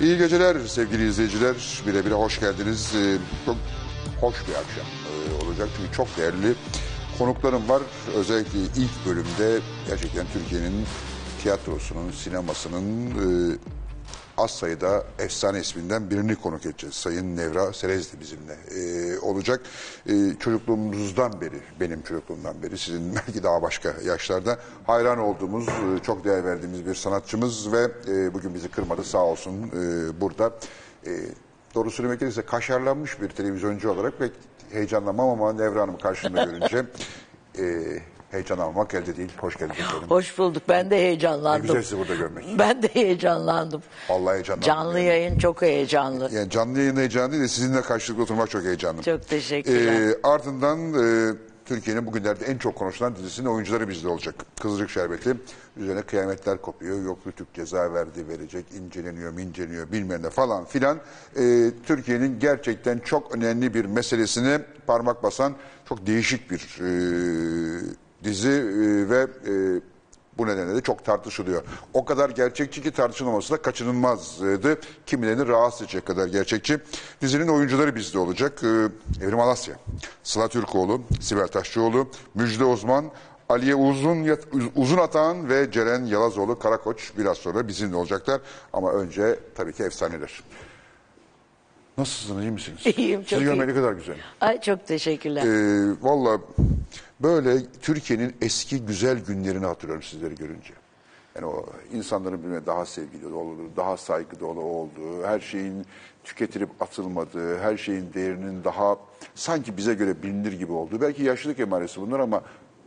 İyi geceler sevgili izleyiciler. Birebir'e hoş geldiniz. Ee, Çok hoş bir akşam e, olacak çünkü çok değerli konuklarım var. Özellikle ilk bölümde gerçekten Türkiye'nin tiyatrosunun, sinemasının e, az sayıda efsane isminden birini konuk edeceğiz. Sayın Nevra Serezli bizimle e, olacak. E, çocukluğumuzdan beri, benim çocukluğumdan beri, sizin belki daha başka yaşlarda hayran olduğumuz, e, çok değer verdiğimiz bir sanatçımız ve e, bugün bizi kırmadı sağ olsun e, burada. E, doğru söylemek gerekirse kaşarlanmış bir televizyoncu olarak pek heyecanlanmam ama Nevra Hanım'ı karşımda görünce e, heyecanlanmamak elde değil. Hoş geldiniz efendim. Hoş bulduk. Ben de Ne heyecanlandım. güzel sizi burada görmek. Ben de heyecanlandım. Vallahi heyecanlandım. Canlı yani. yayın çok heyecanlı. Yani canlı yayın heyecanı değil de sizinle karşılıklı oturmak çok heyecanlı. Çok teşekkürler. Ee, ardından e, Türkiye'nin bugünlerde en çok konuşulan dizisinin oyuncuları bizde olacak. Kızılcık Şerbeti. Üzerine kıyametler kopuyor. Yok Rütük ceza verdi verecek. inceleniyor minceleniyor bilmem ne falan filan. Ee, Türkiye'nin gerçekten çok önemli bir meselesine parmak basan çok değişik bir e, dizi e, ve e, bu nedenle de çok tartışılıyor. O kadar gerçekçi ki tartışılmaması da kaçınılmazdı. Kimilerini rahatsız edecek kadar gerçekçi. Dizinin oyuncuları bizde olacak. Ee, Evrim Alasya, Sıla Türkoğlu, Sibel Taşçıoğlu, Müjde Osman, Aliye Uzun, Uzun Atan ve Ceren Yalazoğlu Karakoç biraz sonra bizimle olacaklar. Ama önce tabii ki efsaneler. Nasılsınız, iyi misiniz? İyiyim, çok Sizi görmek iyiyim. ne kadar güzel. Ay çok teşekkürler. Ee, Valla böyle Türkiye'nin eski güzel günlerini hatırlıyorum sizleri görünce. Yani o insanların birbirine daha sevgili olduğu, daha saygı dolu olduğu, her şeyin tüketilip atılmadığı, her şeyin değerinin daha sanki bize göre bilinir gibi olduğu. Belki yaşlılık emaresi bunlar ama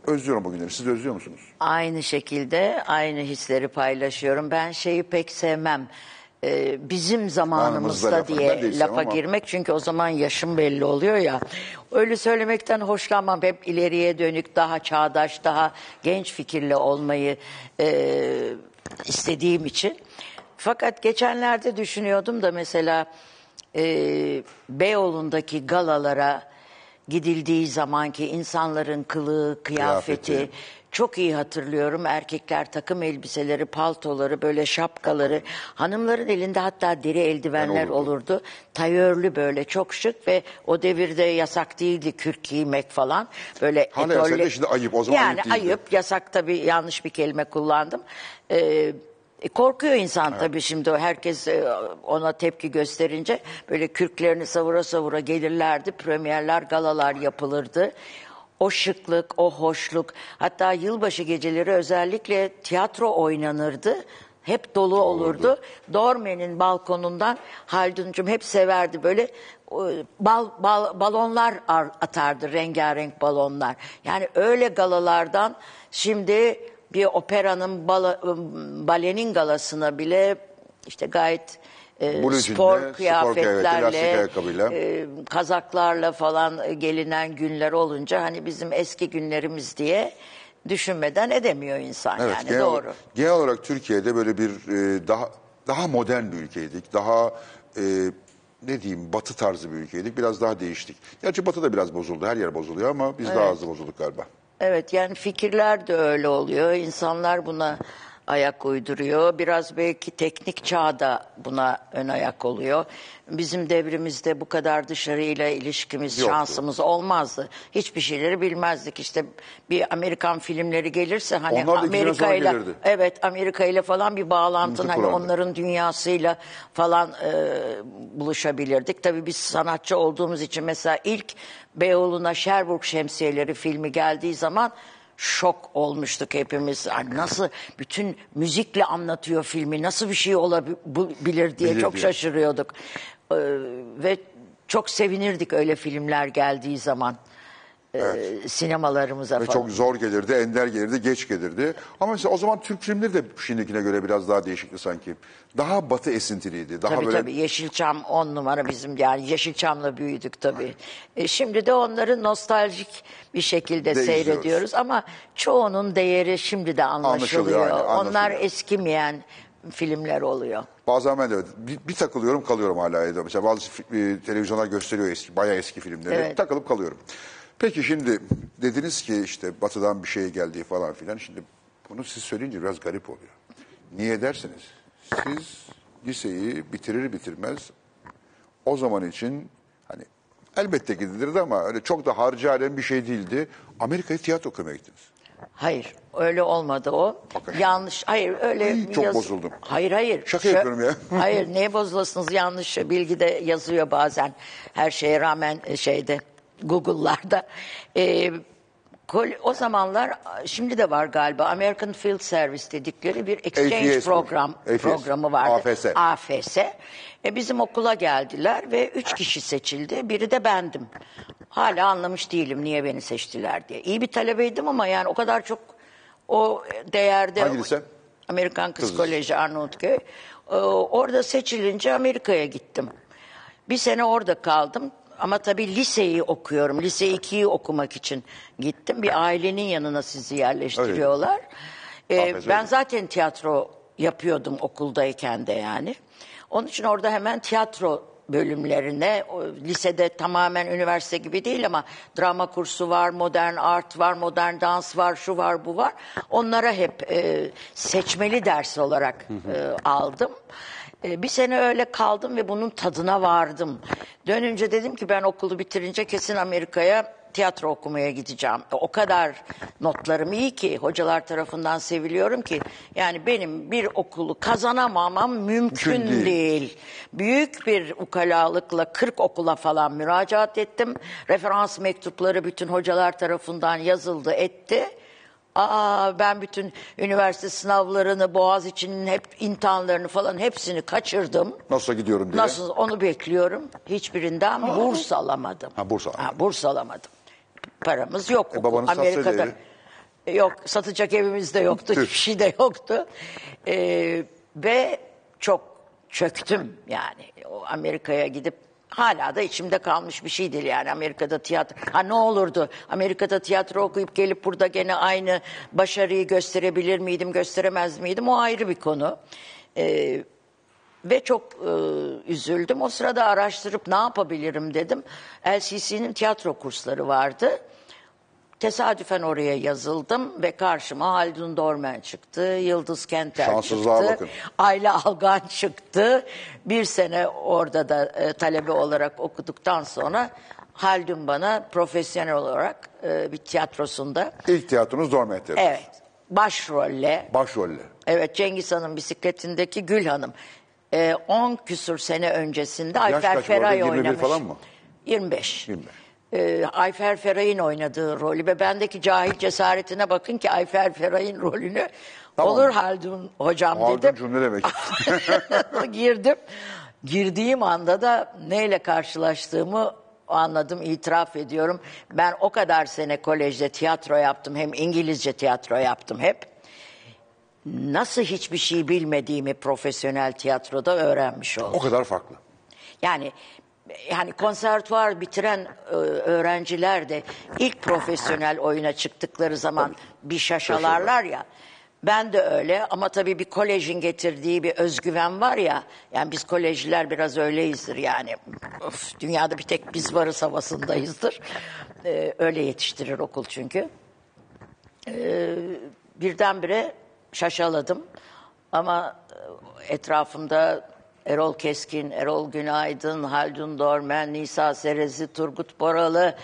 özlüyorum o günleri. Siz de özlüyor musunuz? Aynı şekilde aynı hisleri paylaşıyorum. Ben şeyi pek sevmem. Ee, bizim Zamanımızda. Ben de diye lafa ama- girmek çünkü o zaman yaşım belli oluyor ya. Öyle söylemekten hoşlanmam. Hep ileriye dönük, daha çağdaş, daha genç fikirli olmayı e, istediğim için. Fakat geçenlerde düşünüyordum da mesela e, Beyoğlu'ndaki galalara gidildiği zamanki insanların kılığı, kıyafeti, Kıyafeti. Çok iyi hatırlıyorum. Erkekler takım elbiseleri, paltoları, böyle şapkaları. Hanımların elinde hatta deri eldivenler olurdu. olurdu. Tayörlü böyle çok şık ve o devirde yasak değildi kürk giymek falan. Böyle Hala yasak da şimdi ayıp. O zaman yani ayıp değildi. ayıp, yasak tabii yanlış bir kelime kullandım. Ee, e, korkuyor insan tabii şimdi o herkes e, ona tepki gösterince böyle kürklerini savura savura gelirlerdi. Premierler, galalar yapılırdı. O şıklık, o hoşluk hatta yılbaşı geceleri özellikle tiyatro oynanırdı. Hep dolu olurdu. Dorme'nin balkonundan Haldun'cum hep severdi böyle o, bal, bal, balonlar ar- atardı rengarenk balonlar. Yani öyle galalardan şimdi bir operanın bala, balenin galasına bile işte gayet e, Blue spor jeanle, spor kıyafeti, kıyafetlerle, ayakkabıyla. e, kazaklarla falan e, gelinen günler olunca hani bizim eski günlerimiz diye düşünmeden edemiyor insan Evet, yani genel, doğru. genel olarak Türkiye'de böyle bir e, daha daha modern bir ülkeydik. Daha e, ne diyeyim batı tarzı bir ülkeydik. Biraz daha değiştik. Gerçi batı da biraz bozuldu. Her yer bozuluyor ama biz daha hızlı bozulduk galiba. Evet yani fikirler de öyle oluyor. İnsanlar buna ayak uyduruyor. Biraz belki teknik çağda buna ön ayak oluyor. Bizim devrimizde bu kadar dışarıyla ilişkimiz, Yoktu. şansımız olmazdı. Hiçbir şeyleri bilmezdik. İşte bir Amerikan filmleri gelirse hani Onlar da iki sene Amerika ile gelirdi. evet Amerika ile falan bir bağlantın hani onların dünyasıyla falan e, buluşabilirdik. Tabii biz sanatçı olduğumuz için mesela ilk Beyoğlu'na Sherbrooke Şemsiyeleri filmi geldiği zaman şok olmuştuk hepimiz. Yani nasıl bütün müzikle anlatıyor filmi, nasıl bir şey olabilir diye Bilir çok diye. şaşırıyorduk. Ee, ve çok sevinirdik öyle filmler geldiği zaman. Ee, sinemalarımıza Ve falan. çok zor gelirdi, ender gelirdi, geç gelirdi. Ama mesela o zaman Türk filmleri de şimdikine göre biraz daha değişikti sanki. Daha batı esintiliydi. Daha Tabii böyle tabii Yeşilçam on numara bizim yani Yeşilçam'la büyüdük tabii. E, şimdi de onları nostaljik bir şekilde De izliyoruz. seyrediyoruz ama çoğunun değeri şimdi de anlaşılıyor. Anlaşılıyor, aynen, Onlar anlaşılıyor. eskimeyen filmler oluyor. Bazen ben de bir, bir takılıyorum kalıyorum hala evde. Mesela bazı e, televizyonlar gösteriyor eski, bayağı eski filmleri. Evet. Takılıp kalıyorum. Peki şimdi dediniz ki işte batıdan bir şey geldiği falan filan. Şimdi bunu siz söyleyince biraz garip oluyor. Niye dersiniz? Siz liseyi bitirir bitirmez o zaman için hani elbette gidilirdi ama öyle çok da harcı alem bir şey değildi. Amerika'ya tiyatro okumaya gittiniz. Hayır, öyle olmadı o. Bakın. Yanlış. Hayır, öyle Ay, çok bozuldum. Hayır, hayır. Şaka Şö- yapıyorum ya. hayır, neye bozulasınız? Yanlış bilgide yazıyor bazen. Her şeye rağmen e, şeyde Google'larda. Kol- o zamanlar şimdi de var galiba American Field Service dedikleri bir exchange AFS program AFS. programı vardı. AFS. AFS. E, bizim okula geldiler ve üç kişi seçildi. Biri de bendim. Hala anlamış değilim niye beni seçtiler diye. İyi bir talebeydim ama yani o kadar çok o değerde... Hangi lise? Amerikan Kız Kız Koleji Arnavutköy. Ee, orada seçilince Amerika'ya gittim. Bir sene orada kaldım. Ama tabii liseyi okuyorum. Lise 2'yi okumak için gittim. Bir ailenin yanına sizi yerleştiriyorlar. Ee, ben zaten tiyatro yapıyordum okuldayken de yani. Onun için orada hemen tiyatro bölümlerine, o, lisede tamamen üniversite gibi değil ama drama kursu var, modern art var, modern dans var, şu var, bu var. Onlara hep e, seçmeli ders olarak e, aldım. E, bir sene öyle kaldım ve bunun tadına vardım. Dönünce dedim ki ben okulu bitirince kesin Amerika'ya tiyatro okumaya gideceğim. E, O kadar notlarım iyi ki hocalar tarafından seviliyorum ki yani benim bir okulu kazanamamam mümkün Mümkün değil. değil. Büyük bir ukalalıkla 40 okula falan müracaat ettim. Referans mektupları bütün hocalar tarafından yazıldı etti. Aa ben bütün üniversite sınavlarını, Boğaz için hep imtihanlarını falan hepsini kaçırdım. Nasıl gidiyorum diye. Nasıl onu bekliyorum. Hiçbirinden burs alamadım. Ha, burs alamadın. Ha, burs alamadım. Paramız yok. E, babanız satsaydı evi? Yok satacak evimiz de yoktu. Hiçbir şey de yoktu. Ee, ve çok çöktüm yani. O Amerika'ya gidip hala da içimde kalmış bir şey değil yani Amerika'da tiyatro. Ha ne olurdu? Amerika'da tiyatro okuyup gelip burada gene aynı başarıyı gösterebilir miydim, gösteremez miydim? O ayrı bir konu. Ee, ve çok e, üzüldüm. O sırada araştırıp ne yapabilirim dedim. LCC'nin tiyatro kursları vardı. Tesadüfen oraya yazıldım ve karşıma Haldun Dorman çıktı, Yıldız Kenter Şanssızlığa çıktı, bakın. Ayla Algan çıktı. Bir sene orada da e, talebe olarak okuduktan sonra Haldun bana profesyonel olarak e, bir tiyatrosunda, İlk tiyatronuz Dormet Tiyatro. evet başrolle Başrolle. Evet Cengiz Han'ın bisikletindeki Gül Hanım. 10 küsur sene öncesinde Ayfer kaç bu arada? Feray 21 oynamış. falan mı? 25. 25. Ee, Ayfer Feray'ın oynadığı rolü ve bendeki cahil cesaretine bakın ki Ayfer Feray'ın rolünü Tamam. olur Haldun hocam dedim. Halduncuğum ne demek? Girdim. Girdiğim anda da neyle karşılaştığımı anladım, itiraf ediyorum. Ben o kadar sene kolejde tiyatro yaptım, hem İngilizce tiyatro yaptım hep. Nasıl hiçbir şey bilmediğimi profesyonel tiyatroda öğrenmiş oldum. o kadar farklı. Yani yani konservatuvar bitiren e, öğrenciler de ilk profesyonel oyuna çıktıkları zaman bir şaşalarlar ya. Ben de öyle ama tabii bir kolejin getirdiği bir özgüven var ya. Yani biz kolejliler biraz öyleyizdir yani. Of, dünyada bir tek biz varız havasındayızdır. E, öyle yetiştirir okul çünkü birdenbire şaşaladım. Ama e, etrafımda Erol Keskin, Erol Günaydın, Haldun Dormen, Nisa Serezi, Turgut Boralı,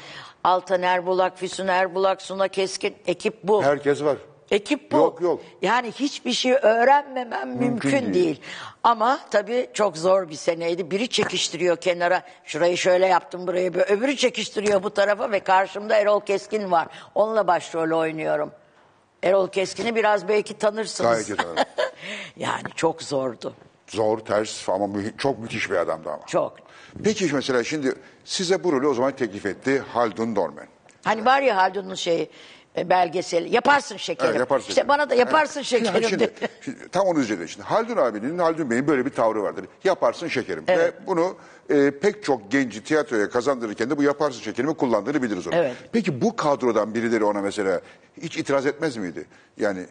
Altan Erbulak, Füsun Erbulak, Suna Keskin ekip bu. Herkes var. Ekip bu. Yok, yok. Yani hiçbir şey öğrenmemem mümkün, değil. değil. Ama tabii çok zor bir seneydi. Biri çekiştiriyor kenara. Şurayı şöyle yaptım burayı böyle. Öbürü çekiştiriyor bu tarafa ve karşımda Erol Keskin var. Onunla başrol oynuyorum. Erol Keskin'i biraz belki tanırsınız. Gayet iyi tanırım. yani çok zordu. Zor, ters ama mü- çok müthiş bir adamdı ama. Çok. Peki mesela şimdi size bu rolü o zaman teklif etti Haldun Dorman. Hani var ya Haldun'un şeyi e, belgeseli. Yaparsın şekerim. Evet, yaparsın. İşte bana da yaparsın şekerim Yani şimdi, dedi. şimdi tam onu üzerinde. Şimdi Haldun abinin, Haldun Bey'in böyle bir tavrı vardır. Yaparsın şekerim. Evet. Ve bunu e, pek çok genci tiyatroya kazandırırken de bu yaparsın şekerimi kullandığını biliriz onu. Evet. Peki bu kadrodan birileri ona mesela hiç itiraz etmez miydi? Yani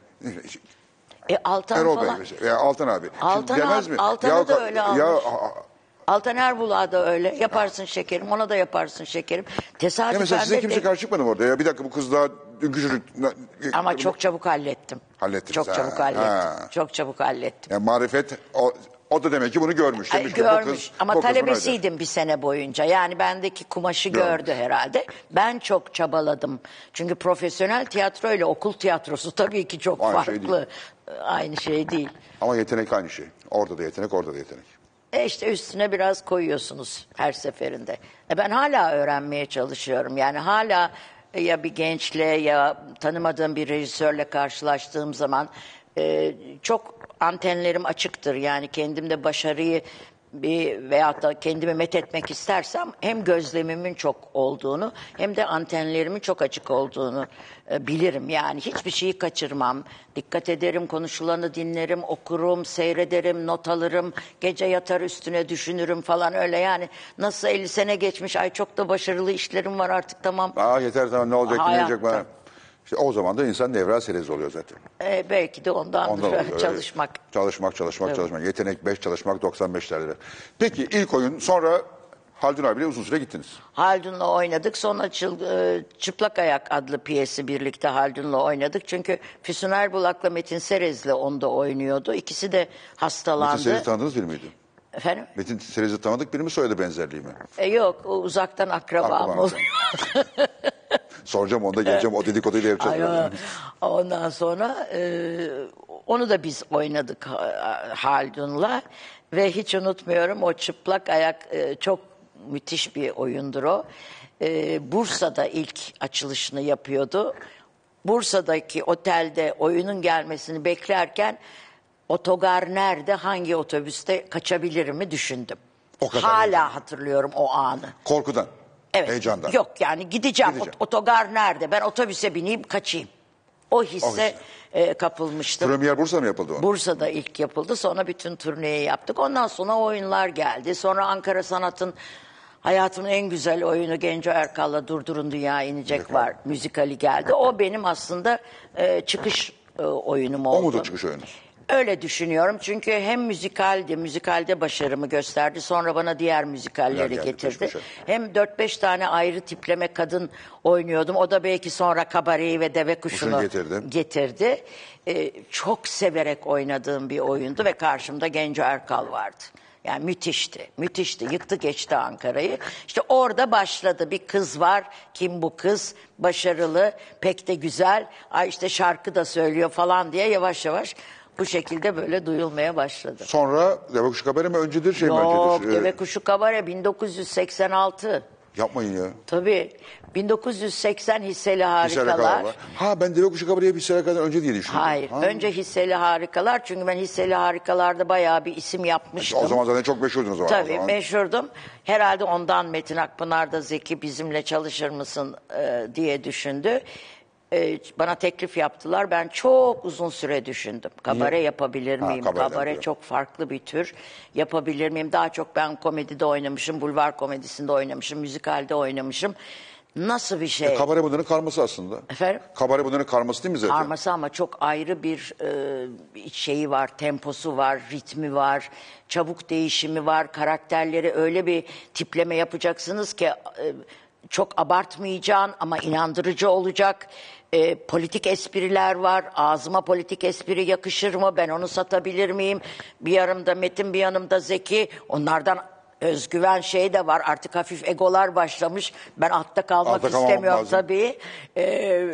E, Altan Erol Bey falan. mesela veya Altan abi. Şimdi Altan demez abi- mi? Altan'ı da öyle almış. Ya, Altan Erbulak'a da öyle. Yaparsın şekerim. Ona da yaparsın şekerim. ya Tesadüfen mesela size de- kimse karşı çıkmadı mı orada? Ya bir dakika bu kız daha dünkü çocuk. Ama çok çabuk hallettim. Hallettiniz, Çok ha, çabuk hallettim. ha. Çok çabuk hallettim. Yani marifet o, O da demek ki bunu görmüş. Ay, Demiş ki bu görmüş kız, ama bu kız bunu eder. talebesiydim bir sene boyunca. Yani bendeki kumaşı Görmüş. gördü herhalde. Ben çok çabaladım. Çünkü profesyonel tiyatro ile okul tiyatrosu tabii ki çok Aynı şey farklı. Aynı şey değil. Ama yetenek aynı şey. Orada da yetenek, orada da yetenek. E işte üstüne biraz koyuyorsunuz her seferinde. E ben hala öğrenmeye çalışıyorum. Yani hala ya bir gençle ya tanımadığım bir rejisörle karşılaştığım zaman e, çok antenlerim açıktır. Yani kendimde başarıyı bir veyahut da kendimi met etmek istersem hem gözlemimin çok olduğunu hem de antenlerimin çok açık olduğunu e, bilirim. Yani hiçbir şeyi kaçırmam. Dikkat ederim, konuşulanı dinlerim, okurum, seyrederim, not alırım. Gece yatar üstüne düşünürüm falan öyle yani. Nasıl 50 sene geçmiş, ay çok da başarılı işlerim var artık tamam. Aa yeter tamam ne olacak, Hayatta. olacak bana. İşte o zaman da insan nevral serezi oluyor zaten. E, belki de ondandır Ondan oluyor. çalışmak. Çalışmak, çalışmak, çalışmak. Yetenek 5, çalışmak 95 derler. Peki ilk oyun sonra Haldun abiyle uzun süre gittiniz. Haldun'la oynadık. Sonra Çıl- e, Çıplak Ayak adlı piyesi birlikte Haldun'la oynadık. Çünkü Füsun Erbulak'la Metin Serez'le onda oynuyordu. İkisi de hastalandı. Metin Serez'i tanıdığınız biri miydi? Efendim? Metin Serez'i tanıdık biri mi soyadı benzerliği mi? E, yok uzaktan akrabam Akraba oluyor. Soracağım onda geleceğim o dedikoduyu da yapacağız. Ay, Ondan sonra e, onu da biz oynadık ha- Haldun'la ve hiç unutmuyorum o çıplak ayak e, çok müthiş bir oyundur o. E, Bursa'da ilk açılışını yapıyordu. Bursa'daki otelde oyunun gelmesini beklerken otogar nerede, hangi otobüste kaçabilirimi düşündüm. O kadar Hala hatırlıyorum o anı. Korkudan, Evet. heyecandan. Yok yani gideceğim. Gideceğim. Ot- Otogar nerede? Ben otobüse bineyim kaçayım. O hisse O hisse. e, kapılmıştım. Premier Bursa mı yapıldı o? Bursa'da ilk yapıldı. Sonra bütün turneyi yaptık. Ondan sonra oyunlar geldi. Sonra Ankara Sanat'ın hayatımın en güzel oyunu Genco Erkal'la Durdurun Dünya İnecek var. Müzikali geldi. O benim aslında e, çıkış e, oyunum oldu. O mudur çıkış oyunu? Öyle düşünüyorum çünkü hem müzikaldi, müzikalde başarımı gösterdi. Sonra bana diğer müzikalleri geldi, getirdi. peş peşe. Hem 4-5 tane ayrı tipleme kadın oynuyordum. O da belki sonra kabareyi ve deve kuşunu Kuşunu getirdi. getirdi. Ee, çok severek oynadığım bir oyundu ve karşımda Genco Erkal vardı. Yani müthişti, müthişti. Yıktı geçti Ankara'yı. İşte orada başladı. Bir kız var. Kim bu kız? Başarılı, pek de güzel. Ay işte şarkı da söylüyor falan diye yavaş yavaş bu şekilde böyle duyulmaya başladı. Sonra Deve Kuşu Kabare mi öncedir şey mi Yok, öncedir? Ee, Deve Kuşu Kabare 1986. yapmayın ya. Tabii 1980 Hisseli Hisseli Harikalar. var. Ha ben Deve Kuşu Kabare'yi bir kadar önce diye düşündüm. Hayır, Ha. önce Hisseli Harikalar çünkü ben Hisseli Harikalar'da bayağı bir isim yapmıştım. O zaman zaten çok meşhurdunuz o zaman. Tabii o zaman. meşhurdum. Herhalde ondan Metin Akpınar da Zeki bizimle çalışır mısın e, diye düşündü. E, bana teklif yaptılar. Ben çok uzun süre düşündüm. Kabare yapabilir Ha, miyim? kabareden Kabare diyor. çok farklı bir tür. Yapabilir miyim? Daha çok ben komedide oynamışım, bulvar komedisinde oynamışım, müzikalde oynamışım. Nasıl bir şey? Kabare bunların karması aslında. Efendim? Kabare bunların karması değil mi zaten? Karması ama çok ayrı bir e, şeyi var, temposu var, ritmi var, çabuk değişimi var, karakterleri öyle bir tipleme yapacaksınız ki e, çok abartmayacaksın ama inandırıcı olacak. E, politik espriler var. Ağzıma politik espri yakışır mı? Ben onu satabilir miyim? Bir yanımda Metin, bir yanımda Zeki. Onlardan özgüven şey de var. Artık hafif egolar başlamış. Ben altta kalmak Altta istemiyorum lazım. tabii. E,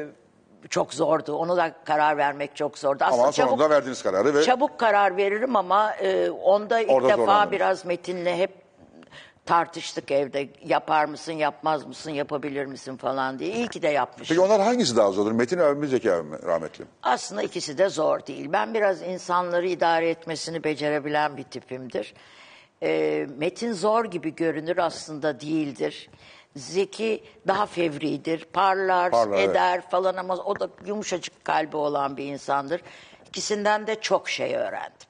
çok zordu. Onu da karar vermek çok zordu. Aslında Ama çabuk, sonunda verdiniz kararı ve çabuk karar veririm ama e, onda ilk Orada defa biraz Metin'le hep tartıştık evde. Yapar mısın, yapmaz mısın, yapabilir misin falan diye. İyi ki de yapmış. Peki onlar hangisi daha zordur? Metin mi Zeki mi rahmetli? Aslında ikisi de zor değil. Ben biraz insanları idare etmesini becerebilen bir tipimdir. Ee, Metin zor gibi görünür aslında değildir. Zeki daha fevridir, parlar, Parlar, eder falan ama o da yumuşacık kalbi olan bir insandır. İkisinden de çok şey öğrendim.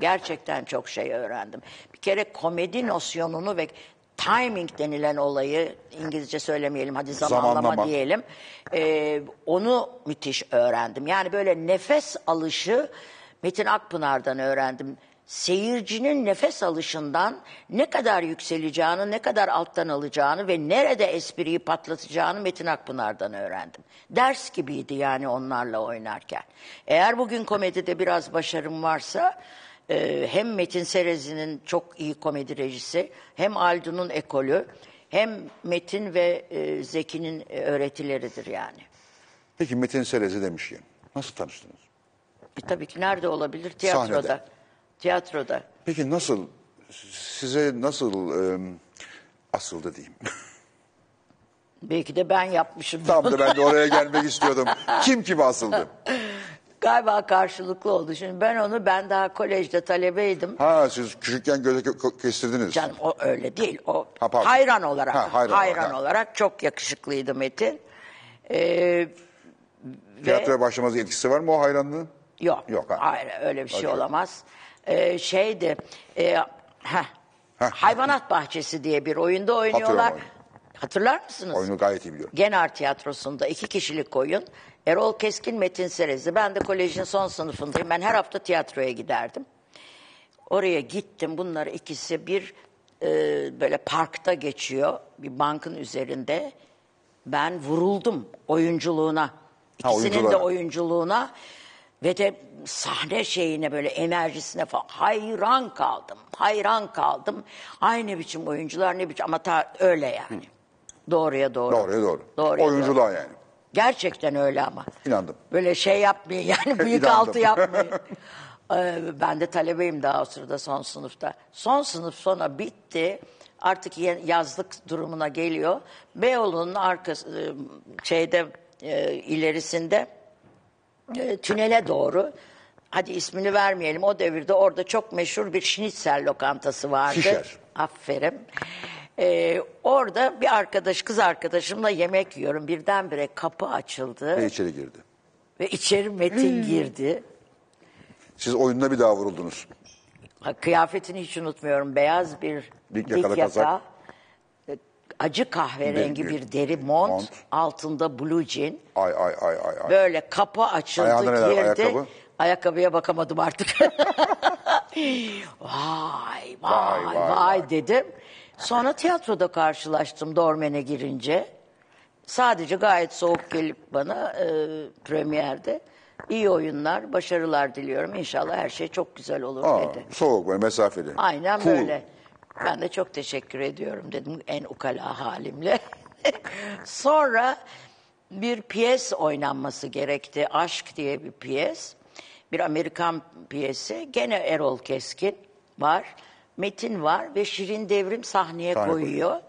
Gerçekten çok şey öğrendim. Bir kere komedi nosyonunu ve timing denilen olayı İngilizce söylemeyelim hadi zamanlama, Zamanlama. diyelim. Ee, onu müthiş öğrendim. Yani böyle nefes alışı Metin Akpınar'dan öğrendim. Seyircinin nefes alışından ne kadar yükseleceğini, ne kadar alttan alacağını ve nerede espriyi patlatacağını Metin Akpınar'dan öğrendim. Ders gibiydi yani onlarla oynarken. Eğer bugün komedide biraz başarım varsa Ee, hem Metin Serezi'nin çok iyi komedi rejisi, hem Aldun'un ekolü, hem Metin ve e, Zeki'nin e, öğretileridir yani. Peki Metin Serez'i demişken nasıl tanıştınız? E, tabii ki nerede olabilir? Tiyatroda. Sahnede. Tiyatroda. Peki nasıl size nasıl e, asıldı diyeyim? Belki de ben yapmışım. Tam da ben de oraya gelmek istiyordum. Kim kime asıldı? Galiba karşılıklı oldu. Şimdi ben onu, ben daha kolejde talebeydim. Ha siz küçükken göze ke- kestirdiniz. Canım o öyle değil. O Ha, pardon. hayran olarak. Ha, hayran hayran, olarak, ha. olarak çok yakışıklıydı Metin. Ee, Tiyatroya başlamanızın etkisi var mı o hayranlığın? Yok. Yok, ha. Hayır öyle bir şey Acayip. olamaz. Ee, şeydi. E, heh, Heh. Hayvanat Bahçesi diye bir oyunda oynuyorlar. Hatırlar mısınız? Oyunu gayet iyi biliyorum. Genar Tiyatrosu'nda iki kişilik oyun. Erol Keskin, Metin Serezli. Ben de kolejin son sınıfındayım. Ben her hafta tiyatroya giderdim. Oraya gittim. Bunlar ikisi bir e, böyle parkta geçiyor. Bir bankın üzerinde. Ben vuruldum oyunculuğuna. İkisinin de oyunculara. oyunculuğuna. Ve de sahne şeyine böyle enerjisine falan hayran kaldım. Hayran kaldım. Aynı biçim oyuncular ne biçim ama ta, öyle yani. Doğruya doğru. Doğruya doğru. Doğruya Oyunculuğa yani. Gerçekten öyle ama. İnandım. Böyle şey yapmayın yani büyük İnandım. altı yapmayın. Ee, ben de talebeyim daha o sırada son sınıfta. Son sınıf sonra bitti. Artık yazlık durumuna geliyor. Beyoğlu'nun arkası e, şeyde e, ilerisinde e, tünele doğru hadi ismini vermeyelim o devirde orada çok meşhur bir şnitzel lokantası vardı. Şişer. Aferin. Ee, orada bir arkadaş kız arkadaşımla yemek yiyorum. Birdenbire kapı açıldı Ve içeri girdi. ve içeri Metin girdi. Siz oyununa bir daha vuruldunuz. Ha, Kıyafetini hiç unutmuyorum. Beyaz bir Dik dik, yakalı yaka, kazak. e, acı kahverengi Bir- bir deri mont, mont. altında blue jean. Ay ay ay ay ay. Böyle kapı açıldı Ayağında neler, girdi. ayakkabı? Ayakkabıya bakamadım artık. vay, vay, Vay, vay, vay, dedim. Sonra tiyatroda karşılaştım Dormen'e girince. Sadece gayet soğuk gelip bana e, premierde iyi oyunlar, başarılar diliyorum. İnşallah her şey çok güzel olur Aa, dedi. soğuk böyle mesafeli. Aynen Cool. böyle. Ben de çok teşekkür ediyorum dedim en ukala halimle. Sonra bir piyes oynanması gerekti. Aşk diye bir piyes. Bir Amerikan piyesi. Gene Erol Keskin var. Metin var ve Şirin Devrim sahneye Sahne koyuyor.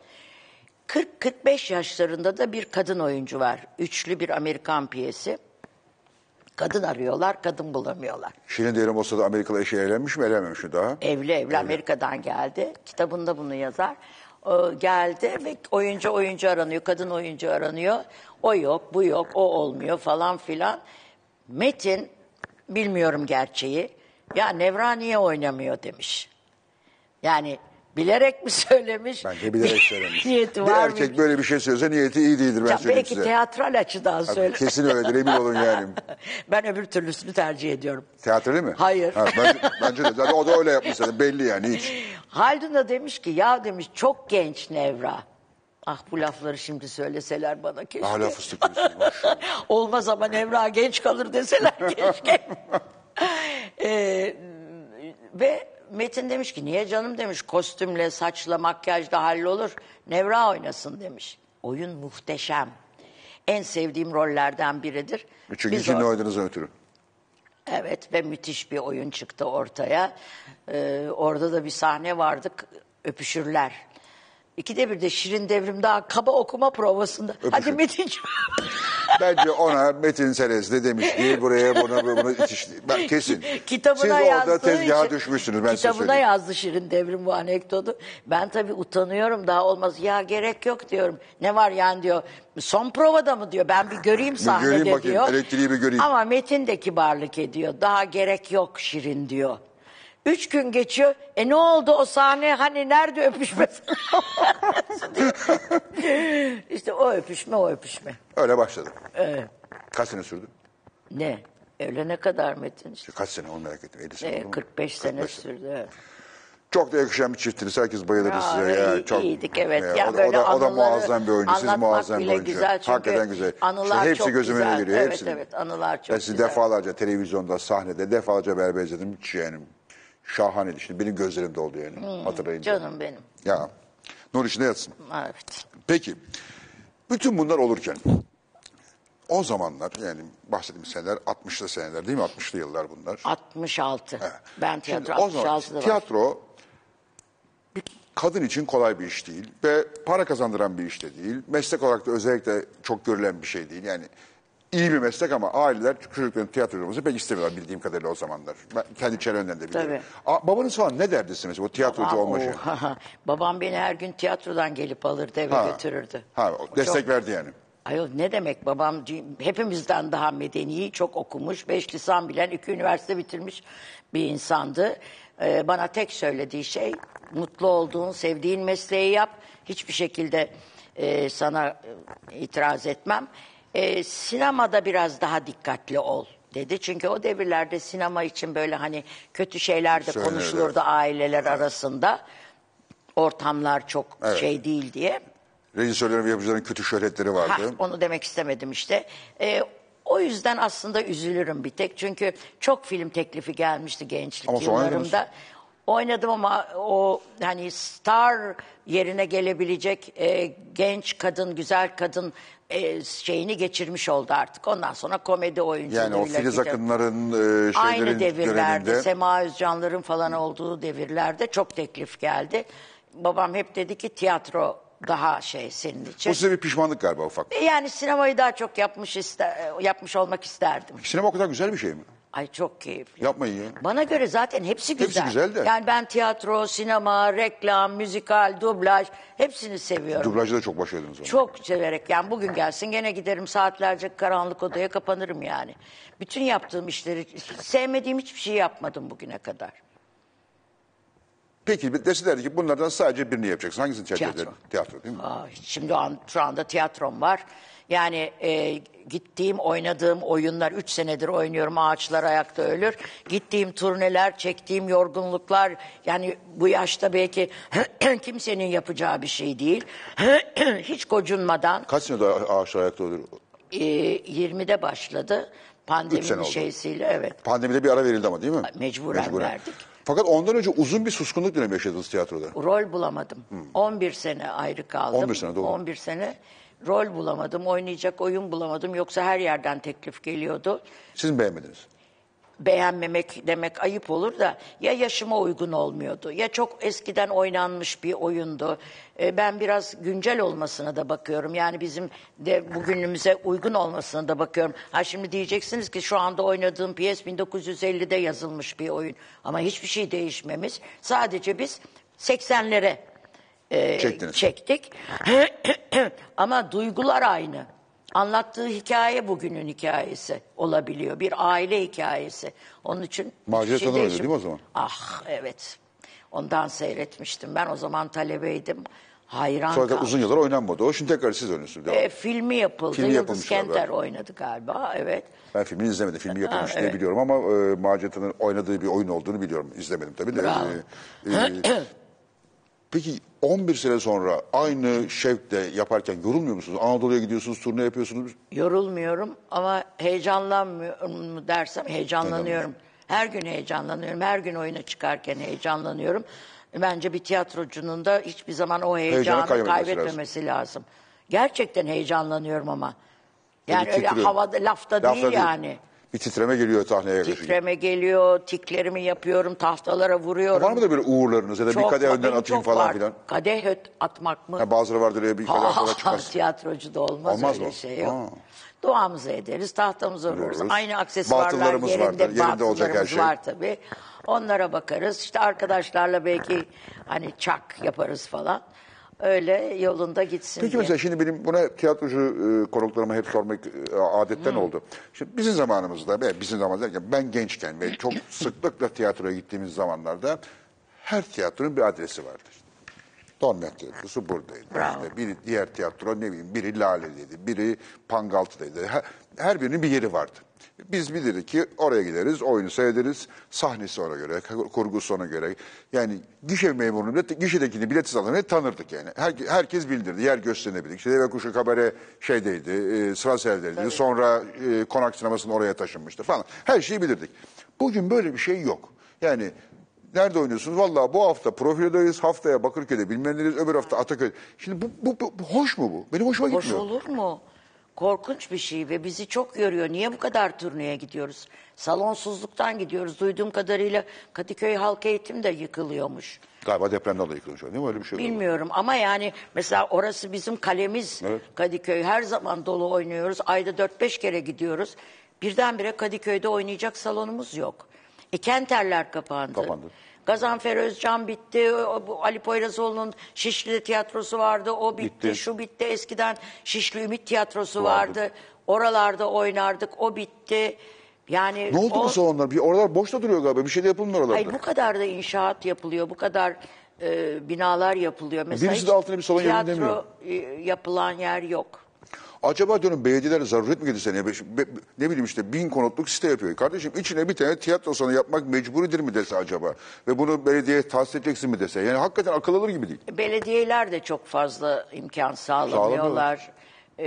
40-45 yaşlarında da bir kadın oyuncu var. Üçlü bir Amerikan piyesi. Kadın arıyorlar, kadın bulamıyorlar. Şirin Devrim olsa da Amerikalı eşi evlenmiş mi evlenmemiş mi daha? Evli evli Amerika'dan geldi. Kitabında bunu yazar. O geldi ve oyuncu oyuncu aranıyor, kadın oyuncu aranıyor. O yok, bu yok, o olmuyor falan filan. Metin bilmiyorum gerçeği. Ya Nevra niye oynamıyor demiş. Yani bilerek mi söylemiş? Bence bilerek söylemiş. Niyeti bir var erkek mı? böyle bir şey söylese niyeti iyi değildir ben Ya söyleyeyim belki size. teatral açıdan söyle. Kesin öyledir emin olun yani. ben öbür türlüsünü tercih ediyorum. Değil mi? Hayır. Ha, bence, bence de. Zaten o da öyle yapmış zaten belli yani hiç. Haldun da demiş ki ya demiş çok genç Nevra. Ah bu lafları şimdi söyleseler bana keşke. Hala fıstık gibisin. maşallah. Olmaz ama Nevra genç kalır deseler keşke. Ee, ve Metin demiş ki niye canım demiş kostümle saçla makyajla hallolur. Nevra oynasın demiş. Oyun muhteşem. En sevdiğim rollerden biridir. Çünkü Biz kimle o- oynadığınızı ötürü. Evet ve müthiş bir oyun çıktı ortaya. Ee, orada da bir sahne vardı öpüşürler. İkide bir de Şirin Devrim daha kaba okuma provasında. Hadi Metin'ciğim. Bence ona Metin Seres de demiş ki buraya buna buna itişti. Ben kesin. Kitabına Siz orada tezgaha için- düşmüşsünüz ben size Kitabına söyleyeyim. yazdı Şirin Devrim bu anekdotu. Ben tabii utanıyorum daha olmaz. Ya gerek yok diyorum. Ne var yani diyor. Son provada mı diyor. Ben bir göreyim sahnede göreyim bakayım, diyor. elektriği bir göreyim. Ama Metin de kibarlık ediyor. Daha gerek yok Şirin diyor. Üç gün geçiyor. E ne oldu o sahne hani nerede öpüşme? işte o öpüşme o öpüşme. Öyle başladı. Evet. Kaç sene sürdü? Ne? Öyle ne kadar Metin? İşte, Kaç sene onu merak ettim. 50 sene e, oldu mu? 45 sene 45 sürdü. evet. Çok da yakışan bir çiftiniz. Herkes bayılır Ya, size. Ya, iyi- çok, iyiydik, evet. Ya, o, da- böyle o, da, o da anıları muazzam bir oyuncu. Siz anlatmak muazzam bir bile oyuncu. güzel çünkü Hakikaten güzel. anılar İşte hepsi çok gözümün güzel. önüne geliyor. Evet, hepsinin. evet, anılar çok Ben sizi güzel. defalarca televizyonda, sahnede defalarca beraber izledim. Hiç yani Şahaneydi. Şimdi benim gözlerimde oldu yani hatırlayınca. Canım benim. Ya nur içinde yatsın. Evet. Peki bütün bunlar olurken o zamanlar yani bahsettiğim seneler 60'lı seneler değil mi? 60'lı yıllar bunlar. 66. Ben Şimdi tiyatro o zaman 66'da var. tiyatro bir kadın için kolay bir iş değil ve para kazandıran bir iş de değil. Meslek olarak da özellikle çok görülen bir şey değil. Yani iyi bir meslek ama aileler çocukların tiyatro oynamasını pek istemiyorlar bildiğim kadarıyla o zamanlar. Ben kendi çevremden de biliyorum. Tabii. A, babanız falan ne derdi size mesela o tiyatrocu Aa, olma şey? o- Babam beni her gün tiyatrodan gelip alırdı eve Ha. götürürdü. Ha, o destek verdi yani. Ayol ne demek babam hepimizden daha medeni, çok okumuş, beş lisan bilen, iki üniversite bitirmiş bir insandı. Ee, bana tek söylediği şey mutlu olduğun, sevdiğin mesleği yap. Hiçbir şekilde e, sana e, itiraz etmem. E, sinemada biraz daha dikkatli ol dedi. Çünkü o devirlerde sinema için böyle hani kötü şeyler de Söylenirdi. konuşulurdu aileler arasında. Ortamlar çok Evet. şey değil diye. Rejisörlerin ve yapımcıların kötü şöhretleri Ha, vardı. onu demek istemedim işte. Ee, o yüzden aslında üzülürüm bir tek. Çünkü çok film teklifi gelmişti gençlik Ama sonra yıllarımda. Oynadım ama o hani star yerine gelebilecek e, genç kadın, güzel kadın e, şeyini geçirmiş oldu artık. Ondan sonra komedi oyunculuğuyla Yani o Filiz gidip- Akınların e, şeylerin Aynı devirlerde, döneminde. Sema Özcanların falan olduğu devirlerde çok teklif geldi. Babam hep dedi ki tiyatro daha şey senin için. Bu size bir pişmanlık galiba ufak. Yani sinemayı daha çok yapmış ister, yapmış olmak isterdim. Sinema o kadar güzel bir şey mi? Ay çok keyifli. Yapmayın ya. Bana göre zaten hepsi güzel. güzel de. Yani ben tiyatro, sinema, reklam, müzikal, dublaj hepsini seviyorum. Dublajda da çok başarılınız onu. Çok severek yani bugün gelsin gene giderim saatlerce karanlık odaya kapanırım yani. Bütün yaptığım işleri sevmediğim hiçbir şey yapmadım bugüne kadar. Peki deselerdi ki bunlardan sadece birini yapacaksın. Hangisini tercih Tiyatro. ederdin? Tiyatro değil mi? Aa, şimdi an, şu anda tiyatrom var. Yani e, gittiğim, oynadığım oyunlar, üç senedir oynuyorum Ağaçlar Ayakta Ölür. Gittiğim turneler, çektiğim yorgunluklar, yani bu yaşta belki kimsenin yapacağı bir şey değil. Hiç gocunmadan Kaç senede ağaçlar ayakta olur? e, 20'de başladı. Pandeminin şeysiyle evet. Pandemide bir ara verildi ama değil mi? Mecburen verdik. Fakat ondan önce uzun bir suskunluk dönemi yaşadınız tiyatroda. Rol bulamadım. 11 sene ayrı kaldım. 11 sene, doğru. 11 sene rol bulamadım, oynayacak oyun bulamadım. Yoksa her yerden teklif geliyordu. Siz mi beğenmediniz? Beğenmemek demek ayıp olur da ya yaşıma uygun olmuyordu ya çok eskiden oynanmış bir oyundu. Ee, ben biraz güncel olmasına da bakıyorum. Yani bizim de bugünümüze uygun olmasına da bakıyorum. Ha şimdi diyeceksiniz ki şu anda oynadığım piyes 1950'de yazılmış bir oyun. Ama hiçbir şey değişmemiş. Sadece biz 80'lere e, Çektiniz. çektik. Ama duygular aynı. Anlattığı hikaye bugünün hikayesi olabiliyor. Bir aile hikayesi. Onun için Tanrı öyle değişim- değil mi o zaman? Ah evet. Ondan seyretmiştim. Ben o zaman talebeydim. Hayran Sonra kaldım. uzun yıllar oynanmadı o. Şimdi tekrar siz oynuyorsunuz. Devam. E, filmi yapıldı. Filmi Yıldız yapılmış Kenter galiba. oynadı galiba. Evet. Ben filmini izlemedim. Filmi yapılmış diye biliyorum ama e, Macerata'nın oynadığı bir oyun olduğunu biliyorum. İzlemedim tabii de. Bravo. E, e, peki 11 sene sonra aynı şevkle yaparken yorulmuyor musunuz? Anadolu'ya gidiyorsunuz, turne yapıyorsunuz. Yorulmuyorum ama heyecanlanmıyorum mu dersem heyecanlanıyorum. Her gün heyecanlanıyorum. Her gün oyuna çıkarken heyecanlanıyorum. Bence bir tiyatrocunun da hiçbir zaman o heyecanı kaybetmesi kaybetmemesi lazım. Gerçekten heyecanlanıyorum ama. Yani öyle titriyor. havada lafta, Lafta değil, yani. Bir titreme geliyor sahneye yaklaşık. Titreme geliyor, tiklerimi yapıyorum, tahtalara vuruyorum. Var mı da böyle uğurlarınız ya da bir kadeh önden atayım falan var. filan? Kadeh öt atmak mı? Ha, bazıları vardır ya bir kadeh sonra çıkmaz. Tiyatrocu da olmaz, Olmaz öyle mı? şey yok. Ha. Duamızı ederiz, tahtamızı vururuz. Vururuz. Aynı aksesuarlar yerinde, vardır, yerinde olacak her şey. var tabii. Onlara bakarız. İşte arkadaşlarla belki hani çak yaparız falan. Öyle yolunda gitsin Peki diye. mesela şimdi benim buna tiyatrocu e, konuklarıma hep sormak e, adetten oldu. Şimdi bizim zamanımızda ve bizim zamanımızda derken ben gençken ve çok sıklıkla tiyatroya gittiğimiz zamanlarda her tiyatronun bir adresi vardı. Dolmet tiyatrosu buradaydı. Bravo. İşte biri diğer tiyatro ne bileyim biri Lale'deydi, biri Pangaltı'daydı. Her, her birinin bir yeri vardı. Biz bilirdik ki oraya gideriz, oyunu seyrederiz. Sahnesi ona göre, kurgusu ona göre. Yani gişe memurunu bile, gişedekini bilet satanı tanırdık yani. Her, herkes bildirdi, yer gösterilebildik. İşte Deve Kuşu Kabare şeydeydi, e, sıra serdeydi. Sonra e, konak sinemasının oraya taşınmıştı falan. Her şeyi bilirdik. Bugün böyle bir şey yok. Yani Nerede oynuyorsunuz? Vallahi bu hafta Profil'deyiz, haftaya Bakırköy'de bilmem neredeyiz, öbür hafta Ataköy. Şimdi bu, bu, bu, hoş mu bu? Benim hoşuma Hoş gitmiyor. olur mu? Korkunç bir şey ve bizi çok yoruyor. Niye bu kadar turneye gidiyoruz? Salonsuzluktan gidiyoruz. Duyduğum kadarıyla Kadıköy Halk Eğitim de yıkılıyormuş. Galiba depremden dolayı yıkılmış. Değil mi? Öyle bir şey oldu. Bilmiyorum ama yani mesela orası bizim kalemiz Evet. Kadıköy. Her zaman dolu oynuyoruz. Ayda 4-5 kere gidiyoruz. Birdenbire Kadıköy'de oynayacak salonumuz yok. E Kenterler kapandı. Kapandı. Gazanfer Özcan bitti. O- bu Ali Poyrazoğlu'nun Şişli tiyatrosu vardı. O bitti. Bitti. Şu bitti. Eskiden Şişli Ümit tiyatrosu Vardı. vardı. Oralarda oynardık. O bitti. Yani Ne oldu o- bu salonlar? Bir oralar boşta duruyor galiba. Bir şey de yapılmıyor oralarda. Ay bu kadar da inşaat yapılıyor, bu kadar e, binalar yapılıyor. Mesela Birisi hiç de altına bir salon yerini tiyatro e, yapılan yer yok. Acaba diyorum belediyeler zaruret mi girdi seneye? Ne bileyim işte bin konutluk site yapıyor. Kardeşim içine bir tane tiyatro salonu yapmak mecburidir mi dese acaba? Ve bunu belediyeye tahsis edeceksin mi dese? Yani hakikaten akıl alır gibi değil. Belediyeler de çok fazla imkan sağlamıyorlar. E,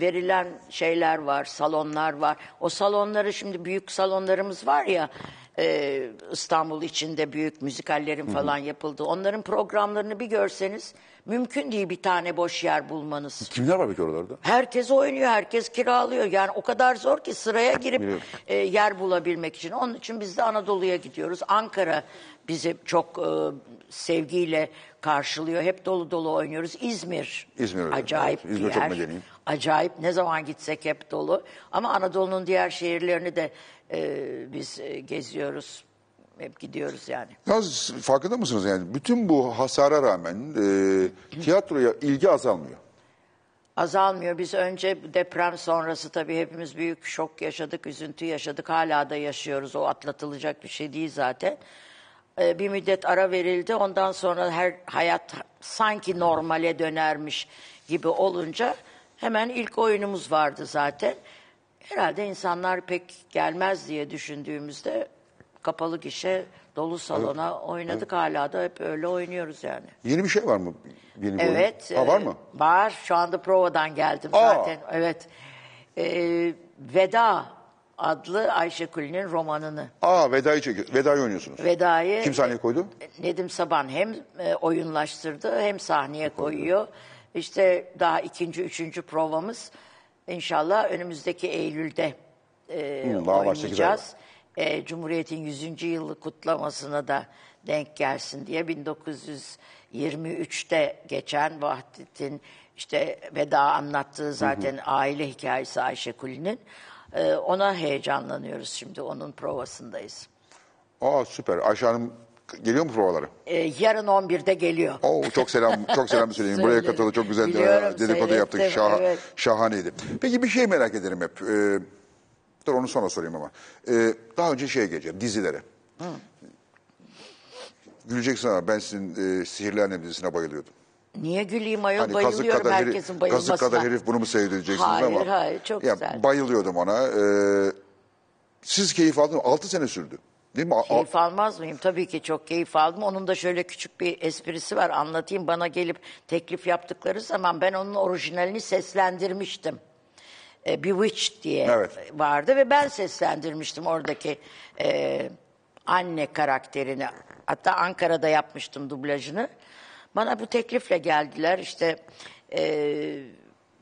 verilen şeyler var, salonlar var. O salonları şimdi büyük salonlarımız var ya e, İstanbul içinde büyük müzikallerin falan yapıldığı. Onların programlarını bir görseniz mümkün değil bir tane boş yer bulmanız. Kimler var peki oralarda? Herkes oynuyor, herkes kiralıyor. Yani o kadar zor ki sıraya girip Biliyorum. e, yer bulabilmek için. Onun için biz de Anadolu'ya gidiyoruz. Ankara bizi çok e, sevgiyle karşılıyor. Hep dolu dolu oynuyoruz. İzmir, İzmir öyle. acayip Evet, bir İzmir çok yer. medeni. Acayip. Ne zaman gitsek hep dolu. Ama Anadolu'nun diğer şehirlerini de e, biz e, geziyoruz. Hep gidiyoruz yani. Yalnız farkında mısınız yani bütün bu hasara rağmen e, tiyatroya ilgi azalmıyor. Azalmıyor. Biz önce deprem sonrası tabii hepimiz büyük şok yaşadık, üzüntü yaşadık. Hala da yaşıyoruz. O atlatılacak bir şey değil zaten. Ee, bir müddet ara verildi. Ondan sonra her hayat sanki normale dönermiş gibi olunca hemen ilk oyunumuz vardı zaten. Herhalde insanlar pek gelmez diye düşündüğümüzde kapalı gişe dolu salona oynadık. Hala da hep öyle oynuyoruz yani. Yeni bir şey var mı? Yeni bir Evet. oyun? Ha, var e, mı? Var. Şu anda provadan geldim Aa. zaten. Evet. E, Veda adlı Ayşe Kuli'nin romanını. Aa Veda'yı çekiyor. Veda'yı oynuyorsunuz. Veda'yı Kim sahneye koydu? Nedim Saban hem e, oyunlaştırdı hem sahneye koyuyor. İşte daha ikinci, üçüncü provamız inşallah önümüzdeki Eylül'de e, Hmm, daha oynayacağız. E, Cumhuriyet'in 100. yılı kutlamasına da denk gelsin diye 1923'te geçen Vahdettin işte veda anlattığı zaten aile hikayesi Ayşe Kuli'nin. E, ona heyecanlanıyoruz şimdi onun provasındayız. Aa süper. Ayşe Hanım geliyor mu provalara? E, yarın 11'de geliyor. Oo çok selam çok selam söyleyeyim. Buraya katıldı çok güzel Biliyorum, e, dedikodu yaptık. Şaha- evet. Şahaneydi. Peki bir şey merak ederim hep. Ee, dur onu sonra sorayım ama. Ee, daha önce şeye geleceğim dizilere. Güleceksin ama ben sizin e, Sihirli Annem dizisine bayılıyordum. Niye güleyim ayol Hani bayılıyorum kadar, herkesin herif, bayılmasına. kazık kadar herif bunu mu seyredeceksiniz Hayır, ama. hayır, çok ya, güzel. Bayılıyordum ona. Ee, siz keyif aldınız mı? 6 sene sürdü. Değil mi? Keyif almaz mıyım? Tabii ki çok keyif aldım. Onun da şöyle küçük bir esprisi var. Anlatayım. Bana gelip teklif yaptıkları zaman ben onun orijinalini seslendirmiştim. E, Bewitched diye Evet. vardı ve ben seslendirmiştim oradaki e, anne karakterini. Hatta Ankara'da yapmıştım dublajını. Bana bu teklifle geldiler. İşte e,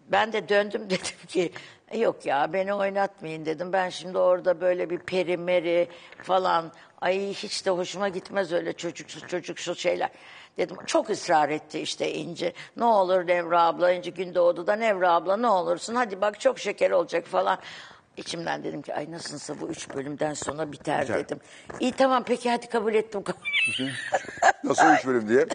ben de döndüm dedim ki yok ya beni oynatmayın dedim. Ben şimdi orada böyle bir peri meri falan ay hiç de hoşuma gitmez öyle çocuksuz çocuksuz şeyler. Dedim çok ısrar etti işte İnci. Ne olur Nevra abla İnci Gündoğdu'da Nevra abla ne olursun hadi bak çok şeker olacak falan. İçimden dedim ki ay nasılsa bu üç bölümden sonra biter, Biter. dedim. İyi tamam peki hadi kabul ettim Nasıl üç bölüm diye.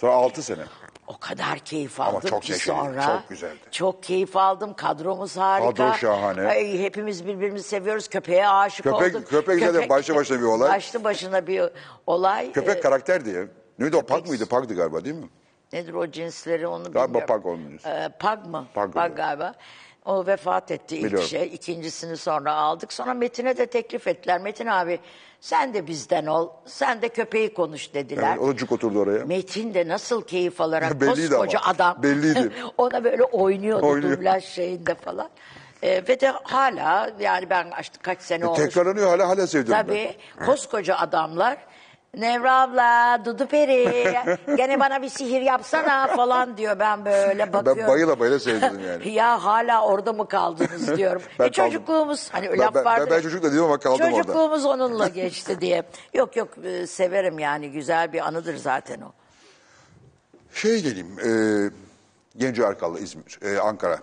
Sonra 6 sene. O kadar keyif Ama aldım çok ki neşeli, sonra. çok güzeldi. Çok keyif aldım. Kadromuz harika. Kadro şahane. Ay, hepimiz birbirimizi seviyoruz. Köpeğe aşık Köpek- olduk. köpek zaten başlı başına bir olay. Başlı başına bir olay. Köpek Ee, karakter diye. Neydi o? Pak mıydı? Pak'tı galiba değil mi? nedir o cinsleri onu Galiba bilmiyorum. Pag onun. Ee, Pag mı? Pag Pag, galiba. O vefat etti ilk Biliyorum. şey. İkincisini sonra aldık. Sonra Metin'e de teklif ettiler. Metin abi sen de bizden ol. Sen de köpeği konuş dediler. Evet, o da cuk oturdu oraya. Metin de nasıl keyif alarak Belliydi koskoca ama. adam. Belliydi. Ona böyle oynuyordu Oynuyor. dublaj şeyinde falan. Ee, ve de hala yani ben kaç sene olmuş. Tekrarlanıyor hala hala ben. Tabii koskoca adamlar Nevra abla, Dudu Peri, gene bana bir sihir yapsana falan diyor. Ben böyle bakıyorum. Ben bayıla bayıla seyrettim yani. Ya hala orada mı kaldınız diyorum. Ben e çocukluğumuz hani Ben- laf ben- vardır. ben- ben çocuk da değilim ama kaldım orada. Çocukluğumuz onunla geçti diye. Yok yok e, severim yani güzel bir anıdır zaten o. Şey geleyim. E, Genco Erkal'la İzmir, e, Ankara.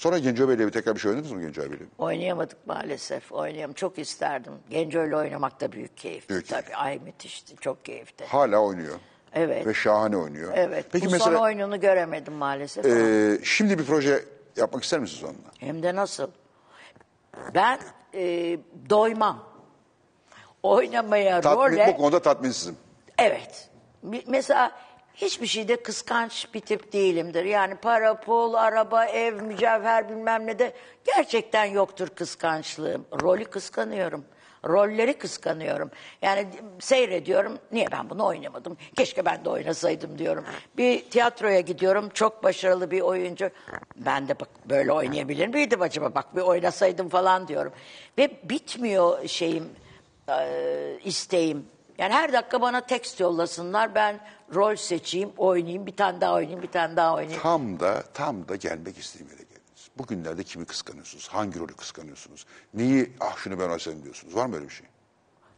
Sonra Genco Bey'le bir tekrar bir şey oynadınız mı Genco Bey'le? Oynayamadık maalesef. Oynayam çok isterdim. Genco'yla oynamak da büyük keyifti Büyük keyif. tabii. Ay müthişti. Çok keyifti. Hala oynuyor. Evet. Ve şahane oynuyor. Evet. Peki Bu mesela son oyununu göremedim maalesef. e, şimdi bir proje yapmak ister misiniz onunla? Hem de nasıl? Ben e, doymam. Oynamaya Tatmin, role... bu konuda tatminsizim. Evet. Mesela hiçbir şeyde kıskanç bir tip değilimdir. Yani para, pul, araba, ev, mücevher bilmem ne de gerçekten yoktur kıskançlığım. Rolü kıskanıyorum. Rolleri kıskanıyorum. Yani seyrediyorum. Niye ben bunu oynamadım? Keşke ben de oynasaydım diyorum. Bir tiyatroya gidiyorum. Çok başarılı bir oyuncu. Ben de bak böyle oynayabilir miydim acaba? Bak bir oynasaydım falan diyorum. Ve bitmiyor şeyim, isteğim. Yani her dakika bana tekst yollasınlar. Ben rol seçeyim, oynayayım, bir tane daha oynayayım, bir tane daha oynayayım. Tam da tam da gelmek istediğim yere geldiniz. Bugünlerde kimi kıskanıyorsunuz? Hangi rolü kıskanıyorsunuz? Neyi ah şunu ben oynasaydım diyorsunuz? Var mı öyle bir şey?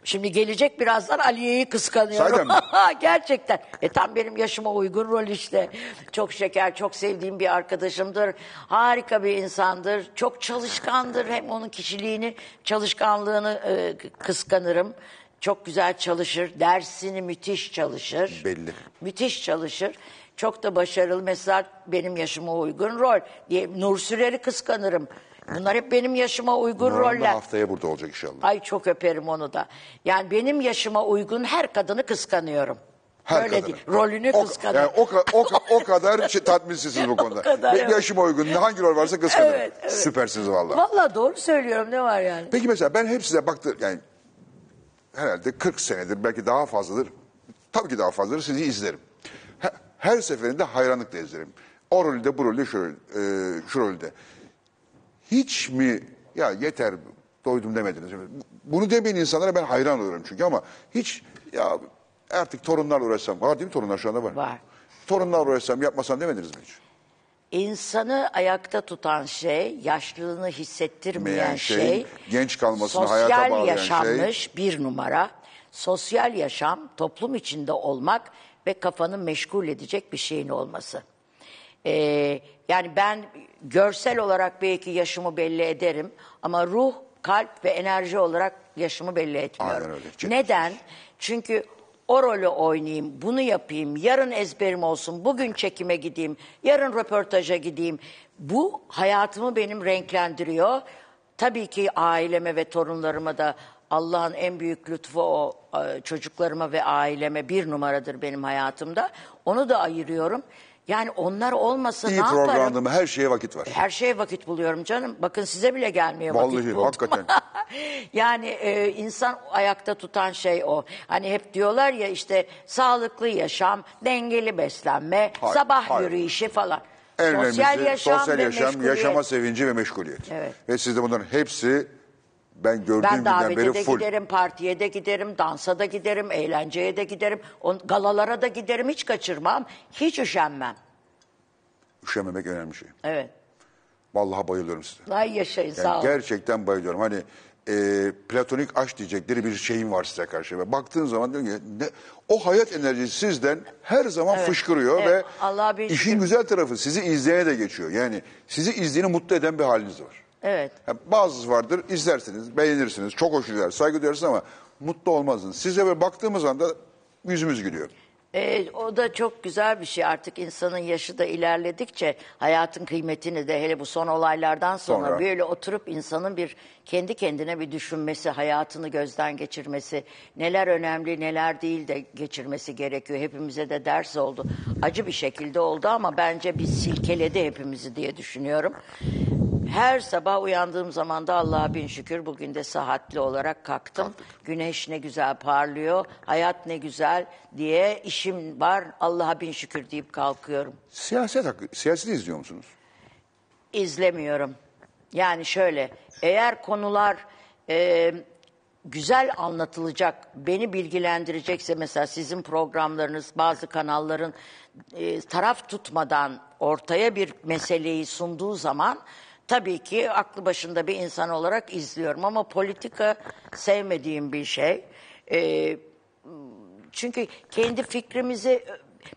Şimdi gelecek birazdan Aliye'yi kıskanıyorum. Gerçekten. E tam benim yaşıma uygun rol işte. Çok şeker, çok sevdiğim bir arkadaşımdır. Harika bir insandır. Çok çalışkandır. Hem onun kişiliğini, çalışkanlığını e, kıskanırım. Çok güzel çalışır. Dersini müthiş çalışır. Belli. Müthiş çalışır. Çok da başarılı. Mesela benim yaşıma uygun rol. Diye Nur Sürer'i kıskanırım. Bunlar hep benim yaşıma uygun da roller. haftaya burada olacak inşallah. Ay çok öperim onu da. Yani benim yaşıma uygun her kadını kıskanıyorum. Her Öyle kadını. değil. Rolünü o, kıskanıyorum. Yani o, ka- o, ka- o kadar şey, tatminsizsiniz bu konuda. Kadar, Benim evet. yaşıma uygun hangi rol varsa kıskanırım. Evet, evet. Süpersiniz valla. Vallahi doğru söylüyorum ne var yani. Peki mesela ben hep size baktım yani herhalde 40 senedir belki daha fazladır. Tabii ki daha fazladır sizi izlerim. He- Her seferinde hayranlıkla izlerim. O rolde bu rolde şu, e, şu rolde. Hiç mi ya yeter doydum demediniz. Bunu demeyen insanlara ben hayran oluyorum çünkü ama hiç ya artık torunlarla uğraşsam. Var değil mi torunlar şu anda var? Var. Torunlarla uğraşsam yapmasam demediniz mi hiç? İnsanı ayakta tutan şey, yaşlılığını hissettirmeyen Meyen şey, şey, genç kalmasını sosyal hayata bağlayan yaşanmış bir numara. Sosyal yaşam, toplum içinde olmak ve kafanı meşgul edecek bir şeyin olması. Ee, yani ben görsel olarak belki yaşımı belli ederim ama ruh, kalp ve enerji olarak yaşımı belli etmiyorum. Aynen öyle. Neden? Çünkü o rolü oynayayım, bunu yapayım, yarın ezberim olsun, bugün çekime gideyim, yarın röportaja gideyim. Bu hayatımı benim renklendiriyor. Tabii ki aileme ve torunlarıma da Allah'ın en büyük lütfu o e, çocuklarıma ve aileme bir numaradır benim hayatımda. Onu da ayırıyorum. Yani onlar olmasa İyi ne yaparım? programlama her şeye vakit var. Her şeye vakit buluyorum canım. Bakın size bile gelmeye vakit Vallahi, buldum. hakikaten. yani e, insan ayakta tutan şey o. Hani hep diyorlar ya işte sağlıklı yaşam, dengeli beslenme, Hayır, sabah hayır. yürüyüşü falan. En sosyal önemlisi yaşam sosyal ve yaşam, meşguliyet. yaşama sevinci ve meşguliyet. Evet. Ve sizde bunların hepsi ben gördüğüm Ben günden beri de full. giderim, partiye de giderim, dansa da giderim, eğlenceye de giderim, on, galalara da giderim, hiç kaçırmam, hiç üşenmem. Üşememek önemli şey. Evet. Vallahi bayılıyorum size. Ay yaşayın sağ Yani olun. gerçekten bayılıyorum. Hani e, platonik aşk diyecekleri bir şeyim var size karşı. Ve baktığın zaman diyorsun ki ne, o hayat enerjisi sizden her zaman Evet, fışkırıyor evet. ve Allah'a bir işin güzel tarafı sizi izleyene de geçiyor. Yani sizi izleyeni mutlu eden bir haliniz var. Evet. Yani bazısı vardır izlersiniz, beğenirsiniz, çok hoş gider, saygı duyarsınız ama mutlu olmazsınız. Size böyle baktığımız anda yüzümüz gülüyor. Ee, o da çok güzel bir şey artık insanın yaşı da ilerledikçe hayatın kıymetini de hele bu son olaylardan sonra, Sonra. böyle oturup insanın bir kendi kendine bir düşünmesi, hayatını gözden geçirmesi, neler önemli neler değil de geçirmesi gerekiyor. Hepimize de ders oldu. Acı bir şekilde oldu ama bence bir silkeledi hepimizi diye düşünüyorum. Her sabah uyandığım zaman da Allah'a bin şükür bugün de sıhhatli olarak kalktım. Güneş ne güzel parlıyor, hayat ne güzel diye işim var. Allah'a bin şükür deyip kalkıyorum. Siyaset siyaseti izliyor musunuz? İzlemiyorum. Yani şöyle, eğer konular e, güzel anlatılacak, beni bilgilendirecekse mesela sizin programlarınız, bazı kanalların e, taraf tutmadan ortaya bir meseleyi sunduğu zaman tabii ki aklı başında bir insan olarak izliyorum ama politika sevmediğim bir şey. E, çünkü kendi fikrimizi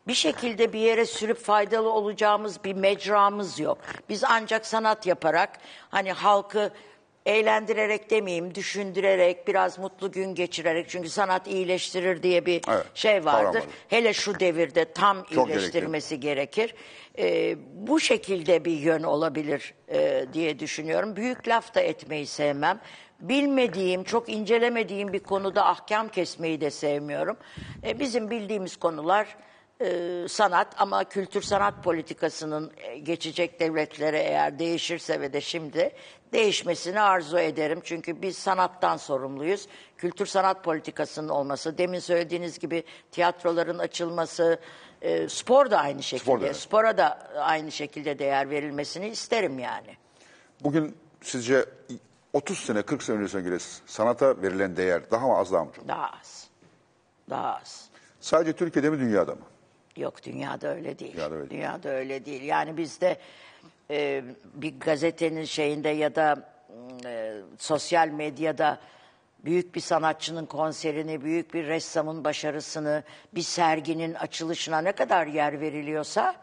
bir şekilde bir yere sürüp faydalı olacağımız bir mecramız yok. Biz ancak sanat yaparak hani halkı eğlendirerek demeyeyim, düşündürerek, biraz mutlu gün geçirerek çünkü sanat iyileştirir diye bir Evet, şey vardır. kavram var. Hele şu devirde tam Çok iyileştirmesi gerekir. Ee, bu şekilde bir yön olabilir e, diye düşünüyorum. Büyük laf da etmeyi sevmem. Bilmediğim, çok incelemediğim bir konuda ahkam kesmeyi de sevmiyorum. E, bizim bildiğimiz konular e, sanat ama kültür sanat politikasının e, geçecek devletlere eğer değişirse ve de şimdi değişmesini arzu ederim. Çünkü biz sanattan sorumluyuz. Kültür sanat politikasının olması, demin söylediğiniz gibi tiyatroların açılması, e, spor da aynı şekilde. Spor da evet. Spora da aynı şekilde değer verilmesini isterim yani. Bugün sizce 30 sene 40 sene öncesine göre sanata verilen değer daha mı az daha mı çok? Daha az. Daha az. Sadece Türkiye'de mi dünyada mı? Yok dünyada öyle değil. Dünyada öyle değil. Dünyada öyle değil. Yani bizde e, bir gazetenin şeyinde ya da e, sosyal medyada büyük bir sanatçının konserini, büyük bir ressamın başarısını, bir serginin açılışına ne kadar yer veriliyorsa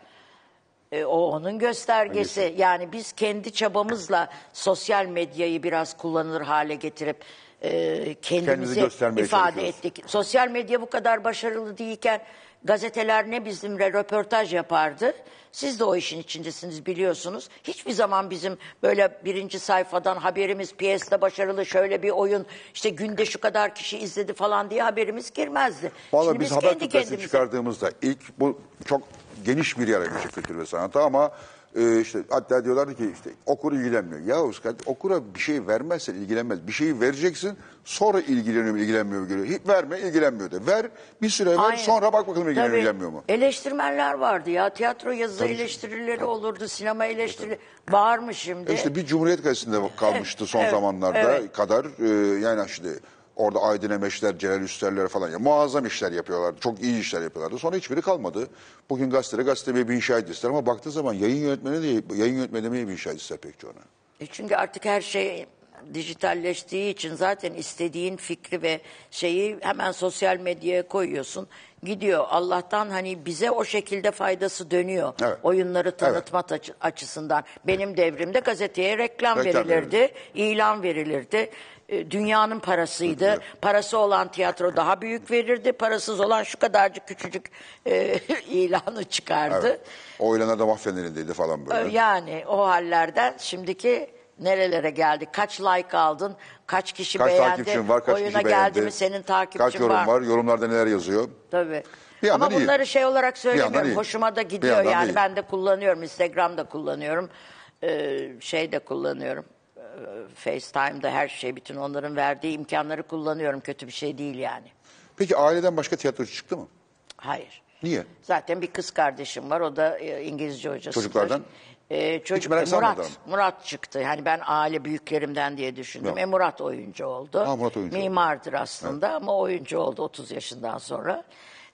e, o onun göstergesi. Yani biz kendi çabamızla sosyal medyayı biraz kullanılır hale getirip e, kendimizi ifade ettik. Sosyal medya bu kadar başarılı değilken gazeteler ne bizimle röportaj yapardı. Siz de o işin içindesiniz biliyorsunuz. Hiçbir zaman bizim böyle birinci sayfadan haberimiz piyeste başarılı şöyle bir oyun işte günde şu kadar kişi izledi falan diye haberimiz girmezdi. Şimdi biz biz haber kendi kütlesini kendimize çıkardığımızda ilk bu çok geniş bir yer açacak kültür ve sanata ama e, işte hatta diyorlardı ki işte okur ilgilenmiyor. Ya Özkan okura bir şey vermezsen ilgilenmez. Bir şeyi vereceksin sonra ilgileniyor mu ilgilenmiyor mu görüyor. Hiç verme ilgilenmiyor de. Ver bir süre ver Aynen. sonra bak bakalım ilgileniyor Tabii, ilgilenmiyor mu. Eleştirmenler vardı ya. Tiyatro yazı eleştirileri olurdu, sinema eleştirileri. Var mı şimdi? İşte bir Cumhuriyet Gazetesi'nde kalmıştı son evet, zamanlarda evet. kadar. Ee, yani işte orada Aydın Emeşler, Celal Üsterler falan ya muazzam işler yapıyorlardı. Çok iyi işler yapıyorlardı. Sonra hiçbiri kalmadı. Bugün gazetede gazeteye bir inşa ister ama baktığı zaman yayın yönetmeni de yayın yönetmeni demeye bir inşa ister pek çoğuna. E çünkü artık her şey dijitalleştiği için zaten istediğin fikri ve şeyi hemen sosyal medyaya koyuyorsun. Gidiyor. Allah'tan hani bize o şekilde faydası dönüyor. Evet. Oyunları tanıtma açı- açısından. Benim devrimde gazeteye reklam, Reklam verilirdi, ilan verilirdi. E, Dünyanın parasıydı. Parası olan tiyatro daha büyük verirdi. Parasız olan şu kadarcık küçücük e, ilanı çıkardı. Evet. O oylanlar da elindeydi falan böyle. Yani o hallerden şimdiki nerelere geldik? Kaç like aldın? Kaç kişi Kaç beğendi? takipçin var, kaç Oyuna kişi beğendi? geldi mi senin takipçin Kaç yorum var? var? yorumlarda neler yazıyor? Tabii. Bir Ama iyi. bunları şey olarak söylemiyorum. Hoşuma da gidiyor yani. iyi. Ben de kullanıyorum. Instagram'da kullanıyorum. Ee, şey de kullanıyorum. FaceTime'da her şey. Bütün onların verdiği imkanları kullanıyorum. Kötü bir şey değil yani. Peki aileden başka tiyatrocu çıktı mı? Hayır. Niye? Zaten bir kız kardeşim var. O da e, İngilizce hocası. Çocuklardan? Ee, çocuk, merak sarmadılar Murat? Murat çıktı. Yani ben aile büyüklerimden diye düşündüm. Yok. E Murat oyuncu oldu. Ha, Murat oyuncu oldu. Mimardır aslında ama oyuncu oldu 30 yaşından sonra.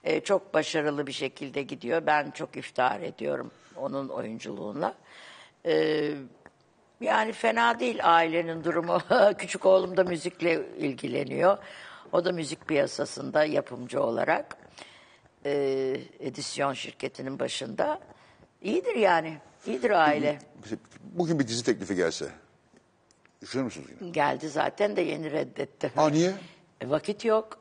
Ee, çok başarılı bir şekilde gidiyor. Ben çok iftihar ediyorum onun oyunculuğuna. Ee, yani fena değil ailenin durumu. Küçük oğlum da müzikle ilgileniyor. O da müzik piyasasında yapımcı olarak. e, edisyon şirketinin başında. İyidir yani. İyidir aile. Bugün bir dizi teklifi gelse. Düşünür müsünüz yine? Geldi zaten de yeni reddetti. Aa niye? E, vakit yok.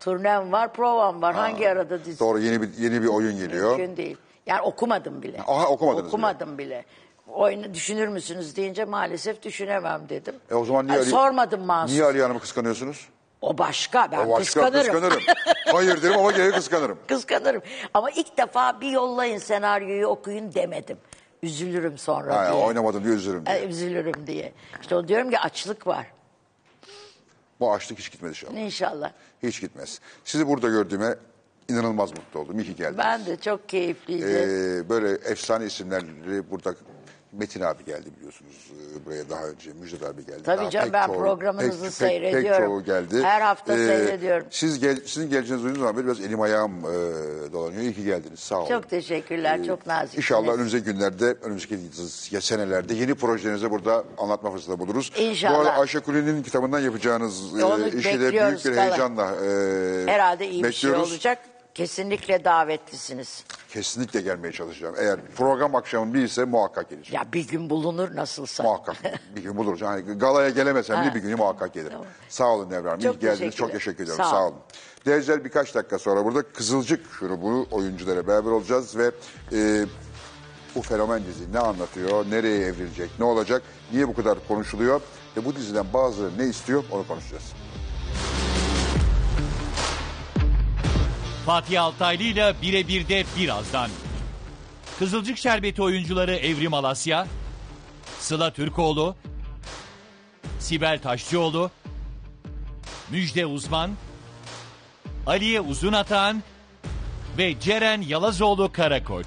Turnem var, provam var. Hangi arada dizi? Doğru yeni bir yeni bir oyun geliyor. Mümkün değil. Yani okumadım bile. Aha, okumadınız Okumadım bile. Oyunu düşünür müsünüz deyince maalesef düşünemem dedim. E o zaman niye Ay, Ali, sormadım mahsus. Niye Ali Hanım'ı kıskanıyorsunuz? O başka. Ben O başka kıskanırım. kıskanırım. Hayır derim ama gene kıskanırım. Kıskanırım. Ama ilk defa bir yollayın senaryoyu okuyun demedim. Üzülürüm sonra Ha, diye. oynamadım diye üzülürüm diye. E, üzülürüm diye. İşte o diyorum ki açlık var. Bu açlık hiç gitmedi inşallah. İnşallah. Hiç gitmez. Sizi burada gördüğüme inanılmaz mutlu oldum. İyi ki geldiniz. Ben de çok keyifliydi. Ee, böyle efsane isimleri burada Metin abi geldi biliyorsunuz e, buraya daha önce. Müjdat abi geldi. Tabii Daha canım, pek ben çoğu- programınızı pek, Pek, seyrediyorum. çoğu geldi. Ee, Her hafta seyrediyorum. Siz gel, sizin geleceğinizi duyduğum zaman biraz elim ayağım e, dolanıyor. İyi ki geldiniz. Sağ olun. Çok teşekkürler, Ee, çok naziksiniz. İnşallah önümüzdeki günlerde, önümüzdeki senelerde yeni projelerinizi burada anlatma fırsatı buluruz. İnşallah. Bu arada Ayşe Kuli'nin kitabından yapacağınız e, işi de büyük bekliyoruz, bir heyecanla e, Herhalde iyi bir şey bekliyoruz. olacak. Kesinlikle davetlisiniz. Kesinlikle gelmeye çalışacağım. Eğer program akşamı değilse muhakkak geleceğim. Ya bir gün bulunur nasılsa. Muhakkak bir gün buluruz. Yani galaya gelemesem bile bir günü muhakkak gelirim. Sağ olun Nevra Hanım. Çok İyi geldiniz. Çok ederim. teşekkür ediyorum. Sağ Sağ, olun. Değerciler birkaç dakika sonra burada Kızılcık şunu bu oyunculara beraber olacağız ve e, bu fenomen dizi ne anlatıyor, nereye evrilecek, ne olacak, niye bu kadar konuşuluyor ve bu diziden bazıları ne istiyor onu konuşacağız. Fatih Altaylı ile birebir de birazdan. Kızılcık Şerbeti oyuncuları Evrim Alasya, Sıla Türkoğlu, Sibel Taşçıoğlu, Müjde Uzman, Aliye Uzunatan ve Ceren Yalazoğlu Karakoç.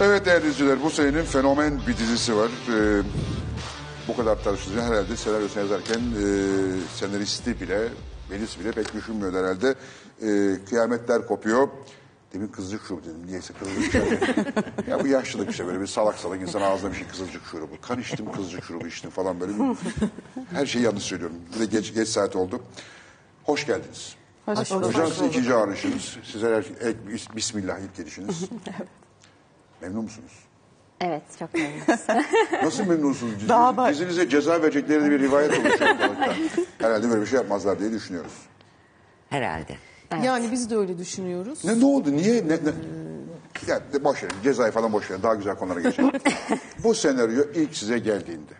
Evet değerli izleyiciler bu senenin fenomen bir dizisi var. Ee, bu kadar tartışılacak herhalde senaryosunu yazarken e, senaristi bile, Melis bile pek düşünmüyor herhalde. Ee, kıyametler kopuyor. Demin kızılcık şurubu dedim. Niyeyse kızılcık şurubu. ya bu yaşlılık işte böyle bir salak salak insan ağzına bir şey kızılcık şurubu. Kan içtim kızılcık şurubu içtim falan böyle. Bir, her şeyi yanlış söylüyorum. Bir de geç, geç saat oldu. Hoş geldiniz. Hoş bulduk. Hocam siz ikinci ağırlaşınız. Size her, ek- bismillah ilk gelişiniz. Memnun musunuz? Evet çok memnunuz. Nasıl memnunsunuz? Dizi, Daha bak- Dizinize ceza verecekleri bir rivayet oluşuyor ortalıkta. Herhalde böyle bir şey yapmazlar diye düşünüyoruz. Herhalde. Yani biz de öyle düşünüyoruz. Ne, ne oldu? Niye? Ne, ne? Ya de boş verin. Cezayı falan boş verin. Daha güzel konulara geçelim. Bu senaryo ilk size geldiğinde,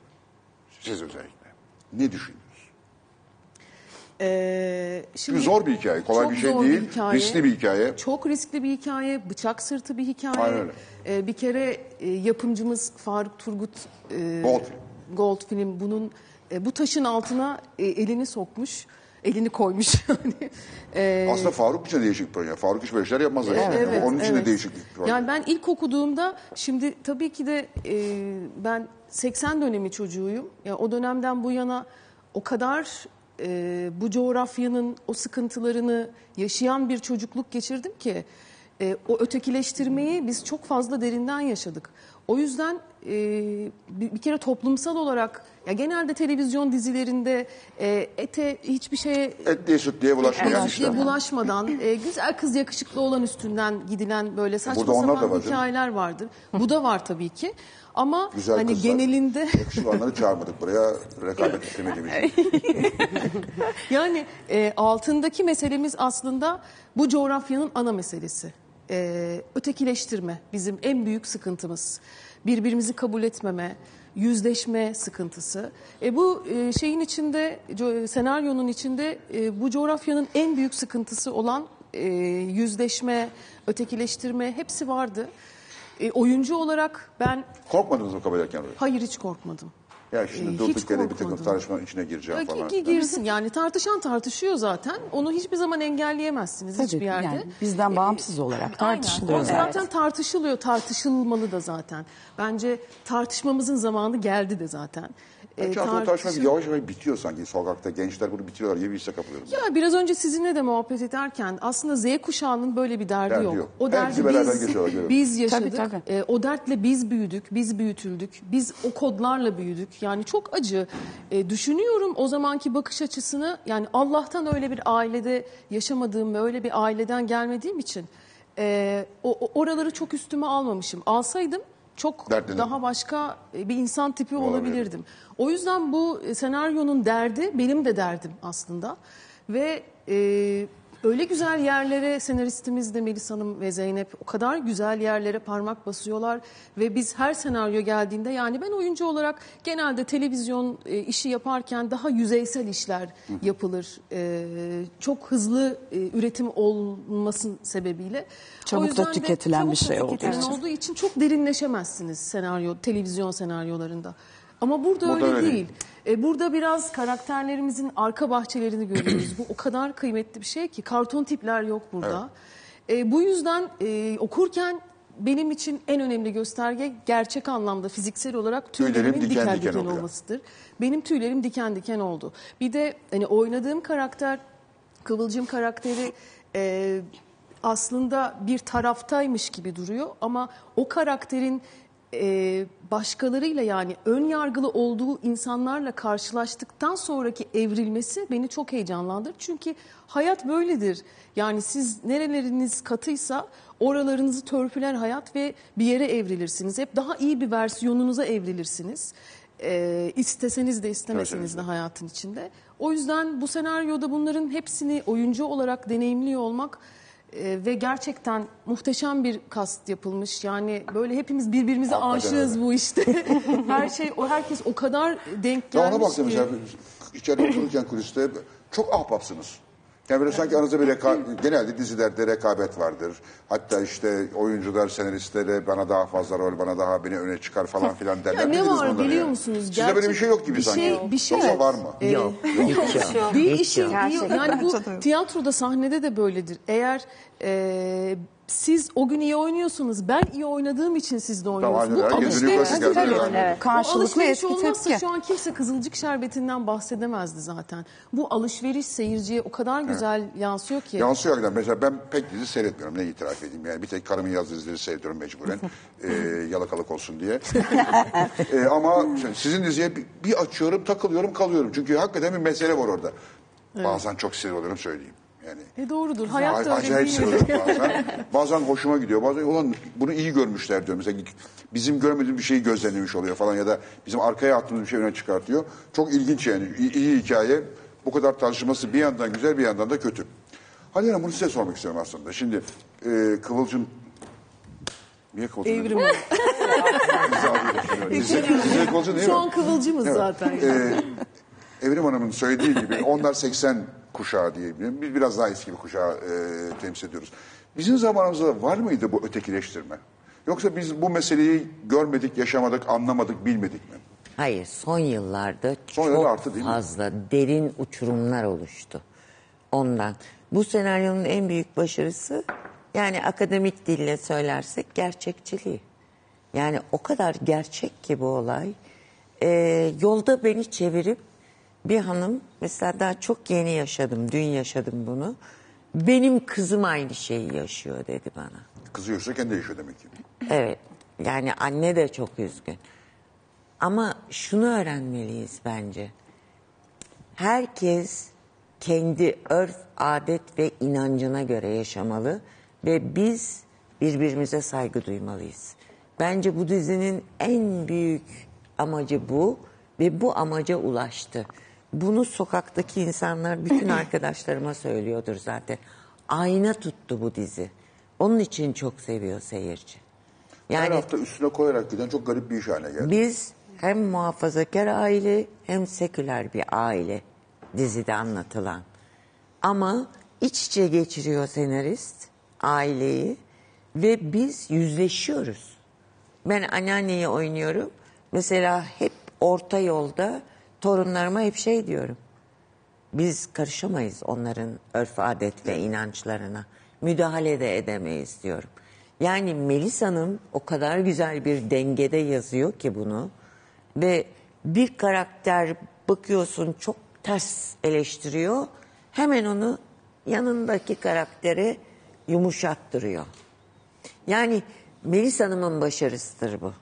siz özellikle, ne düşündünüz? Ee, Şimdi zor bir hikaye. Kolay çok bir şey zor değil. hikaye. Riskli bir hikaye. Çok riskli bir hikaye, bıçak sırtı bir hikaye. Aynen öyle. Ee, bir kere e, yapımcımız Faruk Turgut e, Goldfilm. Goldfilm bunun e, bu taşın altına e, elini sokmuş, elini koymuş yani. Ee, Aslında Faruk için de değişik bir proje. Faruk hiç böyle şeyler yapmazlar. yani. Evet, Onun için evet. de değişik bir proje. Yani ben ilk okuduğumda şimdi tabii ki de e, ben 80 dönemi çocuğuyum. Ya o dönemden bu yana o kadar e, bu coğrafyanın o sıkıntılarını yaşayan bir çocukluk geçirdim ki e, o ötekileştirmeyi biz çok fazla derinden yaşadık. O yüzden e, bir, bir kere toplumsal olarak ya genelde televizyon dizilerinde e, ete hiçbir şeye Etliye sütlüye bulaşmayan Hiçbir işler. şeye bulaşmadan e, güzel kız yakışıklı olan üstünden gidilen böyle saçma Burada onlar da sapan var, değil mi? hikayeler vardır. Bu da var tabii ki. Ama Güzel hani kızlar. genelinde Yakışıklı olanları çağırmadık buraya. Rekabet istemediğimiz için. yani e, altındaki meselemiz aslında bu coğrafyanın ana meselesi. E, ötekileştirme bizim en büyük sıkıntımız. Birbirimizi kabul etmeme, yüzleşme sıkıntısı. E, bu e, şeyin içinde, senaryonun içinde e, bu coğrafyanın en büyük sıkıntısı olan e, yüzleşme, ötekileştirme hepsi vardı. E, oyuncu olarak ben Korkmadınız mı kabul ederken oraya? hayır hiç korkmadım. Ya şimdi Ee, durduk yere bir takım tartışmanın içine gireceğim Ya falan. gi- girsin yani tartışan tartışıyor zaten. Onu hiçbir zaman engelleyemezsiniz Tabii, hiçbir yerde. yani bizden bağımsız olarak Aynen. tartışılıyor. O zaten tartışılıyor, tartışılmalı da zaten. Bence tartışmamızın zamanı geldi de zaten. Ee, o tartışma tartışıl- yavaş yavaş bitiyor sanki sokakta. Gençler bunu bitiriyorlar gibi bir hisse. Ya biraz önce sizinle de muhabbet ederken aslında Z kuşağının böyle bir derdi, Derdi yok. yok. O derdi biz, biz yaşadık. Tabii, tabii. Ee, o dertle biz büyüdük, biz büyütüldük. Biz o kodlarla büyüdük. Yani çok acı. Ee, düşünüyorum o zamanki bakış açısını. Yani Allah'tan öyle bir ailede yaşamadığım ve öyle bir aileden gelmediğim için e, o- oraları çok üstüme almamışım. Alsaydım çok Dertlenirdim. daha başka e, bir insan tipi Olabilir. olabilirdim. O yüzden bu e, senaryonun derdi benim de derdim aslında. Ve e, öyle güzel yerlere senaristimiz de Melis Hanım ve Zeynep o kadar güzel yerlere parmak basıyorlar ve biz her senaryo geldiğinde yani ben oyuncu olarak genelde televizyon e, işi yaparken daha yüzeysel işler yapılır. E, çok hızlı e, üretim olmasın sebebiyle. Çabuk da de tüketilen bir şey olduğu tüketilen için. olduğu için çok derinleşemezsiniz senaryo televizyon senaryolarında. Ama burada, Burada öyle, öyle değil. E, burada biraz karakterlerimizin arka bahçelerini görüyoruz. Bu o kadar kıymetli bir şey ki karton tipler yok burada. E, bu yüzden e, okurken benim için en önemli gösterge gerçek anlamda fiziksel olarak Tüylerim tüylerimin diken diken diken diken, oluyor. olmasıdır. Benim tüylerim diken diken oldu. Bir de hani oynadığım karakter Kıvılcım karakteri e, aslında bir taraftaymış gibi duruyor ama o karakterin e, başkalarıyla yani ön yargılı olduğu insanlarla karşılaştıktan sonraki evrilmesi beni çok heyecanlandırır. Çünkü hayat böyledir. Yani siz nereleriniz katıysa oralarınızı törpüler hayat ve bir yere evrilirsiniz. Hep daha iyi bir versiyonunuza evrilirsiniz. E, isteseniz de istemeseniz de hayatın içinde. O yüzden bu senaryoda bunların hepsini oyuncu olarak deneyimliyor olmak e, ve gerçekten muhteşem bir kast yapılmış. Yani böyle hepimiz birbirimize Hakikaten aşığız öyle. bu işte. Her şey o herkes o kadar denk Ya gelmiş ona ki. mesela içeride otururken kuliste çok ahbapsınız. Yani böyle sanki aranızda bir reka- genelde dizilerde rekabet vardır. Hatta işte oyuncular, senaristlere bana daha fazla rol, bana daha beni öne çıkar falan filan derler. Ya ne Bildiniz var bunları biliyor yani. musunuz? Sizde böyle bir Gerçek- şey yok gibi bir sanki. şey- bir şey Yoksa yok. var mı? Ee, Yok. Hiç yok. Bir Hiç işin yok. yani bu tiyatroda sahnede de böyledir. Eğer e, siz o gün iyi oynuyorsunuz, ben iyi oynadığım için siz de oynuyorsunuz. Gözünü yukarısı alışveriş- Tabii. yani. Bu Karşılıklı alışveriş etki olmazsa tepki. şu an kimse Kızılcık Şerbeti'nden bahsedemezdi zaten. Bu alışveriş seyirciye o kadar güzel yansıyor ki. Yansıyor hakikaten. Mesela ben pek dizi seyretmiyorum. Ne itiraf edeyim. Yani bir tek karımın yazdığı dizileri seyrediyorum mecburen. ee, yalakalık olsun diye. Ee, ama sizin diziye bir, bir açıyorum, takılıyorum, kalıyorum. Çünkü hakikaten bir mesele var orada. Bazen çok sinir oluyorum söyleyeyim. Yani E doğrudur. Hayat da öyle acayip değil oluyorum bazen. Bazen hoşuma gidiyor. Bazen ulan bunu iyi görmüşler diyor. Mesela bizim görmediğimiz bir şeyi gözlemlemiş oluyor falan ya da bizim arkaya attığımız bir şey öne çıkartıyor. Çok ilginç yani. İyi, iyi hikaye. Bu kadar tartışması bir yandan güzel bir yandan da kötü. Hadi Hanım bunu size sormak istiyorum aslında. Şimdi e, Kıvılcım Niye Kıvılcım? Evrim dedim? Size, size Kıvılcım değil Şu mi? an kıvılcımız zaten. Ee, Evrim Hanım'ın söylediği gibi onlar 80 kuşağı diyebilirim. Biz biraz daha eski bir kuşağı e, temsil ediyoruz. Bizim zamanımızda var mıydı bu ötekileştirme? Yoksa biz bu meseleyi görmedik, yaşamadık, anlamadık, bilmedik mi? Hayır son yıllarda Son çok arttı değil mi? fazla derin uçurumlar oluştu. Ondan. Bu senaryonun en büyük başarısı yani akademik dille söylersek gerçekçiliği. Yani o kadar gerçek ki bu olay. Ee, yolda beni çevirip bir hanım mesela daha çok yeni yaşadım, dün yaşadım bunu. Benim kızım aynı şeyi yaşıyor dedi bana. Kızıyorsa kendi yaşıyor demek ki. Evet. Yani anne de çok üzgün. Ama şunu öğrenmeliyiz bence. Herkes kendi örf, adet ve inancına göre yaşamalı ve biz birbirimize saygı duymalıyız. Bence bu dizinin en büyük amacı bu ve bu amaca ulaştı. Bunu sokaktaki insanlar bütün arkadaşlarıma söylüyordur zaten. Ayna tuttu bu dizi. Onun için çok seviyor seyirci. Her Yani hafta üstüne koyarak giden çok garip bir iş haline geldi. biz hem muhafazakar aile hem seküler bir aile dizide anlatılan. Ama iç içe geçiriyor senarist aileyi ve biz yüzleşiyoruz. Ben anneanneyi oynuyorum. Mesela hep orta yolda torunlarıma hep şey diyorum. Biz karışamayız onların örf adet ve inançlarına. Müdahale de edemeyiz diyorum. Yani Melis Hanım o kadar güzel bir dengede yazıyor ki bunu. Ve bir karakter bakıyorsun çok ters eleştiriyor. Hemen onu yanındaki karaktere yumuşattırıyor. Yani Melis Hanım'ın başarısıdır bu.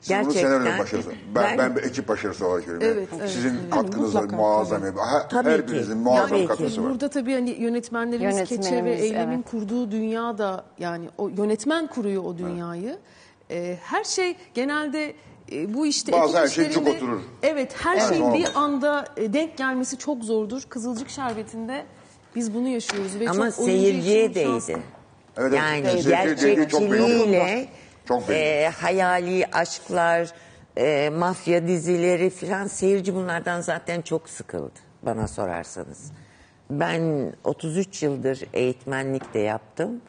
Siz bunu senaryo başarısı. Ben, ben, bir ekip başarısı olarak görüyorum. Evet, evet, Sizin evet. katkınız Mutlaka, muazzam. Her, Tabii her birinizin muazzam Tabii ki. katkısı var. Burada tabii hani yönetmenlerimiz Keçe ve Yönetmenimiz, Eylem'in evet. kurduğu dünya da yani o yönetmen kuruyor o dünyayı. Ee, her şey genelde e, bu işte Bazı her şey çok oturur. Evet her Evet. şeyin bir anda e, denk gelmesi çok zordur. Kızılcık Şerbeti'nde Biz bunu yaşıyoruz ve Ama çok seyirciye için şans- değdi. Evet, evet. Yani değdi, oldu. gerçekçiliğiyle Çok belli. e, hayali aşklar, e, mafya dizileri filan seyirci bunlardan zaten çok sıkıldı bana sorarsanız. Ben 33 yıldır eğitmenlik de yaptım.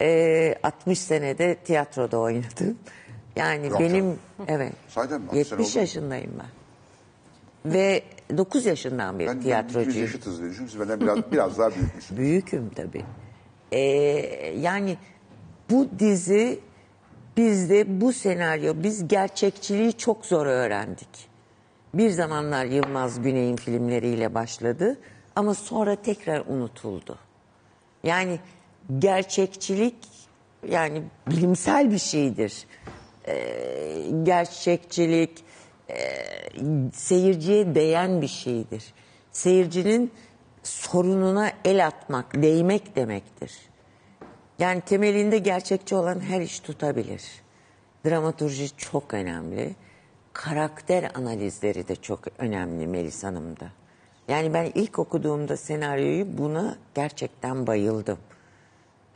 E, 60 senede tiyatroda oynadım. Yani Yok benim evet mi? 60 sene 70 oldu mu? yaşındayım ben. Ve 9 yaşından beri Ben, ben tiyatrocuyum. 100 yaşıtız düşünüyorum. Siz benden biraz, biraz daha büyükmüşsünüz. Büyüküm tabii. Ee, yani bu dizi bizde bu senaryo biz gerçekçiliği çok zor öğrendik. Bir zamanlar Yılmaz Güney'in filmleriyle başladı ama sonra tekrar unutuldu. Yani gerçekçilik yani bilimsel bir şeydir. Ee, gerçekçilik e, seyirciye değen bir şeydir. Seyircinin sorununa el atmak, değmek demektir. Yani temelinde gerçekçi olan her iş tutabilir. Dramaturji çok önemli. Karakter analizleri de çok önemli Melis Hanım'da. Yani ben ilk okuduğumda senaryoyu buna gerçekten bayıldım.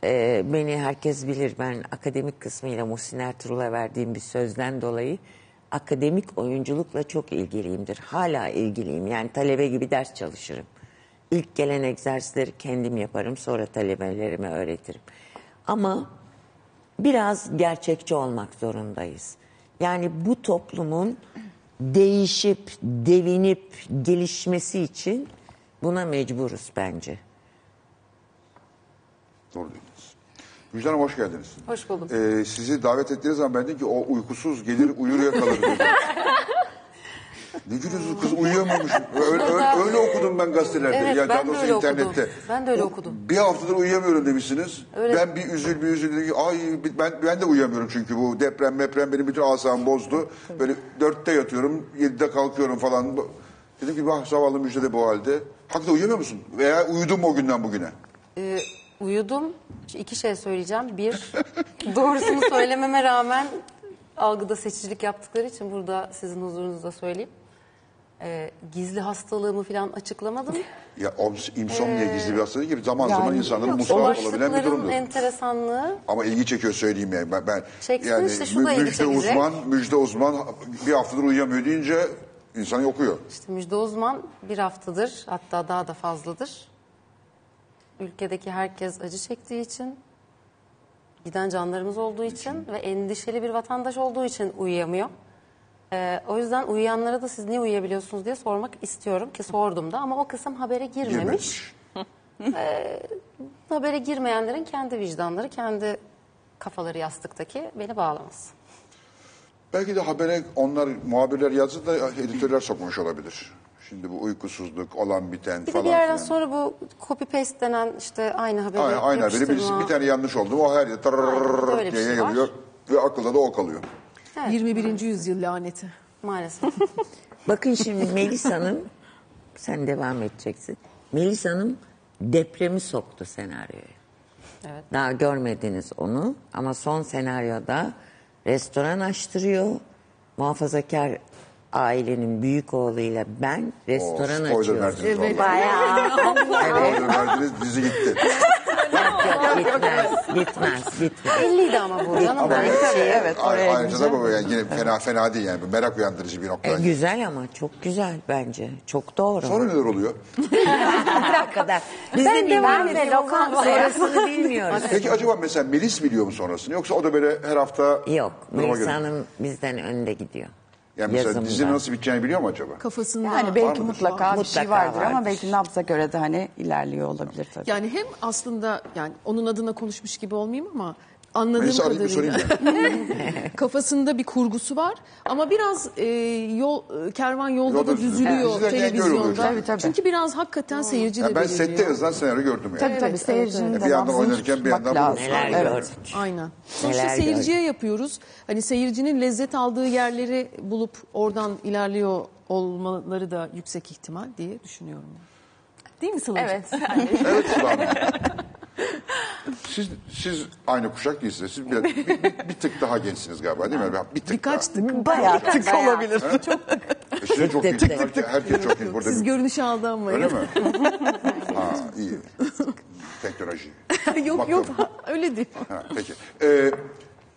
Ee, beni herkes bilir. Ben akademik kısmıyla Muhsin Ertuğrul'a verdiğim bir sözden dolayı akademik oyunculukla çok ilgiliyimdir. Hala ilgiliyim. Yani talebe gibi ders çalışırım. İlk gelen egzersizleri kendim yaparım. Sonra talebelerime öğretirim. Ama biraz gerçekçi olmak zorundayız. Yani bu toplumun değişip, devinip, gelişmesi için buna mecburuz bence. Doğru dediniz. Müjde Hanım hoş geldiniz. Hoş bulduk. Ee, sizi davet ettiğiniz zaman ben dedim ki o uykusuz gelir uyur yakalır gülüyorsunuz kız uyuyamıyormuş. Öyle, öyle, öyle okudum ben gazetelerde. Evet, ya ben de öyle okudum. internette. Ben de öyle okudum. Bir haftadır uyuyamıyorum demişsiniz. Öyle. Ben bir üzül bir üzül dedim ki ay ben, ben de uyuyamıyorum çünkü bu deprem meprem benim bütün asabımı bozdu. Böyle dörtte yatıyorum yedide kalkıyorum falan. Dedim ki bak zavallı Müjde de bu halde. Hakikaten uyuyamıyor musun? Veya uyudun mu o günden bugüne? Ee, uyudum. İki şey söyleyeceğim. Bir, doğrusunu söylememe rağmen algıda seçicilik yaptıkları için burada sizin huzurunuzda söyleyeyim. Ee, gizli hastalığımı falan açıklamadım. Ya insomnia gizli bir hastalık gibi zaman zaman insanların musallat olabilen bir durumdur. enteresanlığı Ama ilgi çekiyor söyleyeyim yani. Ben, ben Çeksin yani işte, şu da ilgi müjde çekecek. uzman, müjde uzman bir haftadır uyuyamıyor deyince insan okuyor. işte Müjde Uzman bir haftadır hatta daha da fazladır. Ülkedeki herkes acı çektiği için, giden canlarımız olduğu için ve endişeli bir vatandaş olduğu için uyuyamıyor. Ee, o yüzden uyuyanlara da siz niye uyuyabiliyorsunuz diye sormak istiyorum ki sordum da ama o kısım habere girmemiş. Girmemiş. Habere girmeyenlerin kendi vicdanları, kendi kafaları yastıktaki beni bağlamaz. Belki de habere onlar muhabirler yazdı da editörler sokmuş olabilir. Şimdi bu uykusuzluk, olan biten Bir de falan bir yerden filan. sonra bu copy paste denen işte aynı haberi Aynen, aynen böyle birisi bir tane yanlış oldu o her yerde tarrrr öyle Evet, 21. yüzyıl laneti. maalesef. Bakın şimdi Melis Hanım, sen devam edeceksin. Melis Hanım depremi soktu senaryoya. Evet. Daha görmediniz onu ama son senaryoda restoran açtırıyor. Muhafazakar ailenin büyük oğluyla ben restoran spoiler açıyoruz. verdiniz vallahi. Bayağı. Spoiler verdiniz dizi gitti. Yok gitmez, gitmez, gitmez. Belliydi ama bu canım. Ama Ben şey, evet, ayrıca da bu yani yine fena fena değil yani merak uyandırıcı bir nokta. E, güzel ama çok güzel bence. Çok doğru. Sonra neler oluyor? Ne kadar. Biz Ben de devam edeyim, lokantaya. Sonrasını bilmiyoruz. Peki acaba mesela Melis biliyor mu sonrasını yoksa o da böyle her hafta Yok, Melis Hanım bizden önde gidiyor. Yani mesela Yazımda. dizinin nasıl biteceğini biliyor mu acaba? Kafasında Yani belki mıdır? mutlaka bir şey vardır, ama vardır. belki nabza göre de hani ilerliyor olabilir tabii. Yani hem aslında yani onun adına konuşmuş gibi olmayayım ama anladığım arayıp bir kadarıyla sorayım kafasında bir kurgusu var ama biraz e, yol e, kervan yolda Yolda da düzülüyor Evet. Öyle oluyor. televizyonda. Tabii, tabii. Çünkü biraz hakikaten seyirci de Yani ben belirliyor. sette yazılan senaryo gördüm yani. Tabii tabii seyircinin Bir de yandan nabzını oynarken bir yandan tutmak bu- lazım. Neler Evet. gördük. Aynen. Sonuçta Neler seyirciye yapıyoruz. Hani seyircinin lezzet aldığı yerleri bulup oradan ilerliyor olmaları da yüksek ihtimal diye düşünüyorum. Değil mi Sıla'cığım? Evet. Evet Sıla Hanım. Siz, siz aynı kuşak değilsiniz. Siz bir, bir, bir, bir tık daha gençsiniz galiba değil mi? Bir tık Birkaç daha. tık. Bayağı tık olabilir. E, Siz de çok Tık genç. tık Herkes, çok genç. Burada Siz aldanmayın. Öyle mi? ha. iyi. Teknoloji. yok yok öyle değil. Ha, peki. Ee,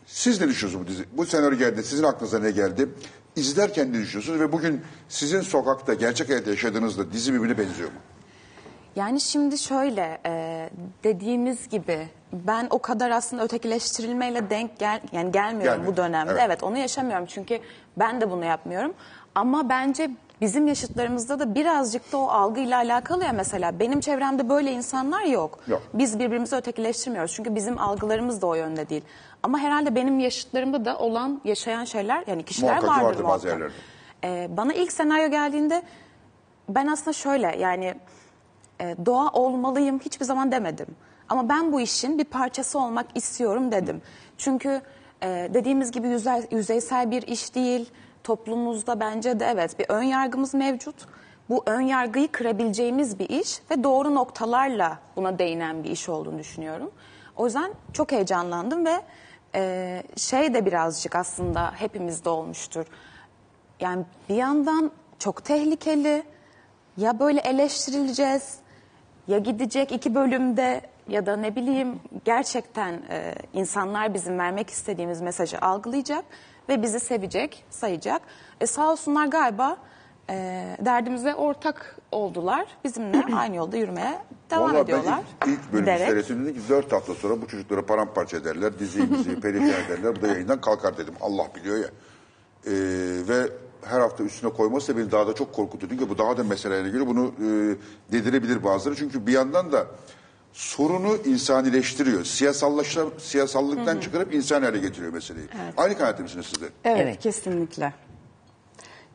siz ne düşünüyorsunuz bu dizi? Bu senaryo geldi. Sizin aklınıza ne geldi? İzlerken ne düşünüyorsunuz? Ve bugün sizin sokakta, gerçek hayatta yaşadığınızda dizi birbirine benziyor mu? Yani şimdi şöyle e, dediğimiz gibi ben o kadar aslında ötekileştirilmeyle denk gel yani gelmiyorum Gelmiyor, bu dönemde. evet. Evet. onu yaşamıyorum çünkü ben de bunu yapmıyorum. Ama bence bizim yaşıtlarımızda da birazcık da o algıyla alakalı ya mesela benim çevremde böyle insanlar yok. Yok. Biz birbirimizi ötekileştirmiyoruz çünkü bizim algılarımız da o yönde değil. Ama herhalde benim yaşıtlarımda da olan yaşayan şeyler yani kişiler Muhakkak vardır, vardır bazı muhakkak. yerlerde. Ee, bana ilk senaryo geldiğinde ben aslında şöyle yani e, doğa olmalıyım hiçbir zaman demedim. Ama ben bu işin bir parçası olmak istiyorum dedim. Çünkü e, dediğimiz gibi yüzey, yüzeysel bir iş değil. Toplumumuzda bence de evet bir ön yargımız mevcut. Bu ön yargıyı kırabileceğimiz bir iş ve doğru noktalarla buna değinen bir iş olduğunu düşünüyorum. O yüzden çok heyecanlandım ve e, şey de birazcık aslında hepimizde olmuştur. Yani bir yandan çok tehlikeli. Ya böyle eleştirileceğiz ya gidecek iki bölümde ya da ne bileyim gerçekten e, insanlar bizim vermek istediğimiz mesajı algılayacak ve bizi sevecek, sayacak. E, sağ olsunlar galiba e, derdimize ortak oldular. Bizimle aynı yolda yürümeye devam Vallahi ediyorlar. ben ilk, ilk bölümü Derek. seyrettim dedim ki dört hafta sonra bu çocukları paramparça ederler. Diziyi diziyi perişan ederler. Bu da yayından kalkar dedim. Allah biliyor ya. Ee, ve her hafta üstüne koyması da beni daha da çok korkutuyor. Çünkü bu daha da meselelerine göre bunu e, dedirebilir bazıları. Çünkü bir yandan da sorunu insanileştiriyor. Siyasallaşa, siyasallıktan çıkarıp insan hale getiriyor meseleyi. Aynı kanaatte misiniz siz de? Evet. Evet. kesinlikle.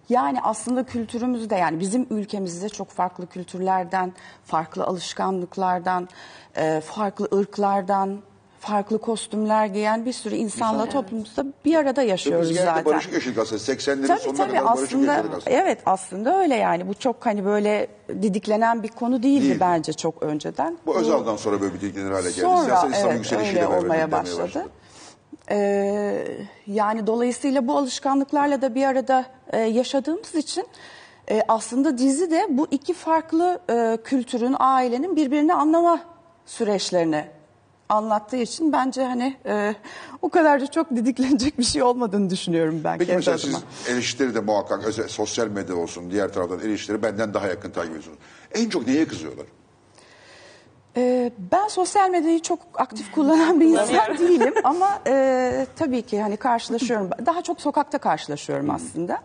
Yani aslında kültürümüzde yani bizim ülkemizde çok farklı kültürlerden, farklı alışkanlıklardan, e, farklı ırklardan, farklı kostümler giyen bir sürü insanla toplumumuzda bir arada yaşıyoruz Biz zaten. barışık yaşadık aslında. 80'lerin Tabii sonuna tabii kadar barışık aslında yaşadık aslında. evet aslında öyle yani bu çok hani böyle didiklenen bir konu değildi Değildi. bence çok önceden. Bu Özal'dan sonra böyle bir dilgenir hale geldi. Sonra Siyasal İslam evet öyle olmaya dillenmeye başladı. Ee, yani dolayısıyla bu alışkanlıklarla da bir arada e, yaşadığımız için e, aslında dizi de bu iki farklı e, kültürün, ailenin birbirini anlama süreçlerini anlattığı için bence hani e, o kadar da çok didiklenecek bir şey olmadığını düşünüyorum ben Peki kendi adıma. siz eleştiri de muhakkak özel, sosyal medya olsun diğer taraftan eleştiri benden daha yakın takip ediyorsunuz. En çok neye kızıyorlar? Ee, ben sosyal medyayı çok aktif kullanan bir insan değilim ama e, tabii ki hani karşılaşıyorum. Daha çok sokakta karşılaşıyorum aslında.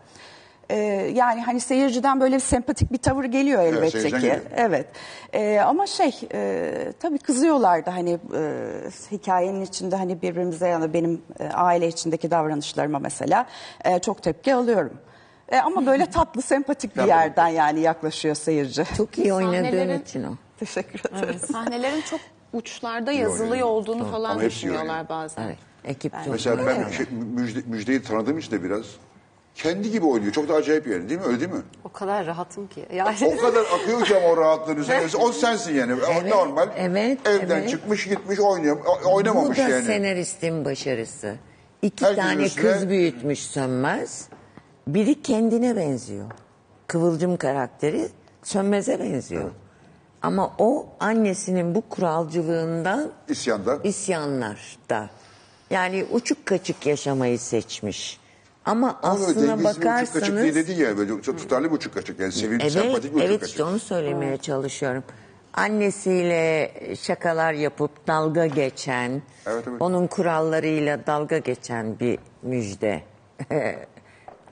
Ee, yani hani seyirciden böyle bir sempatik bir tavır geliyor elbette seyirciden ki. geliyor. Evet. Ee, ama şey e, tabii kızıyorlar da hani e, hikayenin içinde hani birbirimize yani benim e, aile içindeki davranışlarıma mesela e, çok tepki alıyorum. E, ama böyle tatlı sempatik bir yerden yani yaklaşıyor seyirci. Çok iyi oynadığın Sahnelerin- için o. Teşekkür ederim. Sahnelerin çok uçlarda yazılı olduğunu falan Ama hepsi düşünüyorlar bazen. Evet. Ekip çok Mesela ben şey, müjde, müjdeyi tanıdığım için de biraz kendi gibi oynuyor. Çok da acayip yani değil mi? Öyle değil mi? O kadar rahatım ki. Yani O kadar akıyor ki ama o rahatlığın üzerine. O sensin yani. Evet, Normal. evet, Evden evet. çıkmış gitmiş oynuyor. o- Bu Oynamamış da yani. senaristin başarısı. İki Herkesin tane üstüne- kız büyütmüş Sönmez. Biri kendine benziyor. Kıvılcım karakteri Sönmez'e benziyor. Ama o annesinin bu kuralcılığından İsyanda. isyanlarda. Yani uçuk kaçık yaşamayı seçmiş. Ama Ama böyle aslına dengesiz bir uçuk kaçık değil bakarsanız... dedi ya. Böyle çok tutarlı bir uçuk kaçık. Yani sevimli, Evet, sempatik bir uçuk evet kaçık. işte onu söylemeye çalışıyorum. Annesiyle şakalar yapıp dalga geçen, Evet, evet. onun kurallarıyla dalga geçen bir müjde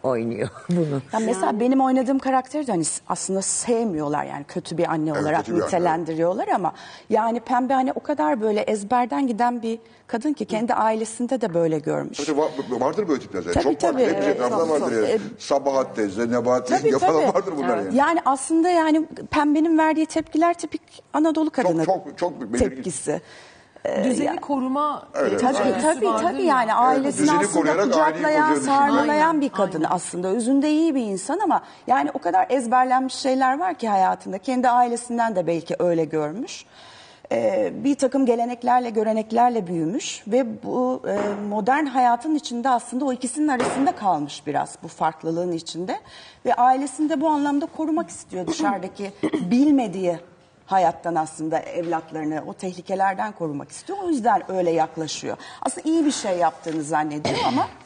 oynuyor bunu. Ya mesela benim oynadığım karakteri de hani aslında sevmiyorlar yani kötü bir anne Evet, olarak kötü bir anne, nitelendiriyorlar ama yani Pembe hani o kadar böyle ezberden giden bir kadın ki kendi ailesinde de böyle görmüş. Tabii va- vardır böyle tipler zaten. Tabii, çok vardır. tabii, Hepsi evet, etrafında çok, vardır yani. E, Sabahat teyze, Nebahat Tabii, yenge falan tabii. vardır bunlar yani. Yani aslında yani Pembe'nin verdiği tepkiler tipik Anadolu kadını çok- çok belirgin. tepkisi. Düzeni koruma Evet. Tabii içgüdüsü tabii vardır tabii ya. yani ailesini düzeni aslında kucaklayan, sarmalayan bir kadın aynen. aslında. Özünde iyi bir insan ama yani o kadar ezberlenmiş şeyler var ki hayatında. Kendi ailesinden de belki öyle görmüş. Ee, bir takım geleneklerle, göreneklerle büyümüş ve bu e, modern hayatın içinde aslında o ikisinin arasında kalmış biraz bu farklılığın içinde. Ve ailesini de bu anlamda korumak istiyor dışarıdaki bilmediği hayattan aslında evlatlarını o tehlikelerden korumak istiyor. O yüzden öyle yaklaşıyor. Aslında iyi bir şey yaptığını zannediyor ama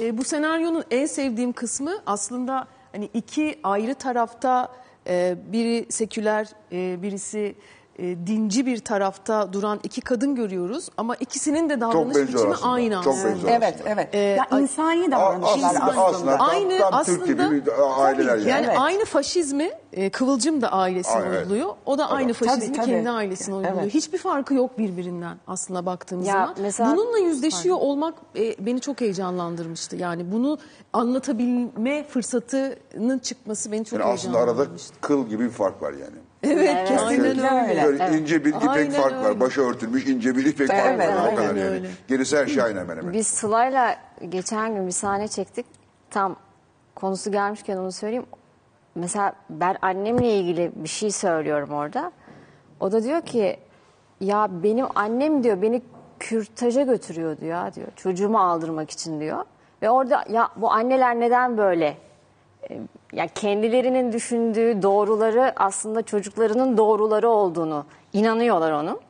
E, bu senaryonun en sevdiğim kısmı aslında hani iki ayrı tarafta e, biri seküler, e, birisi e, dinci bir tarafta duran iki kadın görüyoruz ama ikisinin de davranış benziyor biçimi aslında. aynı Çok aslında. benziyor. evet evet. Ee, ya insani davranışlar aslında, aslında. aslında tam, Aynı tam aslında- Türk gibi bir aileler yani. Yani Evet. aynı faşizmi e, Kıvılcım da ailesine Aa, evet. uyguluyor. O da aynı Tabii, faşizmi tabii. kendi ailesine uyguluyor. Evet. Hiçbir farkı yok birbirinden aslında baktığımız Ya zaman. mesela- Bununla yüzleşiyor olmak e, beni çok heyecanlandırmıştı. Yani bunu anlatabilme fırsatının çıkması beni çok Yani aslında arada heyecanlandırmıştı. kıl gibi bir fark var yani. Evet, aynen Kesinlikle öyle. öyle. Böyle ince bir ipek Aynen fark var. Başı örtülmüş ince bir ipek fark Evet, var. O aynen kadar yani. öyle. Gerisi her şey aynı hemen hemen. Biz Sıla'yla geçen gün bir sahne çektik. Tam konusu gelmişken onu söyleyeyim. Mesela ben annemle ilgili bir şey söylüyorum orada. O da diyor ki ya benim annem diyor beni kürtaja götürüyordu ya diyor. Çocuğumu aldırmak için diyor. Ve orada ya bu anneler neden böyle? Ee, Ya kendilerinin düşündüğü doğruları aslında çocuklarının doğruları olduğunu inanıyorlar onun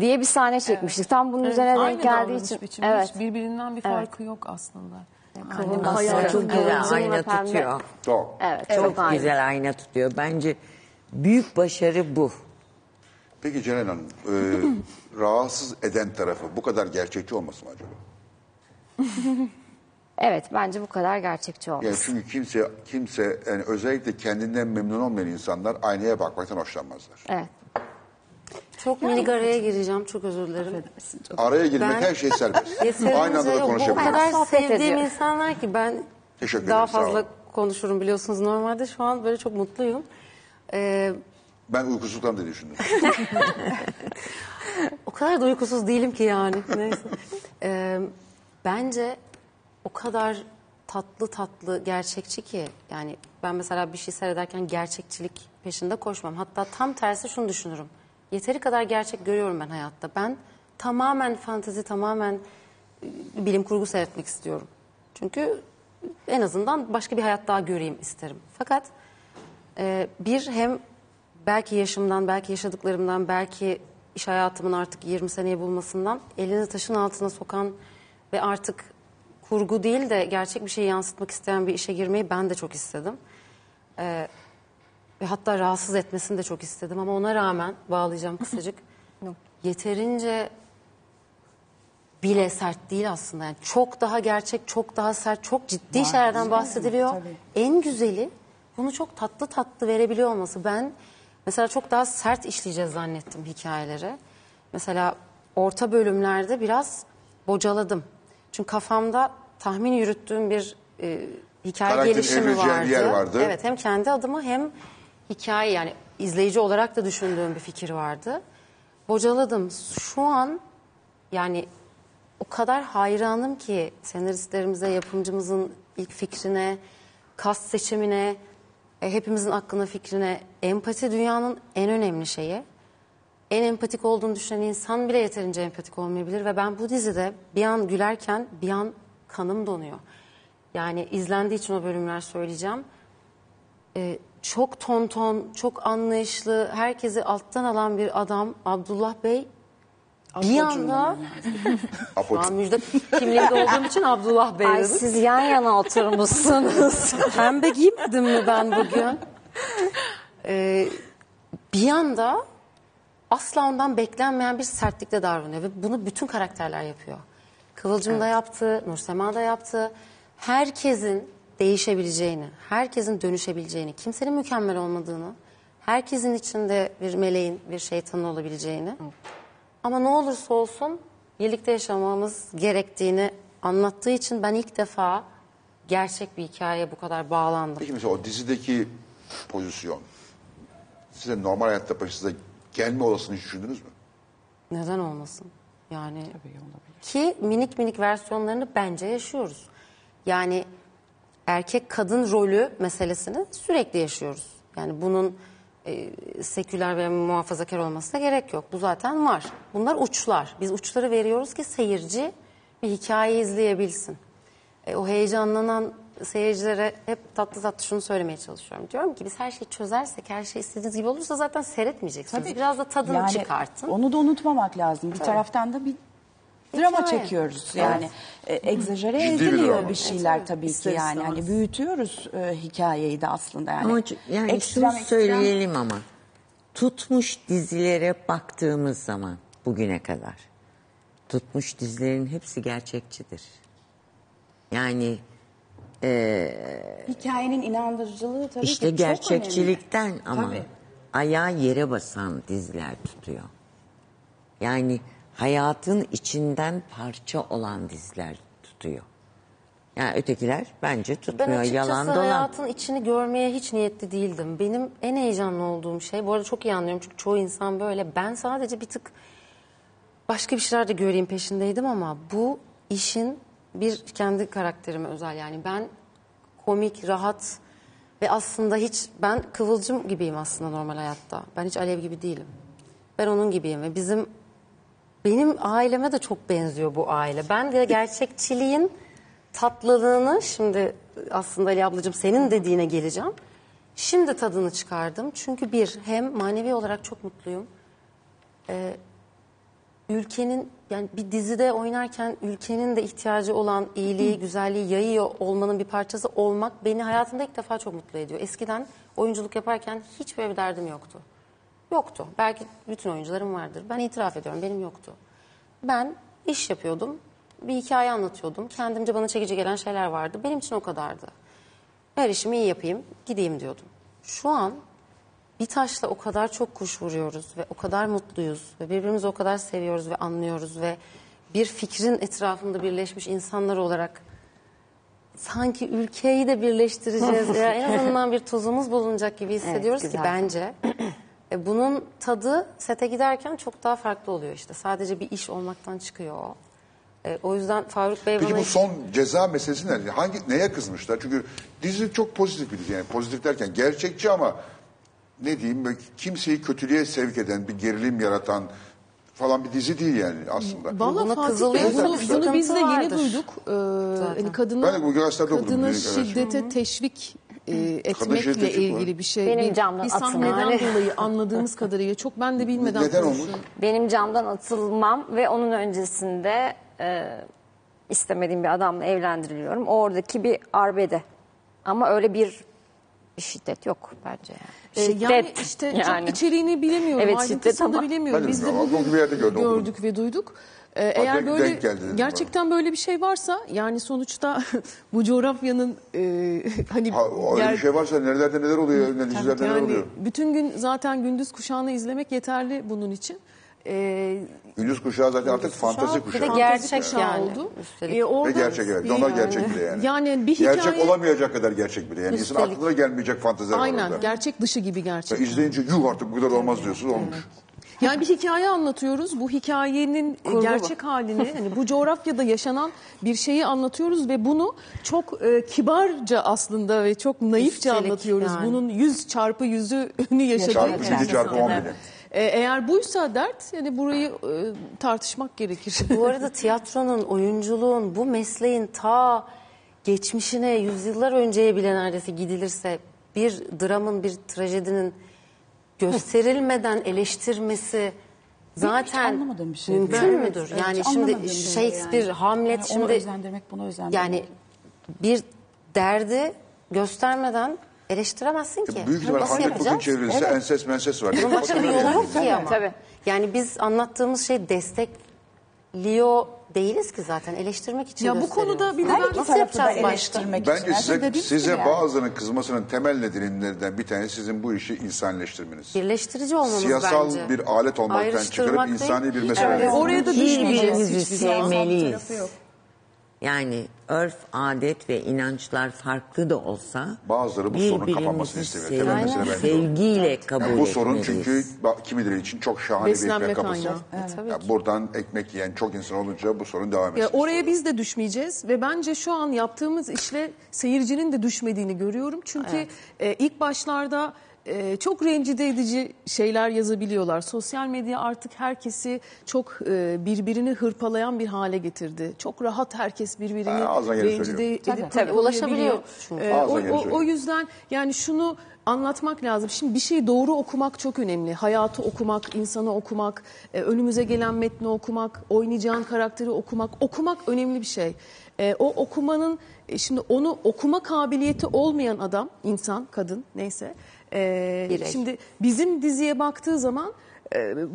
diye bir sahne çekmiştik. Tam bunun üzerine Aynı denk geldiği için. biçimi. Evet. Hiç birbirinden bir farkı yok aslında. Aslında Hayal- çok güzel ayna tutuyor. Çok. Evet, Çok çok güzel ayna tutuyor. Bence büyük başarı bu. Peki Ceren Hanım, e, rahatsız eden tarafı bu kadar gerçekçi olması mı acaba? Evet bence bu kadar gerçekçi olmuş. Yani çünkü kimse kimse yani özellikle kendinden memnun olmayan insanlar aynaya bakmaktan hoşlanmazlar. Evet. Çok minik araya gireceğim. Çok özür dilerim. Araya girmek Ben- her şey serbest. Aynı anda da yok. O konuşabiliriz. kadar sevdiğim ediyor. insanlar ki ben Teşekkür daha ederim, fazla konuşurum biliyorsunuz. Normalde şu an böyle çok mutluyum. Ee, Ben uykusuzluktan da düşündüm. o kadar da uykusuz değilim ki yani. Neyse. Ee, bence o kadar tatlı tatlı gerçekçi ki yani ben mesela bir şey seyrederken gerçekçilik peşinde koşmam. Hatta tam tersi şunu düşünürüm. Yeteri kadar gerçek görüyorum ben hayatta. Ben tamamen fantezi, tamamen e, bilim kurgu seyretmek istiyorum. Çünkü en azından başka bir hayat daha göreyim isterim. Fakat e, bir hem belki yaşımdan, belki yaşadıklarımdan, belki iş hayatımın artık 20 seneye bulmasından elini taşın altına sokan ve artık kurgu değil de gerçek bir şey yansıtmak isteyen bir işe girmeyi ben de çok istedim. E, ve hatta rahatsız etmesini de çok istedim ama ona rağmen bağlayacağım kısacık. Yeterince bile sert değil aslında. Yani çok daha gerçek, çok daha sert, çok ciddi şeylerden bahsediliyor. Tabii. En güzeli bunu çok tatlı tatlı verebiliyor olması. Ben mesela çok daha sert işleyeceğiz zannettim hikayeleri. Mesela orta bölümlerde biraz bocaladım. Çünkü kafamda tahmin yürüttüğüm bir e, hikaye Karakterin gelişimi evrileceği vardı. bir yer vardı. Evet hem kendi adıma hem hikaye yani izleyici olarak da düşündüğüm bir fikir vardı. Bocaladım. Şu an yani o kadar hayranım ki senaristlerimize, yapımcımızın ilk fikrine, kast seçimine, e, hepimizin aklına fikrine. Empati dünyanın en önemli şeyi. En empatik olduğunu düşünen insan bile yeterince empatik olmayabilir ve ben bu dizide bir an gülerken bir an kanım donuyor. Yani izlendiği için o bölümler söyleyeceğim. Ee, çok tonton, çok anlayışlı, herkesi alttan alan bir adam Abdullah Bey bir anda şu an müjde kimliğinde olduğum için Abdullah Bey Ay siz yan yana oturmuşsunuz. Pembe giymedim mi ben bugün? Ee, bir anda asla ondan beklenmeyen bir sertlikle davranıyor ve bunu bütün karakterler yapıyor. Kıvılcım da yaptı, Nursema da yaptı. Herkesin değişebileceğini, herkesin dönüşebileceğini, kimsenin mükemmel olmadığını, herkesin içinde bir meleğin, bir şeytanın olabileceğini. Ama ne olursa olsun birlikte yaşamamız gerektiğini anlattığı için ben ilk defa gerçek bir hikayeye bu kadar bağlandım. Peki mesela o dizideki pozisyon size normal hayatta başınıza gelme olasılığını hiç düşündünüz mü? Neden olmasın? Yani ki minik minik versiyonlarını bence yaşıyoruz. Yani erkek kadın rolü meselesini sürekli yaşıyoruz. Yani bunun e, seküler ve muhafazakar olmasına gerek yok. Bu zaten var. Bunlar uçlar. Biz uçları veriyoruz ki seyirci bir hikaye izleyebilsin. E, o heyecanlanan seyircilere hep tatlı tatlı şunu söylemeye çalışıyorum. Diyorum ki biz her şeyi çözersek, her şey istediğiniz gibi olursa zaten seyretmeyeceksiniz. Biraz da tadını Yani çıkartın. Onu da unutmamak lazım. Bir taraftan da bir drama Hikaye. çekiyoruz. Yani e, egzajere Ciddi bir ediliyor drama. bir şeyler tabii ki İster yani. istemez. Hani büyütüyoruz e, hikayeyi de aslında yani. Ama ç- yani Ekstrem, şunu ekstrem- söyleyelim ama tutmuş dizilere baktığımız zaman bugüne kadar tutmuş dizilerin hepsi gerçekçidir. Yani Hikayenin inandırıcılığı tabii işte ki çok gerçekçilikten önemli. ama Tabii. ayağı yere basan diziler tutuyor. Yani hayatın içinden parça olan diziler tutuyor. Yani ötekiler bence Ben tutmuyor. açıkçası Yalan dolan. hayatın içini görmeye hiç niyetli değildim. Benim en heyecanlı olduğum şey, bu arada çok iyi anlıyorum çünkü çoğu insan böyle. Ben sadece bir tık başka bir şeyler de göreyim peşindeydim ama bu işin bir kendi karakterime özel yani. Ben komik, rahat ve aslında hiç ben kıvılcım gibiyim aslında normal hayatta. Ben hiç Alev gibi değilim. Ben onun gibiyim ve bizim benim aileme de çok benziyor bu aile. Ben de gerçekçiliğin tatlılığını şimdi aslında Ali ablacığım senin dediğine geleceğim. Şimdi tadını çıkardım. Çünkü bir hem manevi olarak çok mutluyum. Ee, ülkenin yani bir dizide oynarken ülkenin de ihtiyacı olan iyiliği, güzelliği yayıyor olmanın bir parçası olmak beni hayatımda ilk defa çok mutlu ediyor. Eskiden oyunculuk yaparken hiç böyle bir derdim yoktu. Yoktu. Belki bütün oyuncuların vardır. Ben itiraf ediyorum benim yoktu. Ben iş yapıyordum. Bir hikaye anlatıyordum. Kendimce bana çekici gelen şeyler vardı. Benim için o kadardı. Her işimi iyi yapayım, gideyim diyordum. Şu an bir taşla o kadar çok kuş vuruyoruz ve o kadar mutluyuz ve birbirimizi o kadar seviyoruz ve anlıyoruz ve bir fikrin etrafında birleşmiş insanlar olarak sanki ülkeyi de birleştireceğiz. ya en azından bir tozumuz bulunacak gibi hissediyoruz ki güzel. bence. E, bunun tadı sete giderken çok daha farklı oluyor işte. Sadece bir iş olmaktan çıkıyor o. E, o yüzden Faruk Bey Peki bana... bu son ceza meselesi ne? Hangi neye kızmışlar? Çünkü dizi çok pozitif bir dizi yani pozitif derken gerçekçi ama ne diyeyim böyle kimseyi kötülüğe sevk eden, bir gerilim yaratan falan bir dizi değil yani aslında. Vallahi Buna Fatih Bey bunu, bunu biz de yeni vardır. duyduk. Ee, hani kadına, Ben de bu gazetede. şiddete teşvik e, etmekle ilgili bir şey. Benim Bir- camdan bir sahneden yani. dolayı anladığımız kadarıyla çok ben de bilmeden Neden olmuş? Benim camdan atılmam ve onun öncesinde e, istemediğim bir adamla evlendiriliyorum. Oradaki bir arbede. Ama öyle bir, bir şiddet yok bence yani. Ee, Şiddet yani işte yani. çok içeriğini bilemiyorum. Evet, ayrıntısını şiddet ama- bilemiyorum. Ben Biz de bilmiyorum. bugün bir yerde gördüm, okudum. gördük ve duyduk. Ee, eğer böyle geldi gerçekten böyle bir şey varsa yani sonuçta bu coğrafyanın e, hani Ha, öyle yer- bir şey varsa nerelerde neler oluyor, neler yani oluyor. bütün gün zaten gündüz kuşağını izlemek yeterli bunun için. Ee, Gündüz kuşağı zaten artık fantazi Bir de kuşağı. ger- Gerçek kuşağı yani, oldu. üstelik. Ee, orada Ve gerçek evet. Onlar gerçek bile yani. Yani bir hikaye Gerçek olamayacak kadar gerçek bile. Yani insan Üstelik. aklına gelmeyecek fanteziler var aynen orada. gerçek dışı gibi gerçek. Ve izleyince yuh artık bu kadar olmaz diyorsun olmuş. Yani bir hikaye anlatıyoruz. Bu hikayenin e, gerçek halini, hani bu coğrafyada yaşanan bir şeyi anlatıyoruz ve bunu çok e, kibarca aslında ve çok naifçe Üstelik anlatıyoruz. yani. Bunun yüz çarpı yüzünü yaşadığı Çarpı için. yedi çarpı on bile. E, eğer buysa dert, yani burayı e, tartışmak gerekir. Bu arada tiyatronun, oyunculuğun, bu mesleğin ta geçmişine, yüzyıllar önceye bile neredeyse gidilirse bir dramın, bir trajedinin gösterilmeden eleştirmesi zaten anlamadığım bir şey. mümkün Evet, müdür? evet, yani hiç şimdi şey Shakespeare, yani. Hamlet Yani onu şimdi özendirmek, bunu özendirmek. yani bir derdi göstermeden eleştiremezsin ki. Büyük ihtimalle Nasıl bugün yapacağız? çevrilse enses menses var. Bunun başka bir yolu yok ki ama. Tabii. Yani biz anlattığımız şey destekliyor değiliz ki zaten eleştirmek için Ya bu gösteriyoruz. konuda bir de Her ben- iki Nasıl tarafı da yapacağız eleştirmek Bence için. Aslında size, dediğim size yani. bazılarının kızmasının temel nedenlerinden bir tanesi sizin bu işi insanleştirmeniz. Birleştirici olmamız Siyasal bence. bir alet olmaktan çıkarıp Ayrıştırmak insani bir değil. mesele. Evet, oraya da düşmeyeceğiz Birbirimizi hiçbir zaman. sevmeliyiz. Yani örf, adet ve inançlar farklı da olsa Bazıları bu sorunun kapanmasını istemiyor. Temel mesele bence sevgiyle kabul Yani bu sorun etmeliyiz. çünkü kimileri için çok şahane Beslenme bir ekmek kapısı. kaynağı. Yani buradan ekmek yiyen çok insan olunca bu sorun devam Ya etsin. oraya biz de düşmeyeceğiz ve bence şu an yaptığımız işle seyircinin de düşmediğini görüyorum. Çünkü e, ilk başlarda e, çok rencide edici şeyler yazabiliyorlar. Sosyal medya artık herkesi çok e, birbirini hırpalayan bir hale getirdi. Çok rahat herkes birbirini Ha, ağzına geleni rencide söylüyor. edip Tabii, tabii, ulaşabiliyor çünkü. E, Ağzına o, geleni o, söylüyor. o yüzden yani şunu anlatmak lazım. Şimdi bir şeyi doğru okumak çok önemli. Hayatı okumak, insanı okumak, e, önümüze gelen metni okumak, oynayacağın karakteri okumak. Okumak önemli bir şey. E, o okumanın e, şimdi onu okuma kabiliyeti olmayan adam, insan, kadın neyse. E, Birey. şimdi bizim diziye baktığı zaman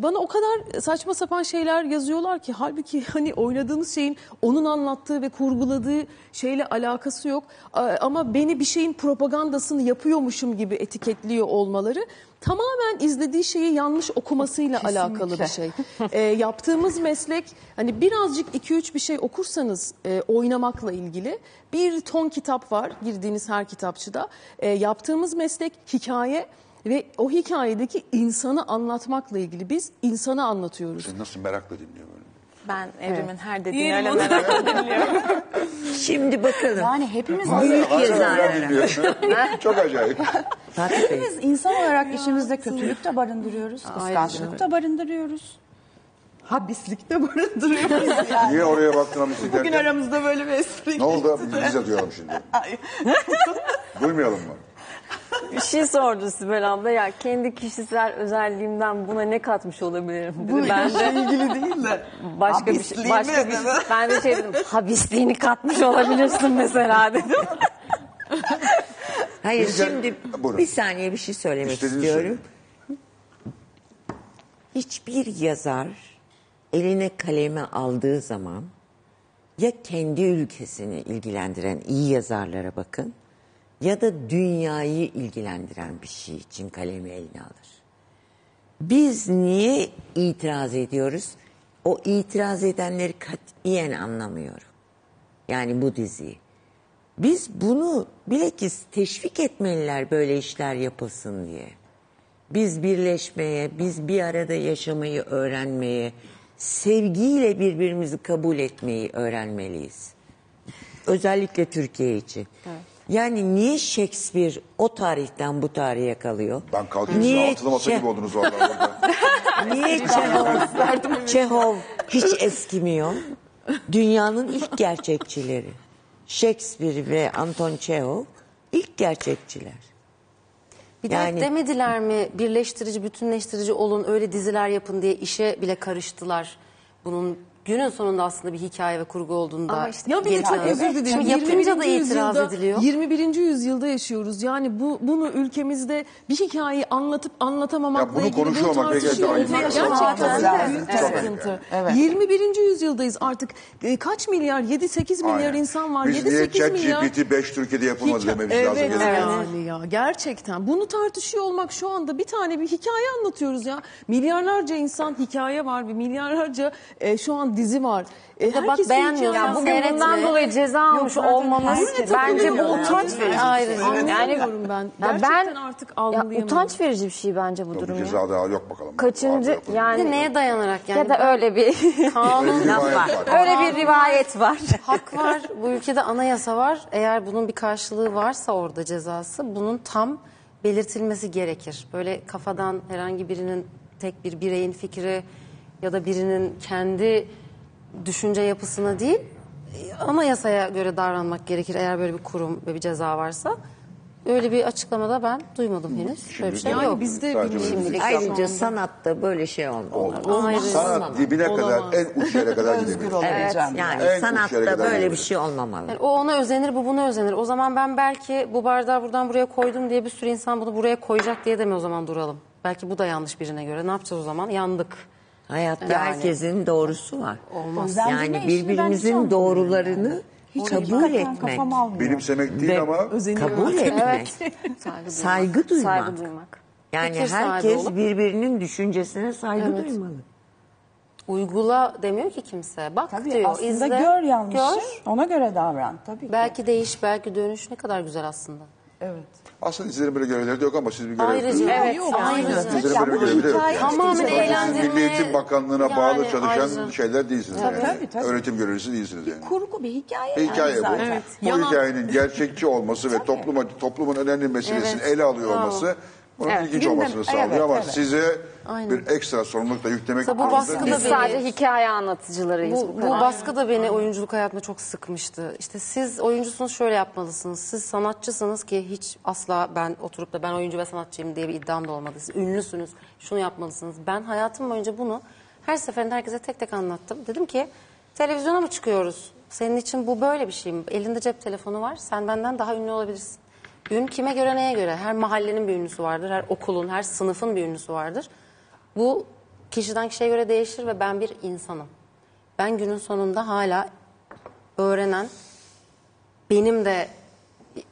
bana o kadar saçma sapan şeyler yazıyorlar ki halbuki hani oynadığımız şeyin onun anlattığı ve kurguladığı şeyle alakası yok. A- Ama beni bir şeyin propagandasını yapıyormuşum gibi etiketliyor olmaları tamamen izlediği şeyi yanlış okumasıyla alakalı bir şey. E, yaptığımız meslek hani birazcık 2-3 bir şey okursanız e, oynamakla ilgili bir ton kitap var girdiğiniz her kitapçıda. E, yaptığımız meslek hikaye ve o hikayedeki insanı anlatmakla ilgili. Biz insanı anlatıyoruz. Seni nasıl merakla dinliyor böyle. Ben evrimin her dediğini öyle merak Şimdi bakalım. Yani hepimiz Büyük yazarlara. Çok acayip. Fatih Bey. Hepimiz insan olarak içimizde kötülük de barındırıyoruz, kıskançlık da barındırıyoruz. Habislik de barındırıyoruz yani. Niye oraya baktın hamisi Bugün derken? aramızda böyle bir espri. Ne oldu? Biz de duyalım şimdi. Duymayalım mı? Bir şey sordu Sibel abla ya kendi kişisel özelliğimden buna ne katmış olabilirim dedi. Bu ben de ilgili değil de. başka bir şey, başka bir dedim. ben de şey dedim habisliğini katmış olabilirsin mesela dedim. Hayır de- şimdi Buyurun. bir saniye bir şey söylemek İstediğinizi istiyorum. Hiçbir yazar eline kaleme aldığı zaman ya kendi ülkesini ilgilendiren iyi yazarlara bakın ya da dünyayı ilgilendiren bir şey için kalemi eline alır. Biz niye itiraz ediyoruz? O itiraz edenleri katiyen anlamıyorum. Yani bu diziyi. Biz bunu bilakis teşvik etmeliler böyle işler yapılsın diye. Biz birleşmeye, biz bir arada yaşamayı öğrenmeye, sevgiyle birbirimizi kabul etmeyi öğrenmeliyiz. Özellikle Türkiye için. Yani niye Shakespeare o tarihten bu tarihe kalıyor? Ben kalkayım Niye altılı masa gibi oldunuz vallahi burada. Niye Çehov, Çehov hiç eskimiyor? Dünyanın ilk gerçekçileri. Shakespeare ve Anton Çehov ilk gerçekçiler. Bir de Yani- demediler mi birleştirici, bütünleştirici olun, öyle diziler yapın diye işe bile karıştılar. Bunun günün sonunda aslında bir hikaye ve kurgu olduğunda Ama işte ya bir de çok özür dilerim. Şimdi yapınca da 21. itiraz yüzyılda- ediliyor. 21. yüzyılda yaşıyoruz. Yani bu bunu ülkemizde bir hikayeyi anlatıp anlatamamakla Ya bunu ilgili konuşuyor olmak tartışıyor gerçekten büyük bir Evet. sıkıntı. Evet. 21. yüzyıldayız artık. E, kaç milyar? 7-8 milyar Aynen. insan var. Biz niye 7-8 milyar. ChatGPT 5 Türkiye'de yapılmadı Hika- dememiz evet, lazım. Evet yani ya gerçekten. Bunu tartışıyor olmak şu anda bir tane bir hikaye anlatıyoruz ya. Milyarlarca insan hikaye var ve milyarlarca e, şu an dizi var. E, bak herkes bir beğenmiyorsan hikaye- Bugün Seyretme. bundan dolayı ceza almış zaten olmamız herkes bence bu utanç verici. Ayrı. Yani Yani ben. Ya Gerçekten ben artık ya algılayamıyorum. utanç verici bir şey bence bu durum bir ya. ceza daha yok bakalım. Var Kaçıncı mı, yok mu? Bir de yani neye dayanarak yani? ya da öyle bir Öyle bir kanun rivayet var. öyle bir rivayet var. hak var. Bu ülkede anayasa var. Eğer bunun bir karşılığı varsa orada cezası bunun tam belirtilmesi gerekir. Böyle kafadan herhangi birinin tek bir bireyin fikri ya da birinin kendi düşünce yapısına değil e, anayasaya göre davranmak gerekir eğer böyle bir kurum ve bir ceza varsa. Öyle bir açıklamada ben duymadım henüz. Böyle bir şey Yani yok. bizde Sadece bilmiyorum. böyle bir- Ayrıca sanatta böyle şey olmaz. Ayrı. Sanat dibine kadar, en uç yere kadar Özgür gidebilir. olabileceğim. Yani En uç yere sanatta kadar böyle bir gidebilir. şey olmamalı. Yani o ona özenir, bu buna özenir. O zaman ben belki bu bardağı buradan buraya koydum diye bir sürü insan bunu buraya koyacak diye de mi o zaman duralım? Belki bu da yanlış birine göre. Ne yapacağız o zaman? Yandık. Hayatta Yani. herkesin doğrusu var. Olmaz. Yani hiç birbirimizin doğrularını Hiç kabul etmek, Kafam almıyor. Benimsemek değil Ve- ama kabul etmek, saygı duymak. Saygı duymak. Yani Fikir sahibi herkes olup- birbirinin düşüncesine saygı duymalı. Uygula demiyor ki kimse. Bak Tabii diyor. aslında izle, gör yanlışı, gör. ona göre davran. Tabii ki. Belki değiş, belki dönüş ne kadar güzel aslında. Evet. Aslında izlerin böyle görevleri de yok ama siz bir görev Ayrıca. Evet, Yok, ayrıca. İzlerin Ya böyle bir görevi de yok. yani. Tamamen eğlendirmeye... Milli Eğitim Bakanlığı'na bağlı Yani çalışan ayrıca. şeyler değilsiniz. yani. tabii, tabii. Öğretim görevlisi değilsiniz yani. Kurgu bir hikaye, Bir hikaye yani bu. zaten. Bu hikayenin gerçekçi olması ve topluma, toplumun önemli meselesini Evet. ele alıyor Bravo. olması Bunun Evet, ilginç gündem- olmasını sağlıyor evet, ama evet. size bir ekstra sorumluluk da yüklemek Tabii bu durumunda baskı da değil. Biz beni- sadece hikaye anlatıcılarıyız. Bu, bu bu kadar. baskı da beni oyunculuk hayatımda çok sıkmıştı. İşte siz oyuncusunuz şöyle yapmalısınız. Siz sanatçısınız ki hiç asla ben oturup da ben oyuncu ve sanatçıyım diye bir iddiam da olmadı. Siz ünlüsünüz şunu yapmalısınız. Ben hayatım boyunca bunu her seferinde herkese tek tek anlattım. Dedim ki televizyona mı çıkıyoruz? Senin için bu böyle bir şey mi? Elinde cep telefonu var. Sen benden daha ünlü olabilirsin. Ün kime göre neye göre? Her mahallenin bir ünlüsü vardır. Her okulun, her sınıfın bir ünlüsü vardır. Bu kişiden kişiye göre değişir ve ben bir insanım. Ben günün sonunda hala öğrenen, benim de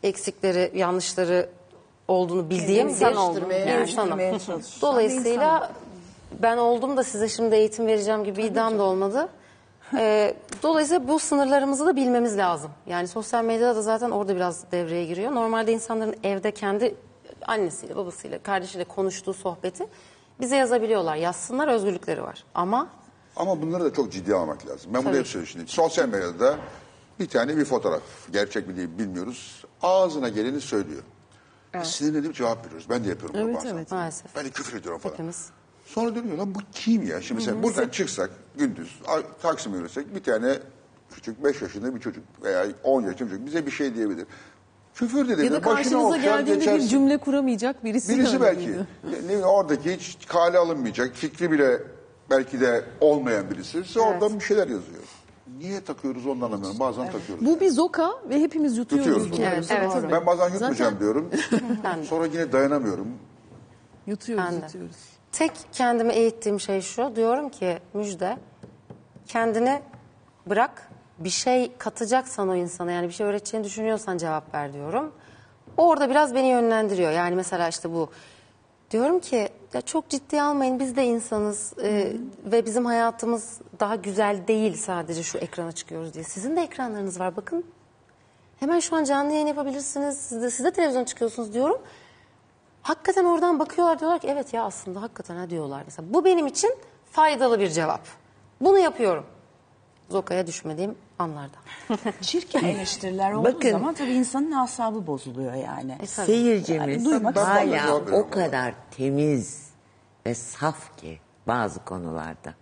eksikleri, yanlışları olduğunu bildiğim İnsan bir oldum yani. insanım. Dolayısıyla ben oldum da size şimdi eğitim vereceğim gibi bir iddiam da olmadı. Ee, dolayısıyla bu sınırlarımızı da bilmemiz lazım. Yani sosyal medyada da zaten orada biraz devreye giriyor. Normalde insanların evde kendi annesiyle, babasıyla, kardeşiyle konuştuğu sohbeti bize yazabiliyorlar. Yazsınlar özgürlükleri var. Ama Ama bunları da çok ciddi almak lazım. Ben bunu Tabii. hep söylüyorum şimdi. Sosyal medyada bir tane bir fotoğraf. Gerçek mi değil bilmiyoruz. Ağzına geleni söylüyor. Evet. Sinirlenip cevap veriyoruz. Ben de yapıyorum bunu bazen. evet. maalesef Ben de küfür ediyorum falan. hepimiz. Sonra dönüyor lan bu kim ya? Şimdi mesela buradan çıksak gündüz Taksim'e yürüsek bir tane küçük 5 yaşında bir çocuk veya 10 yaşında bir çocuk bize bir şey diyebilir. Küfür dedi. Ya da karşınıza okşar geldiğinde bir geçersin. cümle kuramayacak birisi. Birisi de belki. Ne bileyim, oradaki hiç kale alınmayacak, fikri bile belki de olmayan birisi. Size oradan bir şeyler yazıyor. Niye takıyoruz onu anlamıyorum. Bazen takıyoruz. Bu bir zoka ve hepimiz yutuyoruz. Tutuyoruz. bunları. Evet, evet. Ben bazen yutmayacağım Zaten- diyorum. De. Sonra yine dayanamıyorum. Yutuyoruz, Ben de. yutuyoruz. Tek kendime eğittiğim şey şu. Diyorum ki Müjde kendini bırak. Bir şey katacaksan o insana yani bir şey öğreteceğini düşünüyorsan cevap ver diyorum. Orada biraz beni yönlendiriyor. Yani mesela işte bu diyorum ki ya çok ciddiye almayın biz de insanız e, ve bizim hayatımız daha güzel değil sadece şu ekrana çıkıyoruz diye. Sizin de ekranlarınız var bakın. Hemen şu an canlı yayın yapabilirsiniz. Siz de, siz de televizyon çıkıyorsunuz diyorum. Hakikaten oradan bakıyorlar diyorlar ki evet ya aslında hakikaten ha diyorlar. Mesela bu benim için faydalı bir cevap. Bunu yapıyorum. Zoka'ya düşmediğim anlarda. Çirkin eleştiriler olduğu Bakın. zaman tabii insanın asabı bozuluyor yani. E. Seyircimiz Yani hala o kadar temiz ve saf ki bazı konularda.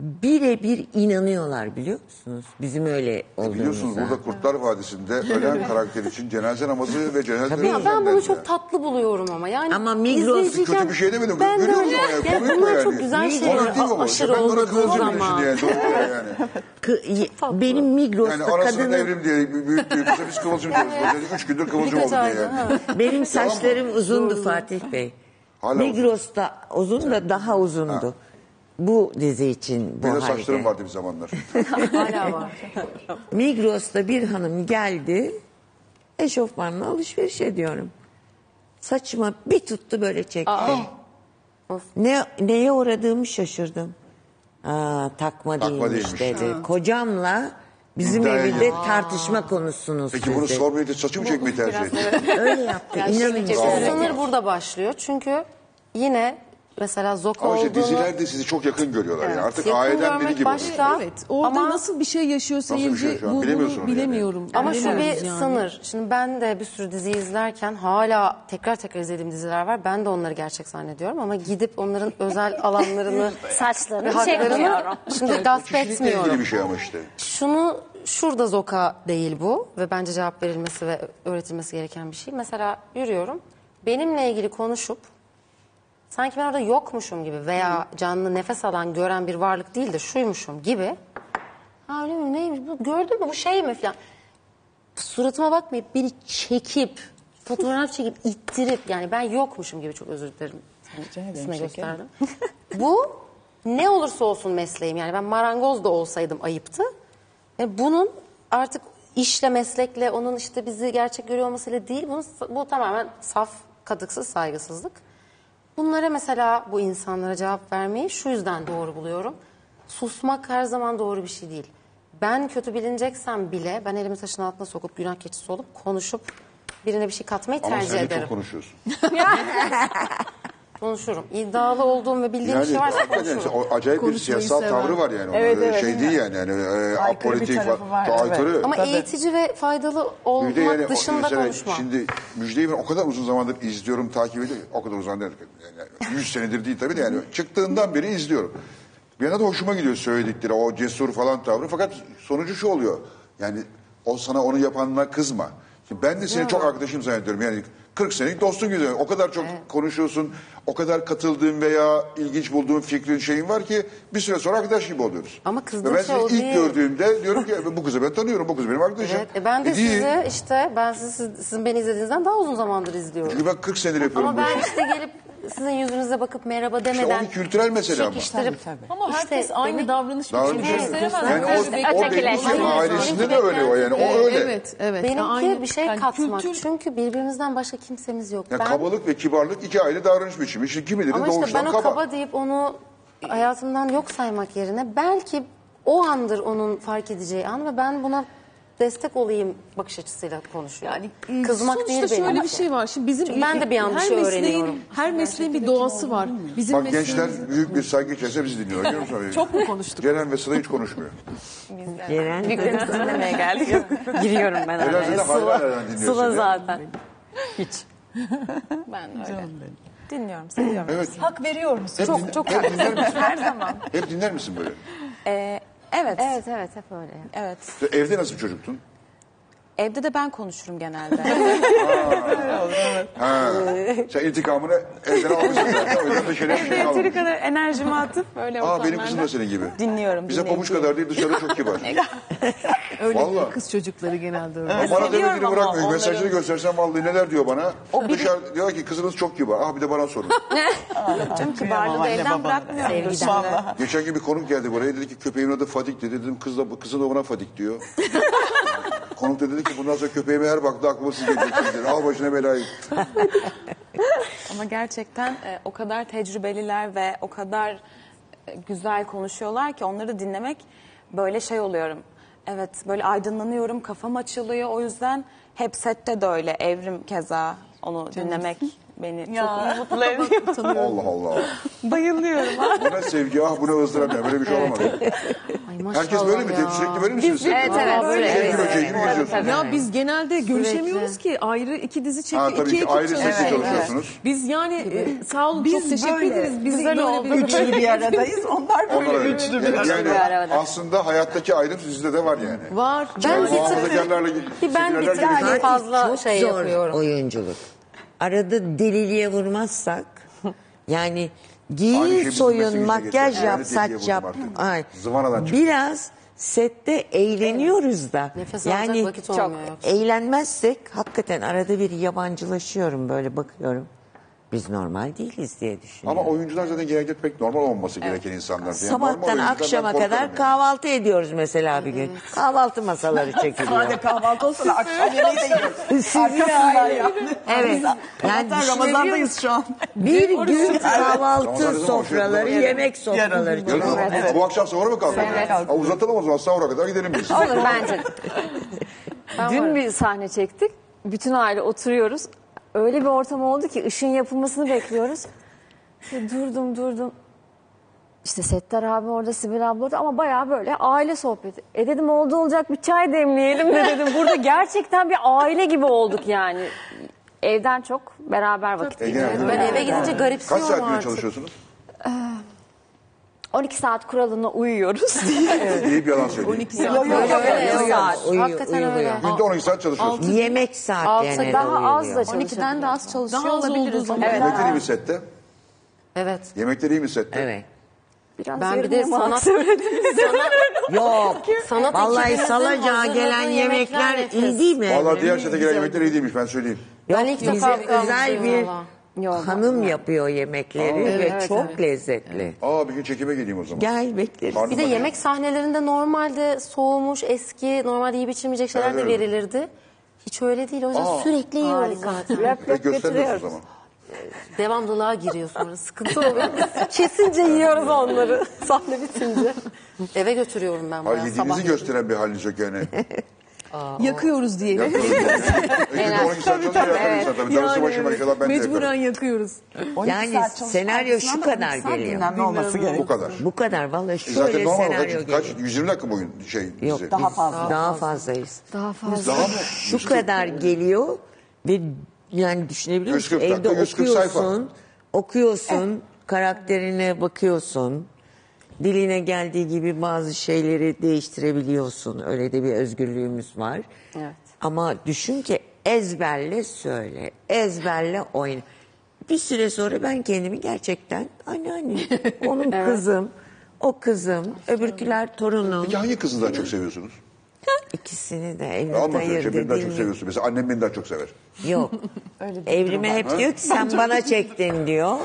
Birebir inanıyorlar biliyor musunuz? Bizim öyle Biliyorsunuz olduğumuza. burada Kurtlar Vadisi'nde ölen karakter için cenaze namazı ve cenaze Tabii. Ya ben bunu çok tatlı buluyorum ama. Yani Ama Migros- izleyiciyken Kötü bir şey demedim. Ben de Görüyor öyle. musun yani? Ya Komik bunlar yani? çok güzel Komik şeyler. değil mi bu? Aşırı ben bana olduğu kıvılcım zaman. şimdi yani. Doğru yani. Kı- benim Migros'ta Yani arasında kadının devrim diye büyük büyük kısa biz kıvılcım diyoruz. Böyle üç gündür kıvılcım oldu Birkaç diye ayda, yani. ha. benim saçlarım uzundu Fatih Bey. Hala uzun. Migros'ta uzun da daha uzundu. Bu dizi için bu Benim de halde. saçlarım vardı bir zamanlar. Hala var. Migros'ta bir hanım geldi. Eşofmanla alışveriş ediyorum. Saçıma bir tuttu böyle çekti. Ne, neye uğradığımı şaşırdım. Aa, takma, Takma değilmiş, değilmiş. dedi. Kocamla bizim İddiaya evinde girdi. tartışma konusunuz Peki bunu dedi. sormayı da saçı mı çekmeyi tercih etti? Öyle yaptı. İnanın Sınır burada başlıyor. Çünkü yine mesela Zoka Ama işte olduğunu... dizilerde sizi çok yakın görüyorlar yani. Artık Yakın aileden biri görmek gibi. başka. Evet. Orada Ama- nasıl bir şey yaşıyor bir şey seyirci yaşıyor? bu, bunu Bilemiyorsun onu yani. bilemiyorum. Ama şu bir Bilemiyoruz yani. sınır. Şimdi ben de bir sürü dizi izlerken hala tekrar tekrar izlediğim diziler var. Ben de onları gerçek zannediyorum ama gidip onların özel alanlarını ve Saçlarını haklarını çekmiyorum. şimdi gasp Kişilikle ilgili etmiyorum. bir şey ama işte. Şunu şurada zoka değil bu ve bence cevap verilmesi ve öğretilmesi gereken bir şey. Mesela yürüyorum. Benimle ilgili konuşup sanki ben orada yokmuşum gibi veya canlı nefes alan gören bir varlık değil de şuymuşum gibi. Ha öyle mi neymiş bu gördün mü bu şey mi falan. Suratıma bakmayıp beni çekip fotoğraf çekip ittirip yani ben yokmuşum gibi çok özür dilerim. Üstüne gösterdim. bu ne olursa olsun mesleğim yani ben marangoz da olsaydım ayıptı. Ve bunun artık işle meslekle onun işte bizi gerçek görüyor olmasıyla değil bunun, bu tamamen saf kadıksız saygısızlık. Bunlara mesela bu insanlara cevap vermeyi şu yüzden doğru buluyorum. Susmak her zaman doğru bir şey değil. Ben kötü bilineceksem bile ben elimi taşın altına sokup günah keçisi olup konuşup birine bir şey katmayı Ama tercih sen de ederim. çok konuşuyorsun. Konuşurum. İddialı olduğum ve bildiğim bir Yani şey varsa hakikaten konuşurum. o acayip bir Konuşmayı siyasal seven. tavrı var yani. Onun Evet, öyle evet. şey değil yani. yani e, Aykırı bir apolitik tarafı var, evet. aykırı. Ama Tabii. eğitici ve faydalı olmak de yani o- dışında mesela konuşmam. Şimdi Müjde'yi ben o kadar uzun zamandır izliyorum, takip ediyorum. O kadar uzun zamandır. Yani 100 senedir değil tabii de yani çıktığından beri izliyorum. Bir yana da hoşuma gidiyor söyledikleri, o cesur falan tavrı. Fakat sonucu şu oluyor. Yani o sana onu yapanına kızma. Şimdi ben de seni çok arkadaşım zannediyorum. Yani 40 senelik dostun gibi. O kadar çok konuşuyorsun, o kadar katıldığın veya ilginç bulduğun fikrin şeyin var ki bir süre sonra arkadaş gibi oluyoruz. Ama kızdığım ben şey o ilk değil. gördüğümde diyorum ki bu kızı ben tanıyorum, bu kız benim arkadaşım. Evet, e ben de değil. sizi işte ben sizi, siz- sizin beni izlediğinizden daha uzun zamandır izliyorum. Çünkü ben 40 senedir yapıyorum Ama bu ben işi. işte gelip sizin yüzünüze bakıp merhaba İşte demeden o bir kültürel mesele ama. çekiştirip Ama İşte herkes aynı demek- davranış Davranış biçimi evet. gösteremez. Yani o, Herkes o belli ki ailesinde de öyle o yani. O öyle. Evet, evet. benimki Aynı- bir şey yani katmak. kültür- Çünkü birbirimizden başka kimsemiz yok. Yani ben, kabalık ve kibarlık iki ayrı davranış biçimi. İşte kimileri ama işte doğuştan ben o kaba. kaba. deyip onu hayatımdan yok saymak yerine belki o andır onun fark edeceği an ve ben buna destek olayım bakış açısıyla konuşuyorum. Yani e, Kızmak değil benim. şöyle bir şey var. Şimdi bizim Çünkü ben de bir an bir her şey mesleğin- öğreniyorum. Her mesleğin bir doğası var. Bizim Bak gençler büyük bir saygı içerisinde bizi dinliyor. Görüyor musun? Çok mu konuştuk? Ceren ve Sıla hiç konuşmuyor. Ceren dinlemeye geldik. Giriyorum ben zaten hala nereden dinliyor Sıla zaten. Hiç. Ben öyle. Dinliyorum, seviyorum. Evet. Hak veriyor musun? Hep, dinle- çok hep dinler misin? Her zaman. Hep dinler misin böyle? Ee, evet, evet. Evet hep öyle. Evet. Evde nasıl bir çocuktun? Evde de ben konuşurum genelde. Ha. Sen intikamını elden almışsın zaten. O yüzden de şeref şey Yeteri kadar enerjimi atıp böyle Aa benim kızım da senin gibi. dinliyorum. Bize pabuç kadar değil dışarı çok kibar. Öyle Vallahi. kız çocukları genelde öyle. Bana Seviyorum demediğini ama bırakmıyor. onları. Mesajını göstersem vallahi neler diyor bana. Dışarı diyor ki kızınız çok kibar. Ah bir de bana sorun. Tüm kibarlığı da elden bırakmıyorum. Şimdi. Geçen gün bir konuk geldi buraya. Dedi ki köpeğimin adı Fadik dedi. Dedim kız da, kızın da ona Fadik diyor. Konuk da dedi ki bundan sonra köpeğime her baktı aklıma siz geleceksiniz dedi. Al başına belayı. Ama gerçekten e, o kadar tecrübeliler ve o kadar e, güzel konuşuyorlar ki onları dinlemek böyle şey oluyorum. Evet böyle aydınlanıyorum, kafam açılıyor. O yüzden hep sette de öyle. Evrim keza onu dinlemek beni çok mutlu ediyor. Allah Allah. Bayılıyorum. Bu ne sevgi ah bu ne ızdırap ya. Böyle bir şey olamadı. Ay maşallah Herkes böyle mi? ya. Sürekli böyle misiniz? siz? Evet evet. Böyle, Sevgi evet, böceği gibi geziyorsunuz. Ya biz genelde görüşemiyoruz ki ayrı iki dizi çekiyor. Ha, tabii iki ki ekip ayrı çalışıyor. sesli çalışıyorsunuz. Biz yani e, sağ olun çok teşekkür böyle ederiz. Biz güzel böyle oldu. bir Üçlü bir aradayız. Onlar böyle Onlar üçlü bir Yani, arada. aslında hayattaki ayrım sizde de var yani. var. Ben bir tık, ben bir tık fazla çok şey yapıyorum. oyunculuk. Arada deliliğe vurmazsak yani giyin soyun makyaj geçer. yap saç. Ay. Biraz sette eğleniyoruz da. Nefes yani vakit olmuyor yoksa. eğlenmezsek hakikaten arada bir yabancılaşıyorum böyle bakıyorum. Biz normal değiliz diye düşünüyorum. Ama oyuncular zaten genelde pek normal olması gereken insanlar. Yani normal Sabahtan oyunculardan akşama korkarım kadar yani. kahvaltı ediyoruz mesela bir gün. Kahvaltı masaları çekiliyor. Sade kahvaltı olsun akşam yemeği de yiyoruz. Sizi Arkasından ayrı. yani. Evet. Yani düşünebiliyor Ramazan'dayız şu an. Bir gün kahvaltı sofraları, yemek sofraları. Yarın bu akşam sahura mı kalkalım? Ha, uzatalım o zaman sahura kadar gidelim biz. Olur bence. Dün bir sahne çektik. Bütün aile oturuyoruz. Öyle bir ortam oldu ki ışın yapılmasını bekliyoruz. Durdum durdum. İşte Settar abi orada, Sibel abla orada ama bayağı böyle aile sohbeti. E dedim oldu olacak bir çay demleyelim de dedim. Burada gerçekten bir aile gibi olduk yani. Evden çok beraber vakit E, geçirdik. genelde- Ben eve gidince Kaç garipsiyorum saat artık. çalışıyorsunuz? 12 saat kuralına uyuyoruz. İyi bir yalan söyleyeyim. 12 saat. Uyuyor, saat. uyuyor, Hakikaten uyuyor. öyle. Günde 12 saat çalışıyorsunuz. Yemek saatlerine de Daha az da uyuluyor. çalışıyoruz. 12'den de az çalışıyor Daha az olduğu olabiliriz. Evet. Yemekler iyi mi sette? Evet. Yemekler iyi mi sette? Evet. Biraz Ben bir de sanat, söyledim. Yok. sanat Vallahi hazırladığı gelen yemekler iyi değil mi? Valla diğer sete gelen yemekler iyi değilmiş ben söyleyeyim. Ben ilk defa özel bir valla. hanım yapıyor yemekleri ve çok lezzetli. Aa bir gün çekime geleyim o zaman. Gel bekleriz. Karnım Bir de acıktı. yemek sahnelerinde normalde soğumuş, eski, normalde yiyip içilmeyecek şeyler de Evet. verilirdi. Hiç öyle değil. O yüzden Aa. sürekli yiyoruz zaten. Löp göstermiyorsunuz getiriyoruz. ama. Devamlılığa giriyor sonra. Sıkıntı oluyor. Biz kesince yiyoruz onları. Sahne bitince. Eve götürüyorum ben Hayır bayağı yediğinizi sabah. gösteren bir haliniz yok yani. yakıyoruz diyelim. Ekip 12 saat çalışıyor ya tabii. Darısı başıma ben mecburen yakıyoruz. 12 Yani senaryo şu da kadar 12 saat geliyor. olması gerekiyor. Bu kadar. Bu kadar vallahi E şöyle Zaten normal senaryo kaç, kaç, geliyor. 120 dakika mı oyun şey Yok dizi? daha fazla. Daha fazlayız. Daha fazla. Daha? Şu kadar geliyor ve yani düşünebiliyor musun? 140 dakika, Evde 140 sayfa. okuyorsun, okuyorsun, karakterine bakıyorsun. Diline geldiği gibi bazı şeyleri değiştirebiliyorsun. Öyle de bir özgürlüğümüz var. Evet. Ama düşün ki ezberle söyle, ezberle oyna. Bir süre sonra ben kendimi gerçekten anneanne, onun kızım, o kızım, öbürküler torunum. Peki hangi kızı daha çok seviyorsunuz? İkisini de evlat Alma ayır söyleyeceğim. Beni daha çok seviyorsun. Mesela annem beni daha çok sever. Yok. Evrime hep diyor ki sen bana çektin diyor.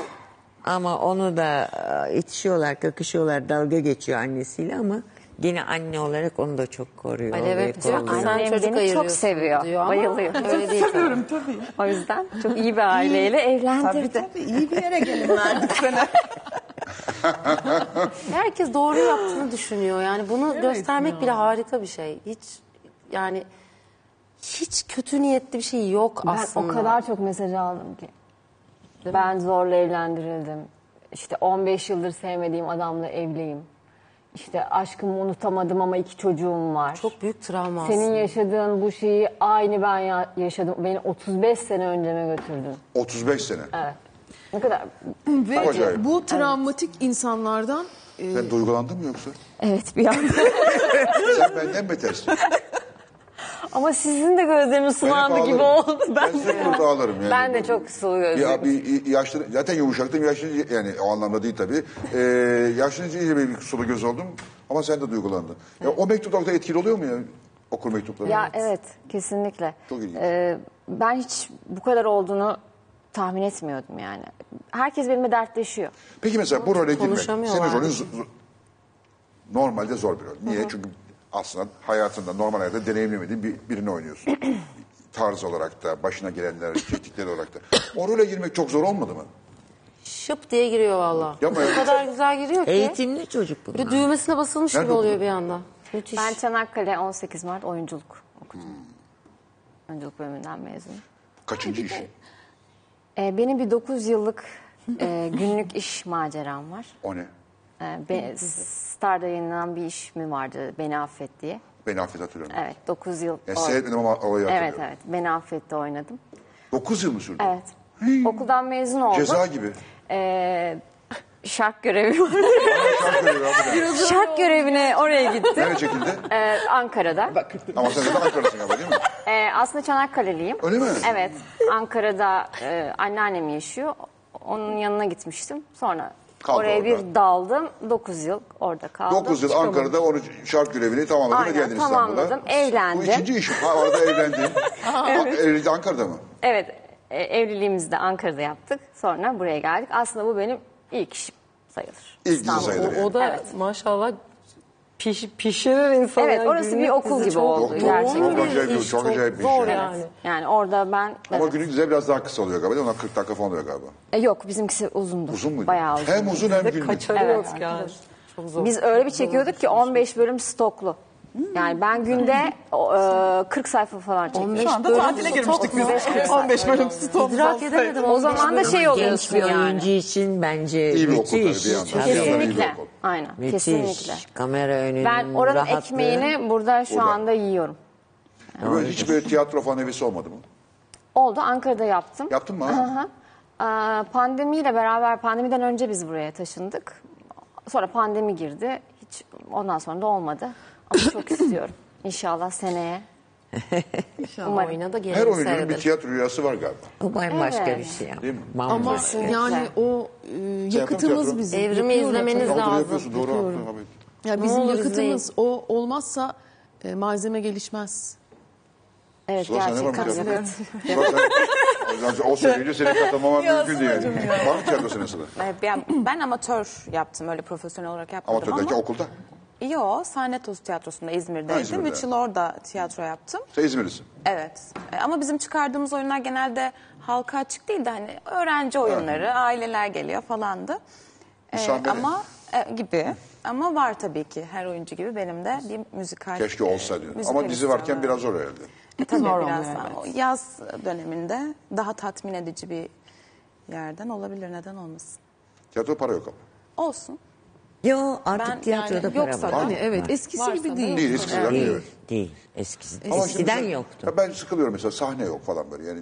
Ama onu da e, itişiyorlar, kakışıyorlar, dalga geçiyor annesiyle ama yine anne olarak onu da çok koruyor. Alev hep diyor ki sen çocuk beni çok seviyor, diyor ama bayılıyor. Öyle değil. Seviyorum tabii. O yüzden çok iyi bir aileyle Tabii evlendirdi. tabii iyi bir yere gelin verdik sana. Herkes doğru yaptığını düşünüyor. Yani bunu göstermek bile harika bir şey. Hiç yani hiç kötü niyetli bir şey yok Ben aslında. o kadar çok mesaj aldım ki. Ben zorla evlendirildim. İşte 15 yıldır sevmediğim adamla evliyim. İşte aşkımı unutamadım ama iki çocuğum var. çok büyük travma Senin aslında. yaşadığın bu şeyi aynı ben ya- yaşadım. Beni 35 sene önceme götürdün. 35 sene. Evet. Ne kadar Ve Acayip. bu travmatik insanlardan e, Sen duygulandın mı yoksa? Evet bir anda. Sen benden betersin. Ama sizin de gözleriniz sulandı gibi oldu. Ben hep burada ağlarım yani. Ben de çok sulu gözlüyüm. Ya bir yaşlı, zaten yumuşaktım yaşlı yani o anlamda değil tabii. Ee, yaşlanınca iyice bir sulu göz oldum ama sen de duygulandın. Ya o mektuplar da etkili oluyor mu ya? Okur mektupları. Ya evet kesinlikle. Çok ilginç. Ee, ben hiç bu kadar olduğunu tahmin etmiyordum yani. Herkes benimle dertleşiyor. Peki mesela bu role girmek, senin rolün normalde zor bir rol. Niye? Çünkü aslında hayatında, normal hayatta deneyimlemediğin bir, birini oynuyorsun. Tarz olarak da, başına gelenler, çektikleri olarak da. O role girmek çok zor olmadı mı? Şıp diye giriyor valla. Yapma ya. O kadar güzel giriyor ki. Eğitimli çocuk Bir de düğmesine basılmış Nerede gibi oluyor bir anda. Müthiş. Ben Çanakkale 18 Mart oyunculuk okudum. Oyunculuk bölümünden mezunum. Kaçıncı işi? Ee, benim bir 9 yıllık e, günlük iş maceram var. O ne? Ee, be, Star'da yayınlanan bir iş mi vardı Beni Affet diye. Beni affet hatırlıyorum. Evet 9 yıl. Yani or- seyretmedim ama olayı hatırlıyorum. Evet evet Beni Affet'te oynadım. 9 yıl mı sürdü? Evet. Okuldan mezun oldum. Ceza gibi. Ee, şark görevi var. Şarkı öyle abi. şark görevine oraya gittim. Nereye çekildi? Ee, Ankara'da. Ama sen zaten Ankara'sın galiba değil mi? Ee, aslında Çanakkale'liyim. Öyle mi? Evet. Ankara'da e, anneannem yaşıyor. Onun yanına gitmiştim. Sonra Kaldı oraya orada. bir daldım. 9 yıl orada kaldım. 9 yıl Çıkamadım. Ankara'da onu şark görevini tamamladın Aynen, ve geldin İstanbul'a. tamamladım, evlendim. Bu ikinci işim. Ha orada evlendin. Evlilikte Ankara'da mı? Evet. e, evliliğimizi de Ankara'da yaptık. Sonra buraya geldik. Aslında bu benim ilk işim sayılır. İlk dizi sayılır yani. O da Evet. maşallah piş, pişirir insanı. Evet, orası bir okul gibi oldu Çok- gerçekten. çok acayip bir- çok acayip bir iş zor yani. yani. Yani orada ben... Ama evet. günlük diziler biraz daha kısa oluyor galiba değil mi? Onlar 40 dakika falan oluyor galiba. E, yok bizimkisi uzundu. Uzun muydu? Bayağı uzun. Hem uzun hem günlük. Kaçarı Evet, yok yani. Çok zor. Biz öyle bir çekiyorduk ki 15 bölüm stoklu. Yani ben günde o, e, 40 sayfa falan çekiyordum. Şu anda tatile girmiştik biz. 15 bölüm stok. İdrak edemedim. O zaman da şey Genç oluyorsun bir yani. oyuncu için bence İyi bir okul tabii müthiş. bir yandan. Tabii. Bir yandan iyi bir Kesinlikle. okul. Aynen. Müthiş. Kesinlikle. Kamera önünün Ben oranın rahatlığı. ekmeğini burada şu Burada. anda yiyorum. Böyle hiç böyle tiyatro falan hevesi olmadı mı? Oldu Ankara'da yaptım. Yaptın mı? Hı hı. Ee, Pandemiyle beraber pandemiden önce biz buraya taşındık. Sonra pandemi girdi. Hiç ondan sonra da olmadı. Ama çok istiyorum. İnşallah seneye. Umarım. Oyna da Her gelin oyuncunun bir tiyatro rüyası var galiba. Bambaşka Evet. bir şey. ya. Değil mi? ama Bambaşka. yani o e, yakıtımız tiyatro. bizim. Evrimi Yapıyorum. izlemeniz Tiyatro lazım. yapıyorsun doğru haklı. abi. Ya Ne bizim olur yakıtımız o olmazsa e, malzeme gelişmez. Evet Sıla sen ne var mı gerçekten. tiyatro? Sıla sen- o söyleyince senin katılmaman mümkün değil yani. Var mı tiyatro senin Sıla? Ben, ben amatör yaptım öyle profesyonel olarak yapmadım Ama ama. okulda. Yo, Sahne Toz Tiyatrosu'nda İzmir'deydim. Ha, İzmir'de. 3 yıl orada tiyatro yaptım. Sen İzmirlisin. Evet. E, Ama bizim çıkardığımız oyunlar genelde halka açık değil de hani öğrenci oyunları, aileler geliyor falandı. E, ama e, gibi. Ama var tabii ki her oyuncu gibi benim de bir müzikal. Keşke olsa diyor. müzikal Ama dizi varken biraz zor herhalde. E, tabii Zor biraz oluyor, evet. O Yaz döneminde daha tatmin edici bir yerden olabilir neden olmasın. Tiyatro para yok ama. Olsun. Yo artık Ben tiyatroda yani para yoksa var. da- Hani evet eskisi Varsa gibi da değil. Değil eskiden Değil, evet. değil. Eskisi, Ama şimdi eskiden mesela- yoktu. Ya ben sıkılıyorum mesela sahne yok falan böyle yani.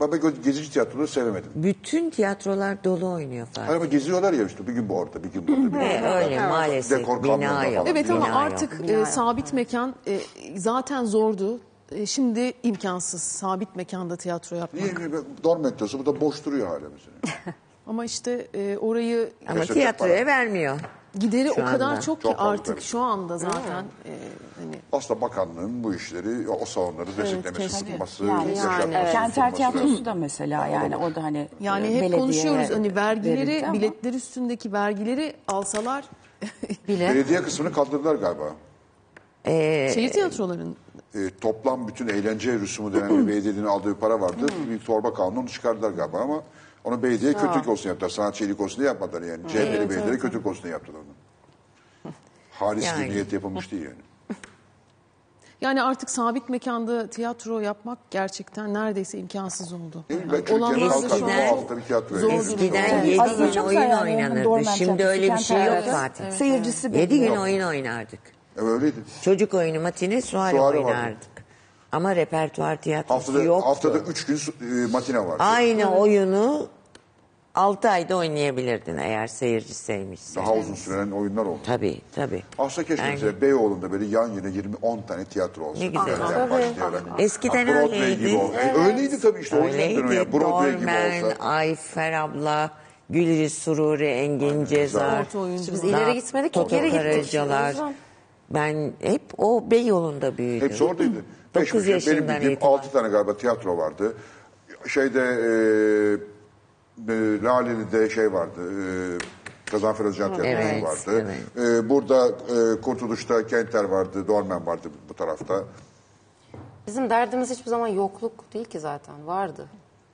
Ben böyle gezici tiyatroları sevemedim. Bütün tiyatrolar dolu oynuyor Fatih. Hani ama geziyorlar ya işte bir gün bu orada bir gün burada. Bir gün burada. öyle maalesef Dekor bina yok. Evet ama bina yok. artık e, sabit mekan e, zaten zordu. E, şimdi imkansız sabit mekanda tiyatro yapmak. Niye? niye? Dorm metrosu bu da boş duruyor hala mesela. Ama işte e, orayı Ama Yaşatacak tiyatroya para. vermiyor. Gideri Şu o kadar anda. çok ki Çok fazla artık tabii. şu anda zaten e, hani Aslında bakanlığın bu işleri, o salonları desteklemesi, keşke. tutması, Yani, yaşatması, Kenter tutması tiyatrosu da mesela yani o da hani yani e, hep konuşuyoruz hani vergileri verildi ama- biletler üstündeki vergileri alsalar Bile. Belediye kısmını kaldırdılar galiba. şehir tiyatroların E, toplam bütün eğlence rüsumu denen bir belediyenin aldığı bir para vardı. Bir torba kanunu onu çıkardılar galiba ama onu belediye kötülük olsun yaptılar. Sanatçı iyilik olsun diye yapmadılar yani. CHP'li belediye kötülük olsun diye yaptılar onu. Halis Yani. bir niyet yapılmış değil yani. yani artık sabit mekanda tiyatro yapmak gerçekten neredeyse imkansız oldu. Yani an Eskiden-. Eskiden Evet. 7 Aslında gün oyun oynanırdı. Şimdi öyle bir şey yok Kenter Fatih. Seyircisi 7 gün bekliyor. oyun oynardık. E, öyleydi. Çocuk oyunu matine suare Suare vardı. oynardık. Ama repertuar tiyatrosu Haftada, yoktu. haftada üç gün e, matine vardı. Aynı oyunu 6 ayda oynayabilirdin eğer seyirci sevmişse. Daha uzun süren oyunlar oldu. Tabii tabii. Aslında keşke Yani- mesela Beyoğlu'nda böyle yan yana 20-10 tane tiyatro olsa. Ne güzel. Başlayarak. Eskiden Ha, Broadway öyleydi. gibi oldu. E, öyleydi tabii işte. O yüzden Öyleydi. ya, Broadway gibi Dormen, olsa. Ayfer abla, Gülriz Sururi, Engin Cezar. Orta oyuncu. Biz ileri gitmedik ki, Toto geri gittik. Karacalar. O yüzden. Ben hep o Beyoğlu'nda büyüdüm. Hepsi oradaydı. Beş 9 buçuk, benim yaşından bildiğim itibaren. 6 tane galiba tiyatro vardı. Şeyde e, e, Laleli'de şey vardı. E, Gazanfer Özcan Tiyatrosu Evet, vardı. evet. E, burada e, Kurtuluş'ta Kenter vardı. Dormen vardı bu tarafta. Bizim derdimiz hiçbir zaman yokluk değil ki zaten. Vardı.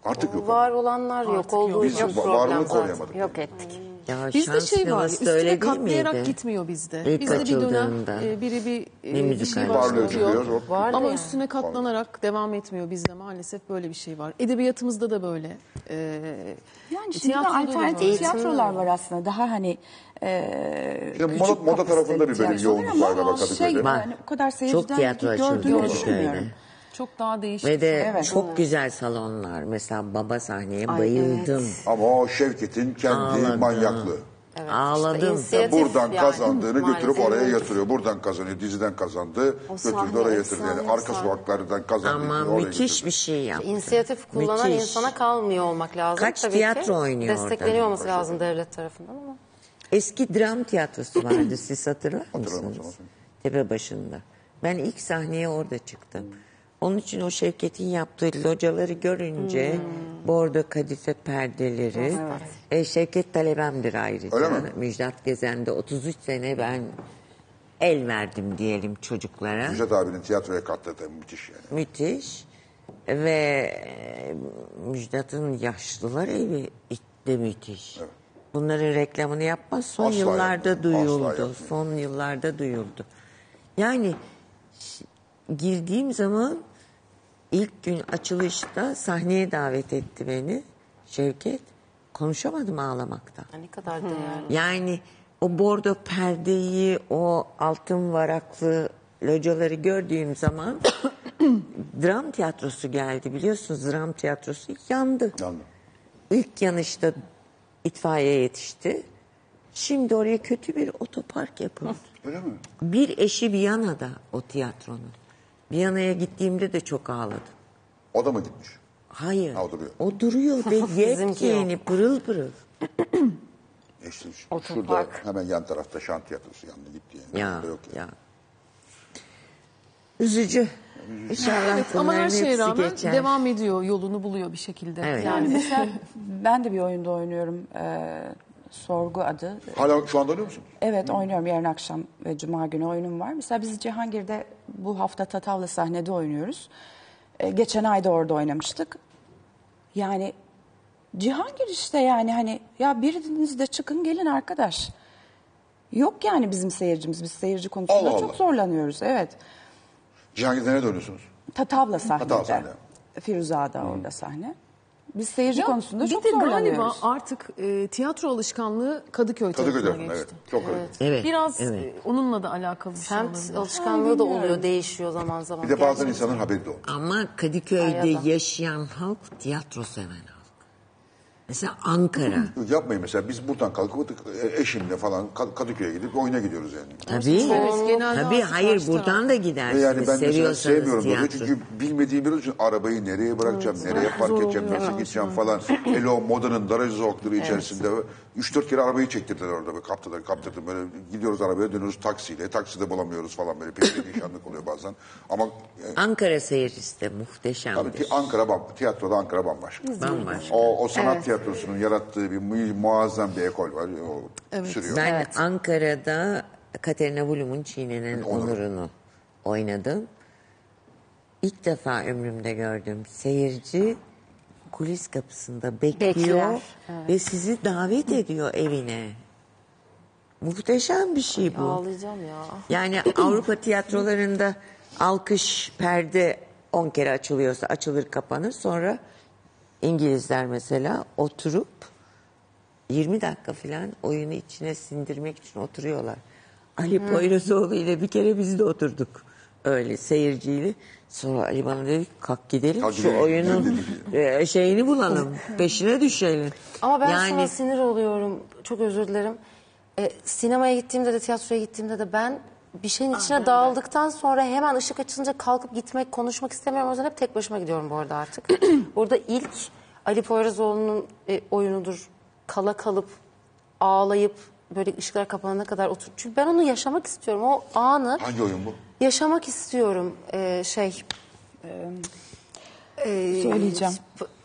Artık O yok. Var olanlar yok. Olduğu Biz için va- problem zaten. koruyamadık. Yok ettik. Ya Bizde şans şey var, üstüne öyle katlayarak miydi? gitmiyor bizde. İlk bizde bir dönem e, biri bir, e, Ne bir şey. Vardı Ama yani. üstüne katlanarak devam etmiyor bizde maalesef böyle bir şey var. Edebiyatımızda da böyle. E, Yani şimdi alternatif tiyatrolar var aslında daha hani e, Şimdi moda- moda tarafında bir böyle tiyatrolar yoğunluk var Şey, yani o kadar seyirciden gördüğünü düşünmüyorum. Çok daha değişik. Ve de Evet. çok güzel salonlar. Mesela Baba sahneye bayıldım. Ama o Şevket'in kendi Ağladım. manyaklğı. Ağladım. inisiyatif Buradan yani, kazandığını götürüp maalesef. oraya yatırıyor. Buradan kazanıyor. Diziden kazandı. götürdü sahne oraya yatırdı. Yani efsane arka sahne. sokaklardan kazandı. Ama oraya müthiş götürdü. bir şey yaptı. İnisiyatif kullanan Müthiş. insana kalmıyor olmak lazım. Kaç Tabii tiyatro ki. oynuyor orada? Destekleniyor olması lazım devlet tarafından ama. Eski dram tiyatrosu vardı siz hatırlar mısınız? hatırlamam. Tepe başında. Ben ilk sahneye orada çıktım. Onun için o Şevket'in yaptığı locaları görünce bordo kadife perdeleri. E, Şevket talebemdir ayrıca. Öyle mi? Müjdat Gezen'de 33 sene ben el verdim diyelim çocuklara. Müjdat abinin tiyatroya katladığı müthiş yani. Müthiş. Ve e, Müjdat'ın yaşlılar evi de müthiş. Bunların reklamını yapmaz. Son Asla yıllarda yapmıyor, asla duyuldu. yapmıyor. Son yıllarda duyuldu. Yani girdiğim zaman ilk gün açılışta sahneye davet etti beni Şevket. Konuşamadım ağlamaktan. Ne kadar değerli. Yani o bordo perdeyi, o altın varaklı locaları gördüğüm zaman dram tiyatrosu geldi biliyorsunuz dram tiyatrosu yandı. Yandı. İlk yanışta itfaiye yetişti. Şimdi oraya kötü bir otopark yapıldı. Öyle mi? Bir eşi Viyana'da o tiyatronun. Viyana'ya gittiğimde de çok ağladım. O da mı gitmiş? Hayır. Ha, o duruyor. O duruyor ve Bizimki yepyeni pırıl pırıl. E İşte şu- şurada hemen yan tarafta şant tiyatrosu yandı gitti yani. Ya yok yani. ya. Üzücü. İnşallah Evet, ama her şeye rağmen geçer. devam ediyor, yolunu buluyor bir şekilde. Evet. Yani Mesela ben de bir oyunda oynuyorum. e, Sorgu adı. Hala şu anda oynuyor musun? Evet oynuyorum yarın akşam ve cuma günü oyunum var. Mesela biz Cihangir'de bu hafta Tatavla sahnede oynuyoruz. Ee, geçen ayda orada oynamıştık. Yani Cihangir işte yani hani ya biriniz de çıkın gelin arkadaş. Yok yani bizim seyircimiz. Biz seyirci konusunda Allah çok Allah. zorlanıyoruz. Evet. Cihangir'de nerede oynuyorsunuz? Tatavla sahnede. Tatavla sahne. Firuze Ağa'da orada sahne. Biz seyirci Ya, konusunda bir çok de galiba zorlanıyoruz. artık e, tiyatro alışkanlığı Kadıköy, Kadıköy tarafına geçti. evet. Çok öyle. Evet. Biraz evet. e, onunla da alakalı bir şey Semt olabilir. alışkanlığı da oluyor, değişiyor zaman zaman. Bir de bazen insanın haberi de olmuyor. Ama Kadıköy'de Ayada. yaşayan halk tiyatro seven. Mesela Ankara. Yapmayın mesela biz buradan kalkıp e, eşimle falan Kad- Kadıköy'e gidip oyuna gidiyoruz yani. Tabii. Evet, Tabii hayır karşı buradan da Ve gidersiniz. yani ben mesela sevmiyorum tiyatro. çünkü bilmediğim bir için arabayı nereye bırakacağım, nereye park edeceğim, nasıl gideceğim falan. Hele o modanın daracı sokakları içerisinde 3-4 kere arabayı çektirdiler orada. Böyle kaptılar, kaptırdım. Böyle gidiyoruz arabaya dönüyoruz taksiyle. Takside bulamıyoruz falan böyle. Pek perişanlık oluyor bazen. Ama e, Ankara seyircisi de muhteşemdir. tabii ki Ankara, bam- tiyatroda Ankara bambaşka. Bambaşka. O, o sanat tiyatrosunun yarattığı bir mu- muazzam bir ekol var. O sürüyor. Ben Ankara'da Katerina Blum'un Çiğnenen Onur. Onur'unu oynadım. İlk defa ömrümde gördüm. Seyirci kulis kapısında bekliyor Bekler, ve sizi davet ediyor evine. Muhteşem bir şey bu. Ağlayacağım ya. Yani Avrupa tiyatrolarında alkış perde 10 kere açılıyorsa açılır kapanır. Sonra İngilizler mesela oturup 20 dakika falan oyunu içine sindirmek için oturuyorlar. Ali Poyrazoğlu ile bir kere biz de oturduk. Öyle seyirciyle. Sonra Ali bana dedi kalk gidelim Kalk şu gidelim." oyunun e, şeyini bulalım. Peşine düşelim. Ama ben yani, şuna sinir oluyorum. Çok özür dilerim. E, sinemaya gittiğimde de tiyatroya gittiğimde de ben bir şeyin içine dağıldıktan sonra hemen ışık açılınca kalkıp gitmek, konuşmak istemiyorum. O yüzden hep tek başıma gidiyorum bu arada artık. Burada ilk Ali Poyrazoğlu'nun e, oyunudur. Kala kalıp, ağlayıp böyle ışıklar kapanana kadar otur. Çünkü ben onu yaşamak istiyorum. O anı Hangi oyun bu? yaşamak istiyorum. E, şey... Söyleyeceğim.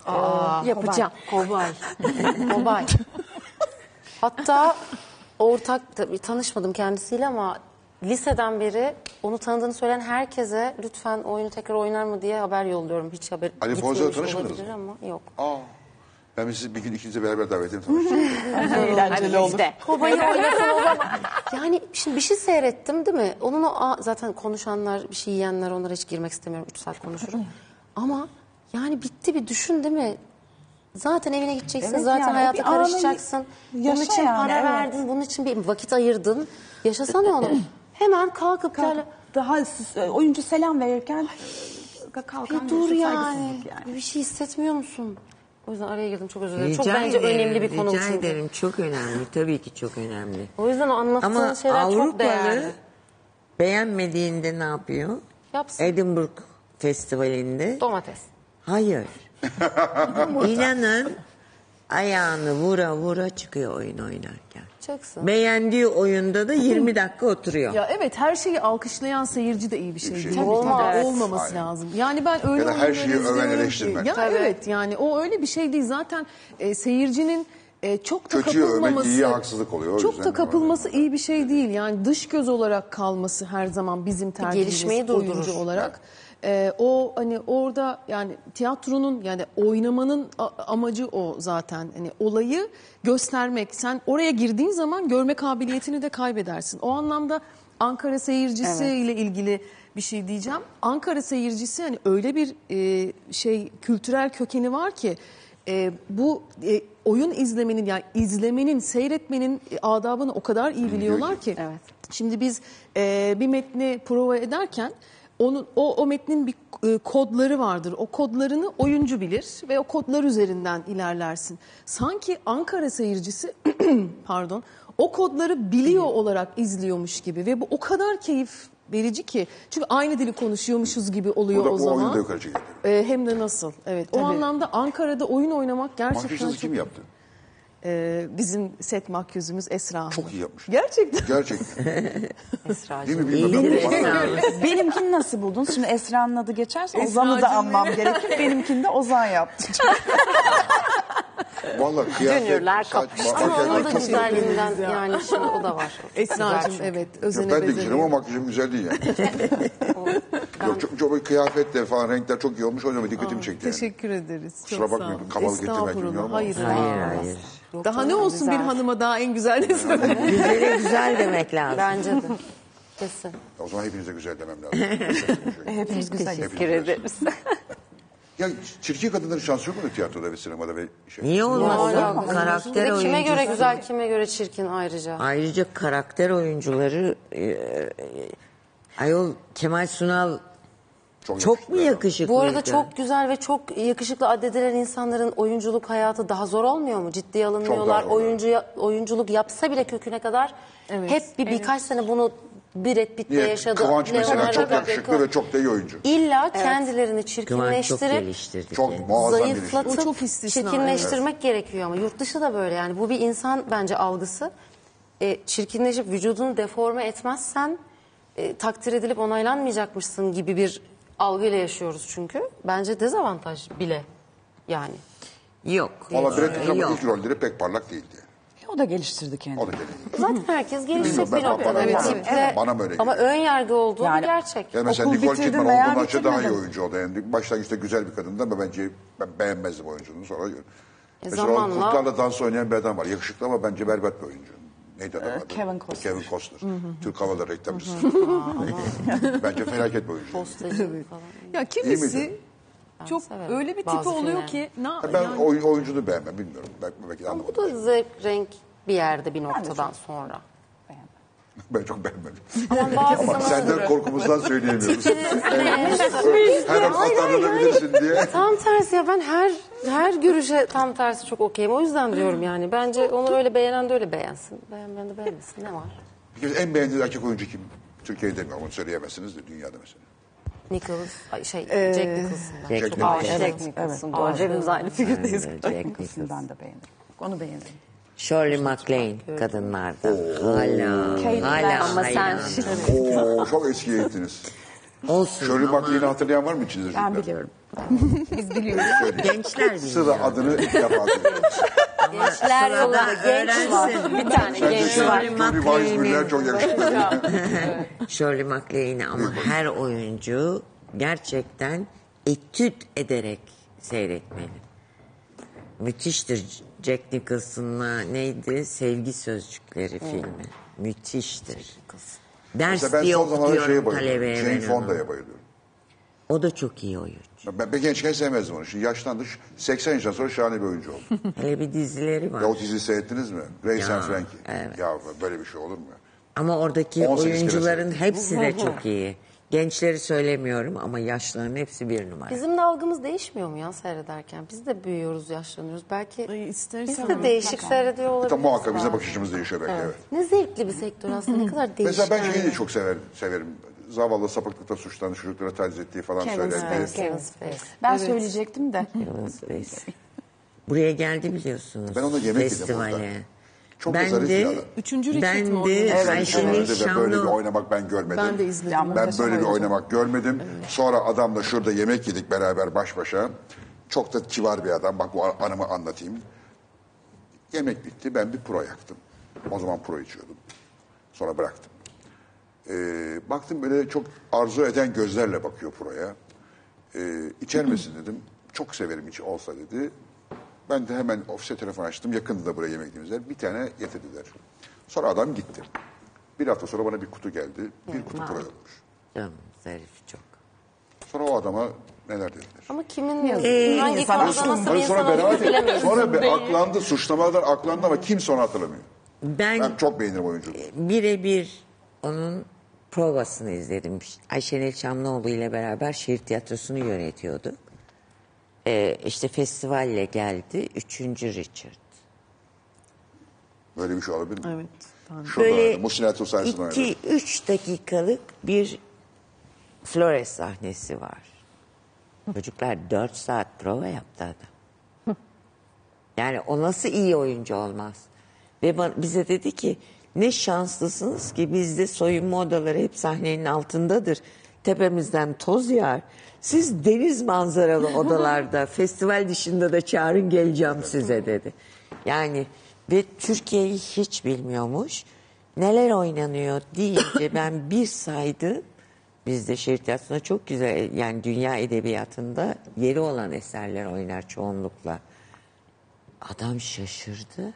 Aa, Yapacağım. Kobay. Kobay. Hatta ortak tabii tanışmadım kendisiyle ama liseden beri onu tanıdığını söyleyen herkese lütfen oyunu tekrar oynar mı diye haber yolluyorum. Hiç haber Ali gitmemiş Boz'la tanışmadınız olabilir mı? Ama yok. Aa. Ben sizi bir gün ikinize beraber davet edeyim tanıştırayım. Eğlenceli olur. Kobayı oynasın o zaman. Yani şimdi bir şey seyrettim değil mi? Onun o a- zaten konuşanlar, bir şey yiyenler onlara hiç girmek istemiyorum. Üç saat konuşurum. Ama yani bitti bir düşün değil mi? Zaten evine gideceksin, Evet zaten yani, hayata bir anı karışacaksın. Bunun yaşa için yani, para evet. verdin, bunun için bir vakit ayırdın. Yaşasana onu. Hemen kalkıp böyle Daha siz- oyuncu selam verirken kalkan bir dur yani. saygısızlık yani. Bir şey hissetmiyor musun? O yüzden araya girdim çok özür dilerim. Çok Rica bence ederim, önemli bir konu Rica çünkü. ederim çok önemli. Tabii ki çok önemli. O yüzden o anlattığın Ama şeyler çok Avrupalı değerli. beğenmediğinde ne yapıyor? Yapsın. Edinburgh Festivali'nde Domates. hayır. İnanın ayağını vura vura çıkıyor oyun oynarken. Çıksın. Beğendiği oyunda da 20 dakika oturuyor. Ya evet her şeyi alkışlayan seyirci de iyi bir şey şey değil. değil. Olmaz. Tabii, Olmaması Aynen. lazım. Yani ben öyle Ya da her oyunları şeyi öven ki-. Ya Tabii. evet yani o öyle bir şey değil. Zaten e, seyircinin e, çok da Kötüyü övmek kapılmaması... iyiye haksızlık oluyor, o Çok yüzden da de kapılması iyi bir şey değil. Yani dış göz olarak kalması her zaman bizim tercihimiz gelişmeyi durdurur. oyuncu olarak. E, o hani orada yani tiyatronun yani oynamanın amacı o zaten. Hani olayı göstermek. Sen oraya girdiğin zaman görme kabiliyetini de kaybedersin. O anlamda Ankara seyircisi ile ilgili bir şey diyeceğim. Ankara seyircisi hani öyle bir e, şey kültürel kökeni var ki e, bu e, oyun izlemenin yani izlemenin, seyretmenin e, adabını o kadar iyi biliyorlar ki. Evet. Şimdi biz e, bir metni prova ederken onun o, o metnin bir e, kodları vardır. O kodlarını oyuncu bilir ve o kodlar üzerinden ilerlersin. Sanki Ankara seyircisi pardon o kodları biliyor olarak izliyormuş gibi ve bu o kadar keyif verici ki çünkü aynı dili konuşuyormuşuz gibi oluyor Bu da o bu zaman. oyunu da yukarı çekiyor. E, hem de nasıl? Evet. O anlamda Ankara'da oyun oynamak gerçekten Makyajınızı çok kim yaptı? E, bizim set makyözümüz Esra Hanım. Çok iyi yapmış. Gerçekten. Gerçekten. Değil mi? İyidir Bilmiyorum. Bana- Esra. Benimkini nasıl buldunuz? Şimdi Esra'nın adı geçerse Ozan'ı da Esra'cığım anmam gerekir. Benimkini de Ozan yaptı. Vallahi kıyafet... Dünürler saç- kapıştı. makyaj- Ama onun da çok- güzelliğinden yani şimdi o da var. Esra'cığım evet Yok, özene ben de güzelim ama makyajım güzel değil yani. Yok, çok, çok, kıyafetler falan renkler çok iyi olmuş. O yüzden dikkatimi çekti yani. Teşekkür ederiz. Çok Kusura sağ bakmayın, olun. kabalık ettirmek Estağfurullah, bilmiyorum ama. Hayır, Hayır hayır. hayır. Daha ne olsun bir hanıma daha en güzel ne? Güzele güzel demek lazım. Bence de. Kesin. O zaman hepinize güzel demem lazım. Hepimiz güzel. Teşekkür ederiz. ya çirkin kadınların şansı yok mu tiyatroda ve sinemada ve şey? Niye olmasın? Hala- Karakter de kime oyuncusu. göre güzel, kime göre çirkin ayrıca. Ayrıca karakter oyuncuları e, e, ayol Kemal Sunal Çok, çok mu yakışıklı? Bu arada çok güzel ve çok yakışıklı addedilen insanların oyunculuk hayatı daha zor olmuyor mu? Ciddiye alınmıyorlar. Oyuncu oyunculuk yapsa bile köküne kadar Evet. hep bir birkaç sene bunu Brad Pitt'le yaşadı. Kıvanç mesela Leonardo çok yakışıklı ve çok da iyi oyuncu. İlla kendilerini Kıvanç çok çirkinleştirip. Çok iş. zayıflatıp çok istisna, çirkinleştirmek gerekiyor ama yurt dışı da böyle yani bu bir insan bence algısı. E, çirkinleşip vücudunu deforme etmezsen e, takdir edilip onaylanmayacakmışsın gibi bir algıyla yaşıyoruz çünkü. Bence dezavantaj bile yani. Yok. Valla Brad Pitt'in ama ilk rolleri pek parlak değildi. O da geliştirdi kendini. O da gelişti. Zaten herkes gelişecek bir noktada. bana- bana- tiple. bana böyle Ama ön yargı olduğu Yani- gerçek. Yani mesela Okul Nicole Kidman olduğundan önce daha iyi oyuncu oldu. Yani başlangıçta güzel bir kadındı ama bence ben beğenmezdim oyunculuğunu sonra. mesela o zamanla- kurtlarla dans oynayan bir adam var. Yakışıklı ama bence berbat bir oyuncu. Neydi adam adı? Kevin Costner. Kevin Costner. Türk Hava reklamcısı. bence felaket bir oyuncu. Postacı falan. Ya kimisi çok severim öyle bir tipi bazı oluyor ki na, Ben yani oy, oyuncunu beğenmem bilmiyorum. Belki, belki de Ama bu anlamadım. da zevk renk bir yerde bir noktadan sonra. Ben çok beğenmedim. Ama senden korkumuzdan söyleyemiyoruz. Her an atarlanabilirsin diye. Tam tersi ya ben her her görüşe tam tersi çok okeyim. O yüzden diyorum yani. Bence onu öyle beğenen de öyle beğensin. Beğenmeyen de beğenmesin. Ne var? Bir kere en beğendiğiniz erkek oyuncu kim? Türkiye'de demiyorum onu söyleyemezsiniz de dünyada mesela. Nicholas, ay şey Jack Nicholson'dan. Jack Nicholson. aşığım. Jack Nicholson. Bu arada hepimiz aynı fikirdeyiz. Jack Nicholson. İkisini ben de beğenirim. Onu beğenirim. Shirley MacLaine kadınlardan. Hala. Hala. Ama sen hayran. Oo çok eskiye gittiniz. Olsun Shirley ama MacLaine'i hatırlayan var mı içinizde? Ben çocuklar? biliyorum. gençler biliyor. Sıra adını ilk defa. Gençler yolunda genç var. Bir tane genç var. Shirley Johnny Weiss Müller çok yakışıklı. Shirley MacLaine'i ama her oyuncu gerçekten etüt ederek seyretmeli. Müthiştir. Jack Nicholson'la neydi? Sevgi Sözcükleri filmi. Müthiştir. Ders Mesela ben diye son zamanlarda şeye okutuyorum talebeye bayılıyorum. Jane ben onu. Fonda'ya bayılıyorum. O da çok iyi oyuncu. Ben, ben gençken sevmezdim onu. Şimdi yaşlandı. 80 yaşından sonra şahane bir oyuncu oldu. Hele bir dizileri var. ya o diziyi seyrettiniz mi? Grace Ya, and Frankie. evet. Ya böyle bir şey olur mu? Ama oradaki 18 kere oyuncuların hepsi de çok iyi. Gençleri söylemiyorum ama yaşlıların hepsi bir numara. Bizim de algımız değişmiyor mu ya seyrederken? Biz de büyüyoruz, yaşlanıyoruz. Belki Ay, biz istersen de değişik seyrediyor olabiliriz. Tabii muhakkak bize bakış açımız değişiyor belki. Evet. Ne zevkli bir sektör aslında. Ne kadar değişik. Mesela ben şeyi de çok severim. severim. Zavallı sapıklıkta suçlanan çocuklara taciz ettiği falan Kevin söylendi. Spacey. Kevin Spacey. Ben söyleyecektim de. Buraya geldi biliyorsunuz. Ben ona yemek yedim festivale. orada. Çok ben zarif de. Üçüncü Richard ben mı de? Evet, Ayşenil Öyle de böyle bir Şamlı oynamak ben görmedim. Ben de izledim. Ben böyle bir oyuncu. oynamak görmedim. Sonra adamla şurada yemek yedik beraber baş başa. Çok da kibar bir adam. Bak bu anımı anlatayım. Yemek bitti. Ben bir pro yaktım. O zaman pro içiyordum. Sonra bıraktım. Ee, baktım böyle çok arzu eden gözlerle bakıyor proya. Ee, içer misin dedim. Çok severim içi olsa dedi. Ben de hemen ofise telefon açtım. Yakındı da buraya yemek yediğimiz Bir tane getirdiler. Sonra adam gitti. Bir hafta sonra bana bir kutu geldi. Bir kutu pro yokmuş. Canım zarif çok. Sonra o adama neler dediler. Ama kimin Ee, hangi insan konuda aşkım. nasıl bir Hayır, insan sonra olduğunu bilemeyiz. sonra bir aklandı, suçlamalar aklandı ama kimse onu hatırlamıyor. Ben, Ben çok beğenirim oyunculuğu. birebir onun provasını izledim. Ayşenil Şamlıoğlu ile beraber şehir tiyatrosunu yönetiyordu. Ee, işte festivalle geldi. Üçüncü Richard. Böyle bir şey olabilir mi? Evet. Şurada Böyle. Muhsin Ertuğ sayesinde oynadı. iki, üç dakikalık bir Flores sahnesi var. Çocuklar dört saat prova yaptı adam. Yani o nasıl iyi oyuncu olmaz? Ve bize dedi ki ne şanslısınız ki bizde soyunma odaları hep sahnenin altındadır. tepemizden toz yağar. Siz deniz manzaralı odalarda, festival dışında da çağırın geleceğim size dedi. Yani ve Türkiye'yi hiç bilmiyormuş. Neler oynanıyor deyince ben bir saydım. Bizde şehir tiyatrosunda çok güzel yani dünya edebiyatında yeri olan eserler oynar çoğunlukla. Adam şaşırdı.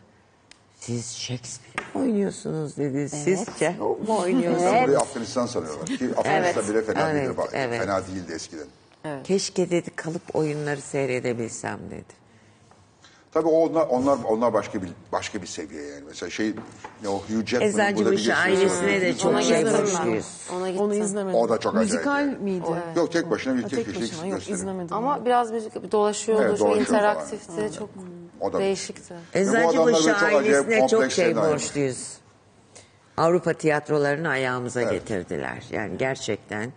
Siz Shakespeare mi oynuyorsunuz dedi. Siz Çehov mu oynuyorsunuz? Burayı Afganistan sanıyorlar ki Afganistan bile fena Evet, değildir. evet. Fena değildi eskiden. Keşke dedi kalıp oyunları seyredebilsem dedi. Tabii o onlar onlar onlar başka bir başka bir seviye yani. Mesela şey ne o Hugh Jackman'ın Eczacıbaşı burada bir gösterisi ailesine de çok Ona şey gittim ben. borçluyuz. Ona gittim. Onu izlemedim. O da çok acayip Müzikal yani. miydi? Yok tek başına bir Ha, tek tek kişilik başına yok gösteri. izlemedim. Ama biraz müzik dolaşıyordu, Evet, çok dolaşıyor falan. interaktifti, çok O da- değişikti. adamlar Eczacıbaşı böyle çok acayip ailesine çok şey borçluyuz. Avrupa tiyatrolarını ayağımıza getirdiler. Yani gerçekten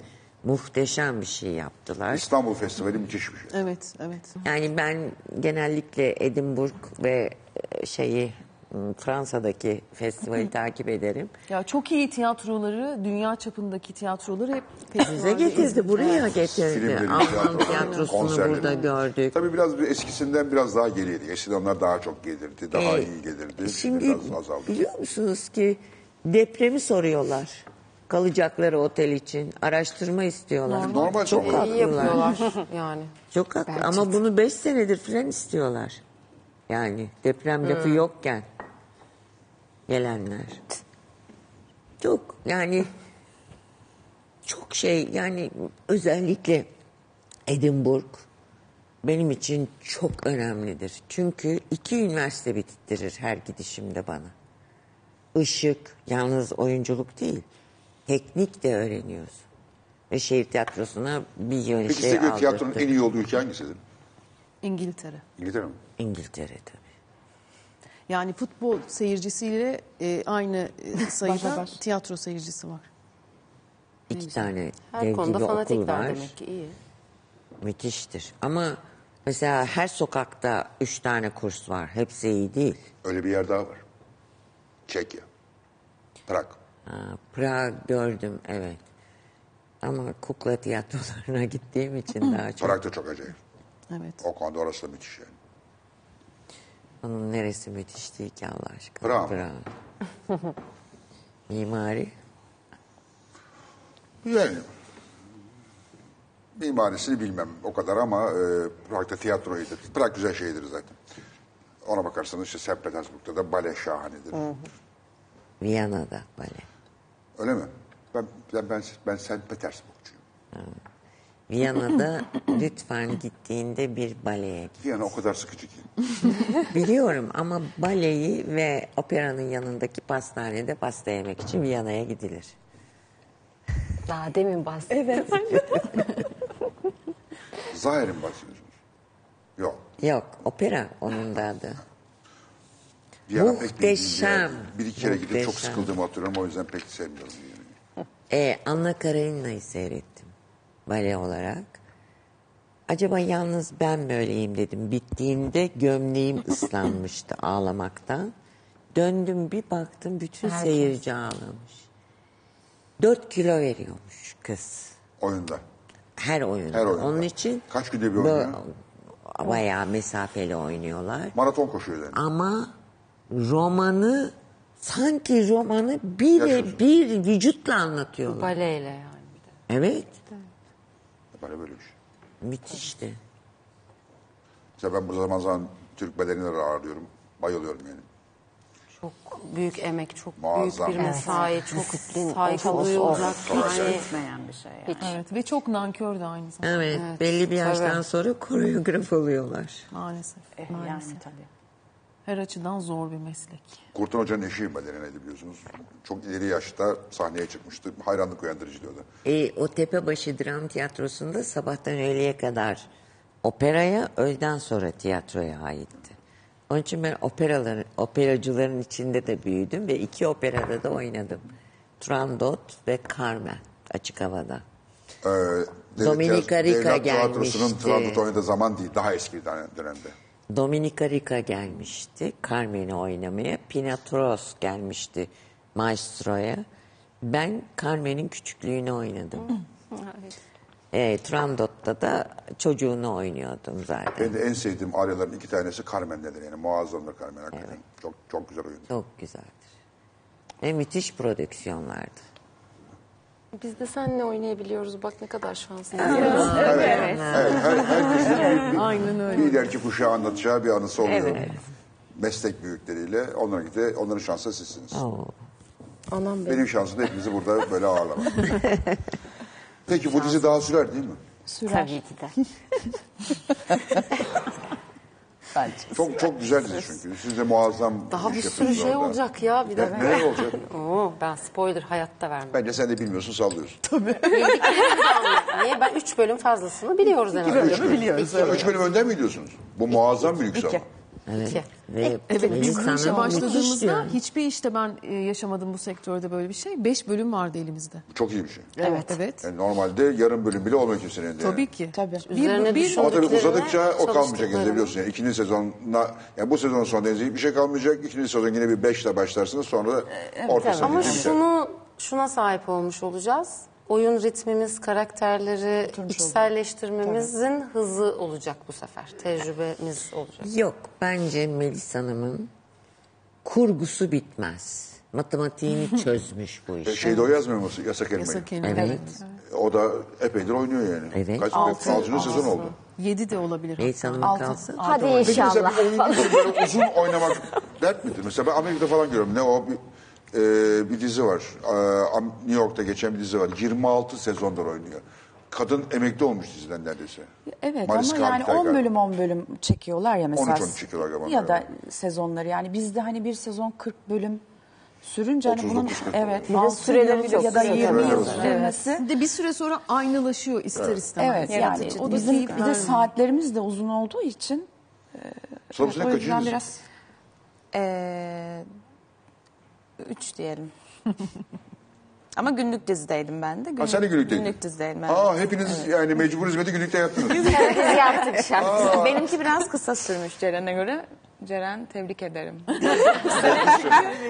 muhteşem bir şey yaptılar. İstanbul Festivali müthiş bir şey. Evet, evet. Yani ben genellikle Edinburgh ve e, şeyi Fransa'daki festivali takip ederim. Ya çok iyi tiyatroları, dünya çapındaki tiyatroları hep Bize getirdi, buraya getirdi. Filmleri, Alman tiyatroları, tiyatrosunu konserleri. burada gördük. Tabii biraz bir eskisinden biraz daha geriydi. Eskiden onlar daha çok gelirdi, daha Ee, iyi gelirdi. Şimdi biraz azaldı. biliyor musunuz ki depremi soruyorlar. Kalacakları otel için araştırma istiyorlar. Normal çok. İyi haklılar. yapıyorlar yani. Çok haklı ama bunu beş senedir falan istiyorlar. Yani deprem lafı yokken gelenler. Çok yani çok şey yani özellikle Edinburgh benim için çok önemlidir. Çünkü iki üniversite bitirtirir her gidişimde bana. Işık, yalnız oyunculuk değil. Teknik de öğreniyorsun. Ve şehir tiyatrosuna bir yön Peki şey size göre tiyatronun aldırttı. en iyi olduğu ülke hangisidir? İngiltere. İngiltere mi? İngiltere tabii. Yani futbol seyircisiyle e, aynı e, sayıda baş. tiyatro seyircisi var. İki tane Her dev konuda gibi okul fanatikler var. demek ki iyi. Müthiştir. Ama mesela her sokakta üç tane kurs var. Hepsi iyi değil. Öyle bir yer daha var. Çekya. Prag. Ha, Prag gördüm evet. Ama kukla tiyatrolarına gittiğim için daha çok. Prag da çok acayip. Evet. O konuda orası da müthiş yani. Onun neresi müthiş değil ki Allah aşkına. Prag. Prag. Mimari. Yani mimarisini bilmem o kadar ama e, Prag'da tiyatro iyidir. Prag güzel şehirdir zaten. Ona bakarsanız işte St. Petersburg'da da bale şahanedir. Viyana'da bale. Öyle mi? Ben ben ben, ben St. Petersburg'cuyum. Viyana'da lütfen gittiğinde bir baleye git. Yani o kadar sıkıcı ki. Biliyorum ama baleyi ve operanın yanındaki pastanede pasta yemek için Viyana'ya gidilir. Daha demin bahsettim. Evet. Zahir'in bahsediyorsunuz. Yok. Yok, opera onun da adı. Viyana pek bir Muhteşem. değil. Bir iki kere gidip çok sıkıldığımı hatırlıyorum. O yüzden pek sevmiyorum Viyana'yı. E, Anna Karenina'yı seyrettim bale olarak. Acaba yalnız ben mi öyleyim dedim. Bittiğinde gömleğim ıslanmıştı ağlamaktan. Döndüm bir baktım bütün seyirci ağlamış. Dört kilo veriyormuş kız. Oyunda. Her oyunda. Her oyunda. Onun için Kaç günde bir oynuyor? Bayağı mesafeli oynuyorlar. Maraton koşuyor yani. Ama romanı sanki romanı bir bir vücutla anlatıyorlar. Baleyle yani. bir de. Evet. Böyle böyle bir şey. Müthişti. Mesela ben bu zaman zaman Türk bedenleri ağırlıyorum. Bayılıyorum yani. Çok büyük emek, çok Muazzam. büyük bir mesai, çok saygı of, duyulacak. çok Yani bir şey yani. Evet ve çok nankör de aynı zamanda Evet, belli bir yaştan tabii. sonra koreograf oluyorlar. maalesef. Eh, maalesef. yani tabii. Her açıdan zor bir meslek. Kurtan Hoca'nın eşiyim ben Eren'e biliyorsunuz. Çok ileri yaşta sahneye çıkmıştı. Hayranlık uyandırıcı diyordu. E, o Tepebaşı Dram Tiyatrosu'nda sabahtan öğleye kadar operaya, öğleden sonra tiyatroya aitti. Onun için ben operaların, operacıların içinde de büyüdüm ve iki operada da oynadım. Turandot ve Carmen açık havada. Ee, Dominika tiyatro- Rica devlet tiyatrosunun gelmişti. Trabzon oynadığı zaman değil. Daha eski dönemde. Dominika Rica gelmişti Carmen'i oynamaya. Pinatros gelmişti Maestro'ya. Ben Carmen'in küçüklüğünü oynadım. E, Trandot'ta da çocuğunu oynuyordum zaten. Ben de en sevdiğim Arya'ların iki tanesi Carmen'dedir yani muazzamdır Carmen hakikaten. Çok çok güzel oyuncu. Çok güzeldir. Ve müthiş prodüksiyonlardı. Biz de seninle oynayabiliyoruz. Bak ne kadar şanslıyız. Evet, evet. her, herkesin bir, bir, bir ileriki kuşağı anlatacağı bir anısı oluyor. Meslek büyükleriyle. Onların, de, onların şansı sizsiniz. Anam benim. Benim şansım da hepinizi burada böyle ağırlamak. Peki bu dizi daha sürer değil mi? Tabii ki de. Çok çok güzel dizi çünkü. Siz de muazzam Daha iş bir sürü şey orada. olacak ya. Bir Ne, dakika. neler olacak? Oo, ben spoiler hayatta vermem. Bence sen de bilmiyorsun sallıyorsun. Niye? Ben 3 bölüm fazlasını biliyoruz en azından. Üç bölüm. Üç bölüm önden mi gidiyorsunuz? Bu muazzam bir lüks Evet. Ve Evet biz bu işe başladığımızda hiçbir işte ben e, yaşamadım bu sektörde böyle bir şey. Beş bölüm vardı elimizde. Çok iyi bir şey. Evet. Evet. Yani normalde yarım bölüm bile olmuyor kimsenin elinde. Tabii ki. Tabii. Üzerine bir, Ama tabii uzadıkça o kalmayacak elinde biliyorsun. Yani ikinci sezonla, yani bu sezonun sonunda hiçbir şey kalmayacak. İkinci sezon yine bir beşle başlarsınız sonra ortasına Ama gidecek. şunu şuna sahip olmuş olacağız. Oyun ritmimiz, karakterleri içselleştirmemizin hızı olacak bu sefer. Tecrübemiz olacak. Yok bence Melis Hanım'ın kurgusu bitmez. Matematiğini çözmüş bu E, iş. Şeyde o yazmıyor mu yasak elmayı? Yasak elma. Evet. O da epeydir oynuyor yani. Evet. Kaç, Altı. altıncı sezon oldu. Yedi de olabilir. Melis Hanım'ın Altı. kalsın. Hadi Peki mesela inşallah. bir oyuncu için böyle uzun oynamak dert midir? Mesela ben Amerika'da falan görüyorum. Ne o bir, e, bir dizi var. E, New York'ta geçen bir dizi var. 26 sezondur oynuyor. Kadın emekli olmuş diziden neredeyse. Evet Mariska ama yani Hargitay 10 galiba. bölüm 10 bölüm çekiyorlar ya mesela. 13-13 çekiyorlar galiba. Ya da sezonları yani bizde hani bir sezon 40 bölüm sürünce hani bunun 39-40 evet Bir süreleri çok ya da kısa 20 tabii. yıl Evet. sürmesi. Bir de bir süre sonra aynılaşıyor ister istemez. Evet yani Yaratıcı. O da bizim bir de saatlerimiz de uzun olduğu için Sonra senin o kaçıncı biraz eee 3 diyelim. Ama günlük dizideydim ben de. Günlük, sen de günlükteydin. Günlük dizideydim ben. Aa hepiniz yani mecbur hizmeti günlükte yaptınız. Biz yaptık şarkı. Benimki biraz kısa sürmüş Ceren'e göre. Ceren tebrik ederim.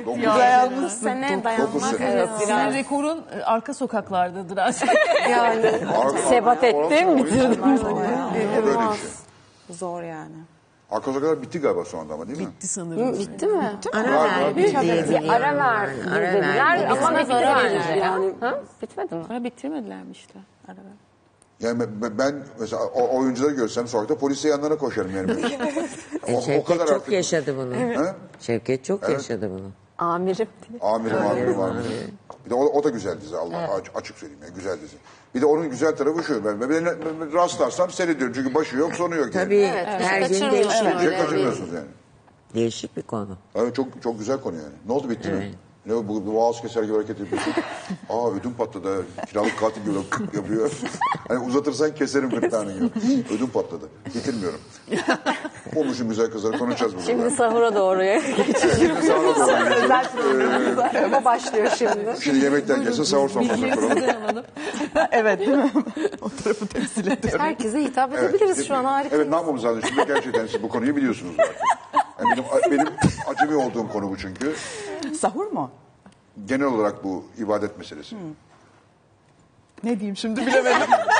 Dokuz Dayanmış sene dayanmak. Evet, Senin rekorun e, arka sokaklardadır aslında. Ar- Sebat ettim, bitirdim. Şey. Zor yani. Arka sokaklar bitti galiba sonunda ama değil mi? Bitti sanırım. Bitti mi? Ara verdi diye biliyorum. Ara ver ben. Ara dediler verdi. ama ara yani. verdi. Ha? Bitmedi mi? Sonra bitirmediler mi işte? Arada. Yani ben- ben mesela o oyuncuları görsem sokakta polise yanlarına koşarım yani. E, o, o Şevket kadar çok artık. yaşadı bunu. Ha? Şevket çok yaşadı bunu. Amirim diye. Amirim amirim amirim. Bir de o, o da güzel dizi Allah aç- açık söyleyeyim ya güzel dizi. Bir de onun güzel tarafı şu ben, ben, ben rastlarsam seyrediyorum çünkü başı yok sonu yok yani. Tabii Evet, her gün Bir şey kaçırmıyorsunuz yani. değişik bir konu. Evet, çok çok güzel konu yani. Ne oldu bitti mi? Ne o, bu, bu boğaz keser gibi hareket yapıyorsun. Aa ödüm patladı. Kiralık katil gibi yapıyor. Hani uzatırsan keserim gırtlağını gibi. Ödüm patladı. Bitirmiyorum. Olmuşum güzel kızlar konuşacağız burada. Şimdi sahura doğru. Şimdi sahura doğru gidiyoruz. Ama başlıyor şimdi. Şimdi yemekten gelsin sahur sofrasını kuralım. evet değil mi? o tarafı temsil ediyorum. Herkese hitap Evet. edebiliriz şu an harika. Evet ne yapmamız lazım şimdi gerçekten siz bu konuyu biliyorsunuz zaten. Yani benim, benim acemi olduğum konu bu çünkü. Sahur mu? Genel olarak bu ibadet meselesi. Ne diyeyim şimdi bilemedim.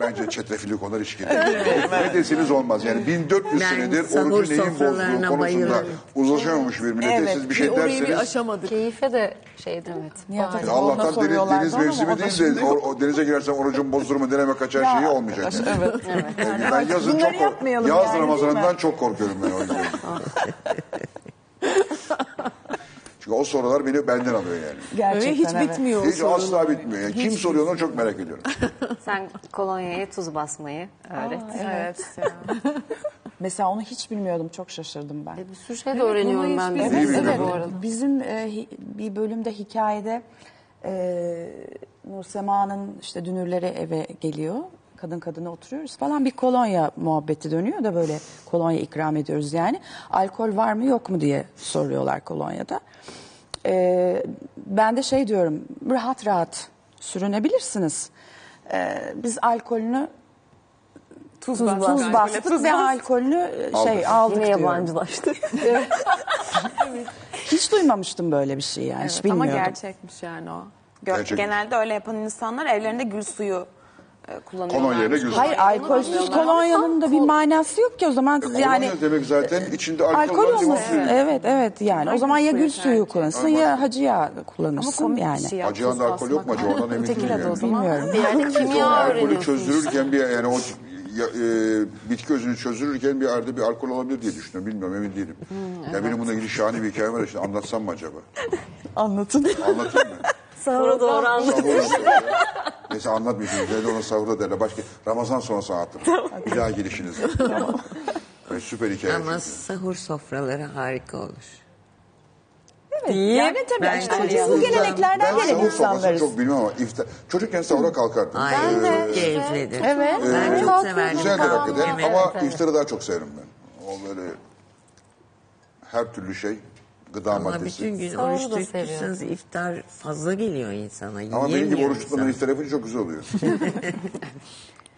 Bence çetrefilli konular hiç girmiyor. ne deseniz olmaz. Yani 1400 Ben senedir sahur orucu neyin sofralarına bozduğu konusunda bayılırım. uzlaşamamış bir millete Evet, siz bir şey Orayı bir derseniz... aşamadık. Keyfe de şeydi. Evet. Yani ona Allah'tan deniz, soruyorlardı deniz ama mevsimi o da değil şimdi de o, o denize girersem orucum bozulur mu deneme kaçar şeyi olmayacak. Yani. Evet. Yani ben yazın Bunları çok kork- yapmayalım Yaz yani, değil Ramazan'ından çok korkuyorum ben o yüzden. Çünkü o sorular beni benden alıyor yani. Gerçekten Öyle hiç evet. bitmiyor Hiç asla bitmiyor. Yani kim soruyor onu çok merak ediyorum. Sen kolonyaya tuz basmayı öğret. Evet. Mesela onu hiç bilmiyordum. Çok şaşırdım ben. Bir sürü şey de öğreniyorum ben de. bu arada. Bizim e, hi- bir bölümde hikayede e, Nursema'nın işte dünürleri eve geliyor. Kadın kadına oturuyoruz falan bir kolonya muhabbeti dönüyor da böyle kolonya ikram ediyoruz yani. Alkol var mı yok mu diye soruyorlar kolonyada. E, ben de şey diyorum rahat rahat sürünebilirsiniz. E, biz alkolünü tuz, tuz bastık ve alkolünü şey aldık Yine diyorum. yabancılaştı. Hiç duymamıştım böyle bir şey yani. Hiç Ama bilmiyordum. gerçekmiş yani o. Gö-. Genelde öyle yapan insanlar evlerinde gül suyu kullanıyorlar. Kolon yerine gül suyu. Hayır alkolsüz kolonyanın da bir manası yok ki o zaman kız yani Kolonya demek zaten içinde alkol, alkol var. olması. suyu. Evet evet yani o zaman ya gül suyu kullanırsın ya hacı yağı kullanırsın bir yani. şey ya, Acı yağında alkol yok mu acaba? Ondan emin değilim o yani. zaman. Bilmiyorum. Yerde kimya Alkolü öğreniyorsunuz. çözdürürken bir yani o ya, e, bitki özünü çözdürürken bir arada bir alkol olabilir diye düşünüyorum. Bilmiyorum emin değilim. ya benim bununla ilgili şahane bir hikayem var. Şimdi anlatsam mı acaba? Anlatın. Anlatayım mı? Sonra doğru. Sahurda. Neyse anlatmayacağım. Nerede ona sahurda derler. Başka Ramazan sonrası anlatırım. Bir daha gelişiniz. Evet, süper hikaye. Ama çünkü. sahur sofraları harika olur. Yani tabii Ben işte çocuğum- bu geleneklerden Ben gelen sahur sofrasını insanlarız. çok bilmem ama iftar. Çocukken sahura kalkardım. Ay çok keyiflidir. Evet. Ben çok severdim. Güzeldir hakikaten ama iftarı daha çok severim ben. O böyle her türlü şey gıda Ama maddesi. bütün gün oruç da tutmuşsanız iftar fazla geliyor insana. Ama benim gibi oruç tutmadan insan. iftar yapınca çok güzel oluyor.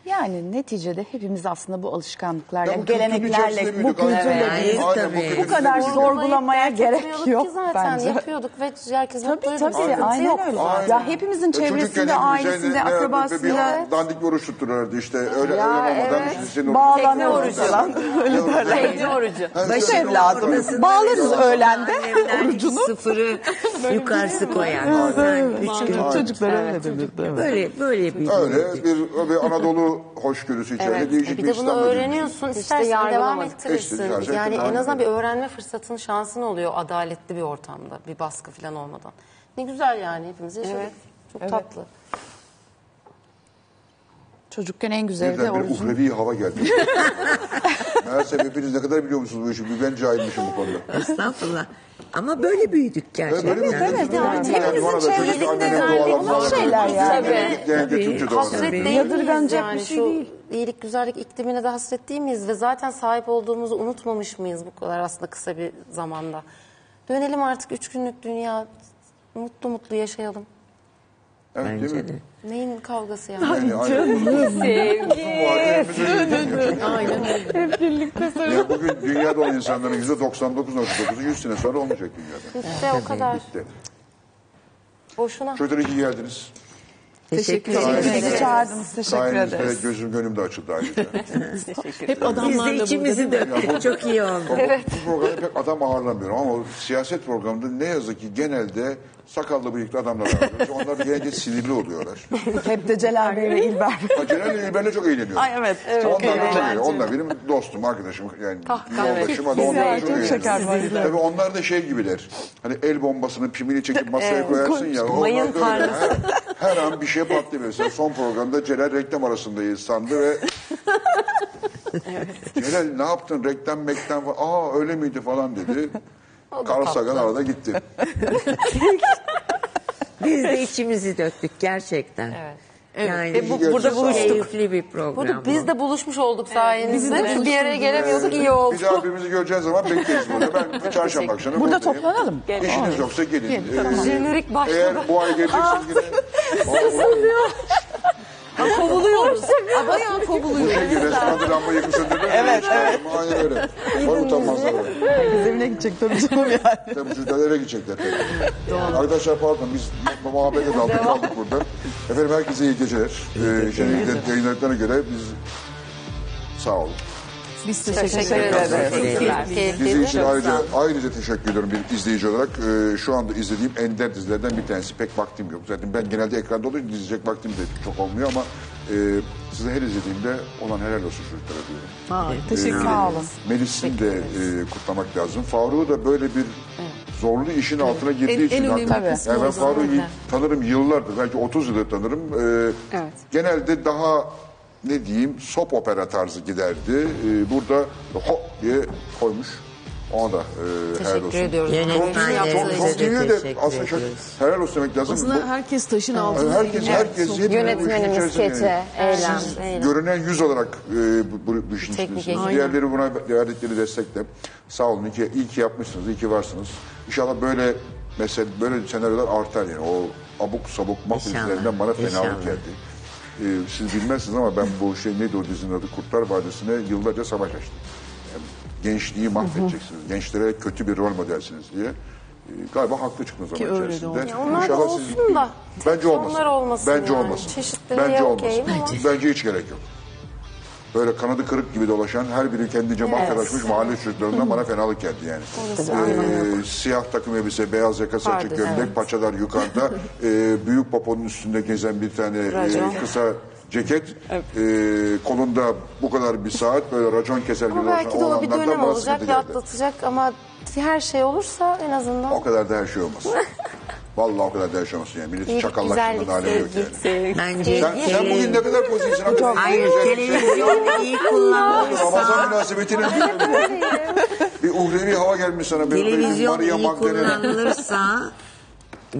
Yani neticede hepimiz aslında bu alışkanlıklarla, Ya bu geleneklerle, içerisinde bu büyüdük, aynen. kültürle büyüdük. tabii. bu kadar zor- sorgulamaya gerek yok ki zaten. bence. Yapıyorduk ve herkes Tabii mutluydu. tabii Sıkıntı aynen öyle. Ya hepimizin E, çocukken çevresinde, de ailesinde, akrabasında Bir dandik bir oruç tuttururlardı işte. Öyle öyle olmadan evet. işte senin orucun- falan. Öyle derler. Tekne orucu. Ha, işte senin evladım. orucun- Bağlarız öğlende orucunu. sıfırı yukarısı koyar. Yani üç gün. Çocuklara öyle denir. Evet. Böyle böyle bir Öyle bir, bir Anadolu hoşgörüsü içeride Evet. değişik Bir de bunu öğreniyorsun. İşte istersen devam ettirirsin. İşte yani en azından bir öğrenme fırsatın şansın oluyor adaletli bir ortamda. Bir baskı falan olmadan. Ne güzel yani hepimiz yaşadık. Çok tatlı. Çocukken en güzeli de Birden bir orucun. uhrevi hava geldi. Meğerse hepiniz ne kadar biliyor musunuz bu işi? Bir Ben cahilmişim bu konuda. Estağfurullah. Ama böyle büyüdük gerçekten. Evet, evet, evet, Yani hepimizin annenin yani olan şeyler yani. Genellikle Türkçe. Hasret değil Yadırganacak yani? bir şey Şu değil. iyilik güzellik iklimine de hasret değil miyiz? Ve zaten sahip olduğumuzu unutmamış mıyız bu kadar aslında kısa bir zamanda? Dönelim artık üç günlük dünya. Mutlu mutlu yaşayalım. Evet, değil Bence mi? de. Neyin kavgası yani? Yani aynen. Aynen. Hep birlikte Ya bugün dünyada olan insanların yüzde 99.9'u 100 sene sonra olmayacak dünyada. İşte o kadar. Bitti. Boşuna. Çocuklar iyi geldiniz. Teşekkür ederim. Bizi çağırdınız. Teşekkür Sayenizde ederiz. gözüm gönlüm de açıldı ayrıca. Hep Biz adamlarla de içimizi değil mi? döktük. Çok iyi oldu. Bu programda pek adam ağırlamıyorum ama siyaset programında ne yazık ki genelde sakallı bıyıklı adamlar ağırlıyoruz. Onlar da genelde sinirli oluyorlar. Hep de Celal Bey ve İlber. Ha, Genelde İlber'le çok eğleniyorum. Ay evet. Onlar da çok eğleniyor. Onlar benim dostum, arkadaşım. Yani yoldaşım. Hadi onlar da çok çok eğleniyor. şeker var. Tabii onlar da şey gibiler. Hani el bombasının pimini çekip masaya koyarsın ya. onlar mayın da öyle. Her, her an bir şey patlıyor. Mesela son programda Celal reklam arasındayız sandı ve Celal ne yaptın reklam meklam falan. Aa öyle miydi falan dedi. Carl Sagan arada gitti. Biz de içimizi döktük gerçekten. Evet. Yani Ve bu- burada buluştuk. Keyifli bir program. Burada bu. biz de buluşmuş olduk sayenizde. de bir araya gelemiyorduk iyi oldu. Bir daha birbirimizi göreceğiz zaman bekleriz burada. Ben bir çarşamba akşamı Burada buradayım. toplanalım. İşiniz yoksa gelin. Ee, Jenerik başladı. Eğer bu ay geleceksiniz yine. Kovuluyoruz. Bayağı Bu kovuluyoruz. şey restoranda lambayı yakın söndürdün. Evet, evet. Aynen öyle. Var utanmazlar. Herkes evine gidecek tabii canım yani. Tabii çocuklar eve gidecekler tabii. Arkadaşlar pardon biz muhabbete daldık kaldık burada. Efendim herkese iyi geceler. Ee, Jenerik'te yayınladıklarına göre biz sağ olun. Biz teşekkür Teşekkür ederiz. ederiz. İçin ayrıca, ayrıca teşekkür ediyorum bir izleyici olarak. Ee, şu anda izlediğim ender dizilerden bir tanesi. Pek vaktim yok. Zaten ben genelde ekranda olunca izleyecek vaktim de çok olmuyor ama e, size her izlediğimde olan helal olsun çocuklara diyorum. Teşekkür Sağ olun. Melis'in de e, kutlamak lazım. Faruk'u da böyle bir zorlu işin altına girdiği En- için. en önemli Tabii. yani ben. Faruk'u tanırım yıllardır. Belki 30 yıldır tanırım. Ee, Genelde daha ne diyeyim sop opera tarzı giderdi. Ee, burada hop diye koymuş. Ona da e, helal olsun. Teşekkür ediyoruz. Çok, çok, çok iyi de aslında çok, helal olsun demek lazım. Aslında Bu- herkes taşın altında. herkes, herkes hepimiz bu işin Yönetmenimiz, içerisinde. keçe, eylem. Siz eylem. görünen yüz olarak e, bu, bu, bu işin Teknik içindesiniz. ekip. Diğerleri buna verdikleri destekle. Sağ olun. İyi ki, iyi ki yapmışsınız. iyi ki varsınız. İnşallah böyle mesela böyle senaryolar artar yani. O abuk sabuk İnşallah, dizilerinden bana fenalık inşallah. geldi. E, siz bilmezsiniz ama ben bu şey neydi o dizinin adı Kurtlar Vadisi'ne yıllarca savaş açtım. Yani gençliği mahvedeceksiniz. Gençlere kötü bir rol modelsiniz diye. galiba haklı çıktınız zaman Ki öyle de içerisinde. oldu. Ya onlar da İnşallah olsun da Bence olmasın. onlar olmasın Bence yani. olmasın. Çeşitliliğe Bence olmasın. okeyim ama- Bence hiç gerek yok. Böyle kanadı kırık gibi dolaşan her biri kendince mahvelaşmış mahalle çocuklarından bana fenalık geldi yani. Ee, siyah takım elbise, beyaz yaka saçı, gömlek, evet. paçalar yukarıda. Ee, büyük poponun üstünde gezen bir tane e, kısa ceket. Ee, kolunda bu kadar bir saat böyle racon keser gibi Ama belki de o bir dönem olacak, sıkıntı geldi. atlatacak ama her şey olursa en azından O kadar da her şey olmasın. Vallahi o kadar şey olmasın yani. İyilik, çakallaştığından hali yok yani. Bence Sen, sen bugün ne kadar pozisyona kadar Hayır, televizyonu iyi kullanılırsa, Ramazan münasebetine bir uhrevi hava gelmiş sana. Bir, televizyon iyi kullanılırsa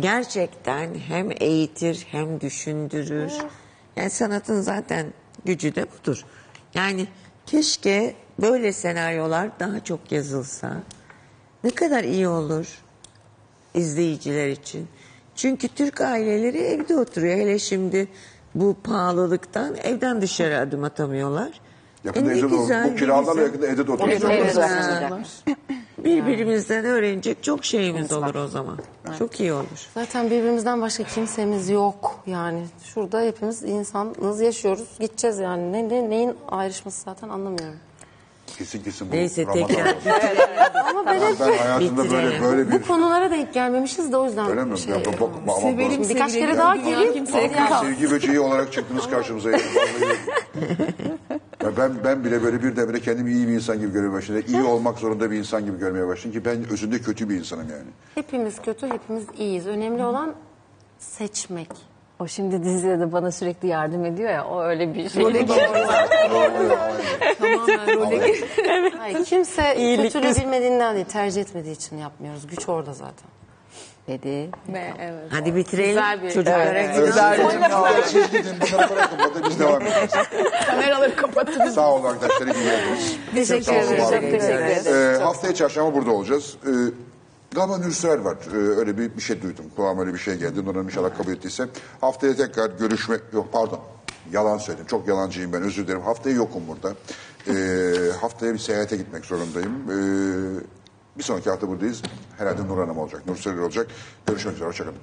gerçekten hem eğitir hem düşündürür. Yani sanatın zaten gücü de budur. Yani keşke böyle senaryolar daha çok yazılsa. Ne kadar iyi olur izleyiciler için. Çünkü Türk aileleri evde oturuyor. Hele şimdi bu pahalılıktan evden dışarı adım atamıyorlar. Yakında E evde de güzel, Bu kiralarla yakında evde de. Evet, Ha. Birbirimizden öğrenecek çok şeyimiz olur o zaman. Çok iyi olur. zaten birbirimizden başka kimsemiz yok yani. Şurada hepimiz insanız yaşıyoruz. Gideceğiz yani. Ne, ne- neyin ayrışması zaten anlamıyorum. Kesin kesin bu Neyse Ramazan tekrar. Ama ben hep Ben hayatımda böyle Bitirelim. böyle bir... bu konulara denk gelmemişiz de o yüzden Öyle mi? şey, Ya, bak- bak- ama- Sevelim, birkaç sevilelim. kere daha kalmaz. Sevgi böceği olarak çıktınız karşımıza. Yani. Vallahi. Ya ben ben bile böyle birdenbire kendimi iyi bir insan gibi görmeye başladım. İyi olmak zorunda bir insan gibi görmeye başladım ki ben özünde kötü bir insanım yani. hepimiz kötü, hepimiz iyiyiz. Önemli olan seçmek. O şimdi dizide de bana sürekli yardım ediyor ya o öyle bir şey. Tamamen role Hayır, kimse kötülüğü bilmediğinden değil, tercih etmediği için yapmıyoruz. Güç orada zaten. dedi. evet. Hadi bitirelim. Güzel bir- Çocuklara Evet, günaydın. Güzel. Siz gidin bunları bırakın. Burada biz devam edeceğiz. kameraları kapattınız. Sağ olun arkadaşlar. iyi geldiniz. Teşekkür Sağ olun, ederim. var Çok olun. teşekkür ederim. Ee, haftaya çarşamba burada olacağız. Ee, galiba Nürsel var. Ee, öyle bir, bir şey duydum. Kulağıma öyle bir şey geldi. Nurhan'ım inşallah kabul ettiyse. Haftaya tekrar görüşme... Yok pardon. Yalan söyledim. Çok yalancıyım ben. Özür dilerim. Haftaya yokum burada. Ee, haftaya bir seyahate gitmek zorundayım. Ee, bir sonraki hafta buradayız. Herhalde Nur Hanım olacak. Nursel olacak. Görüşmek üzere. Hoşçakalın.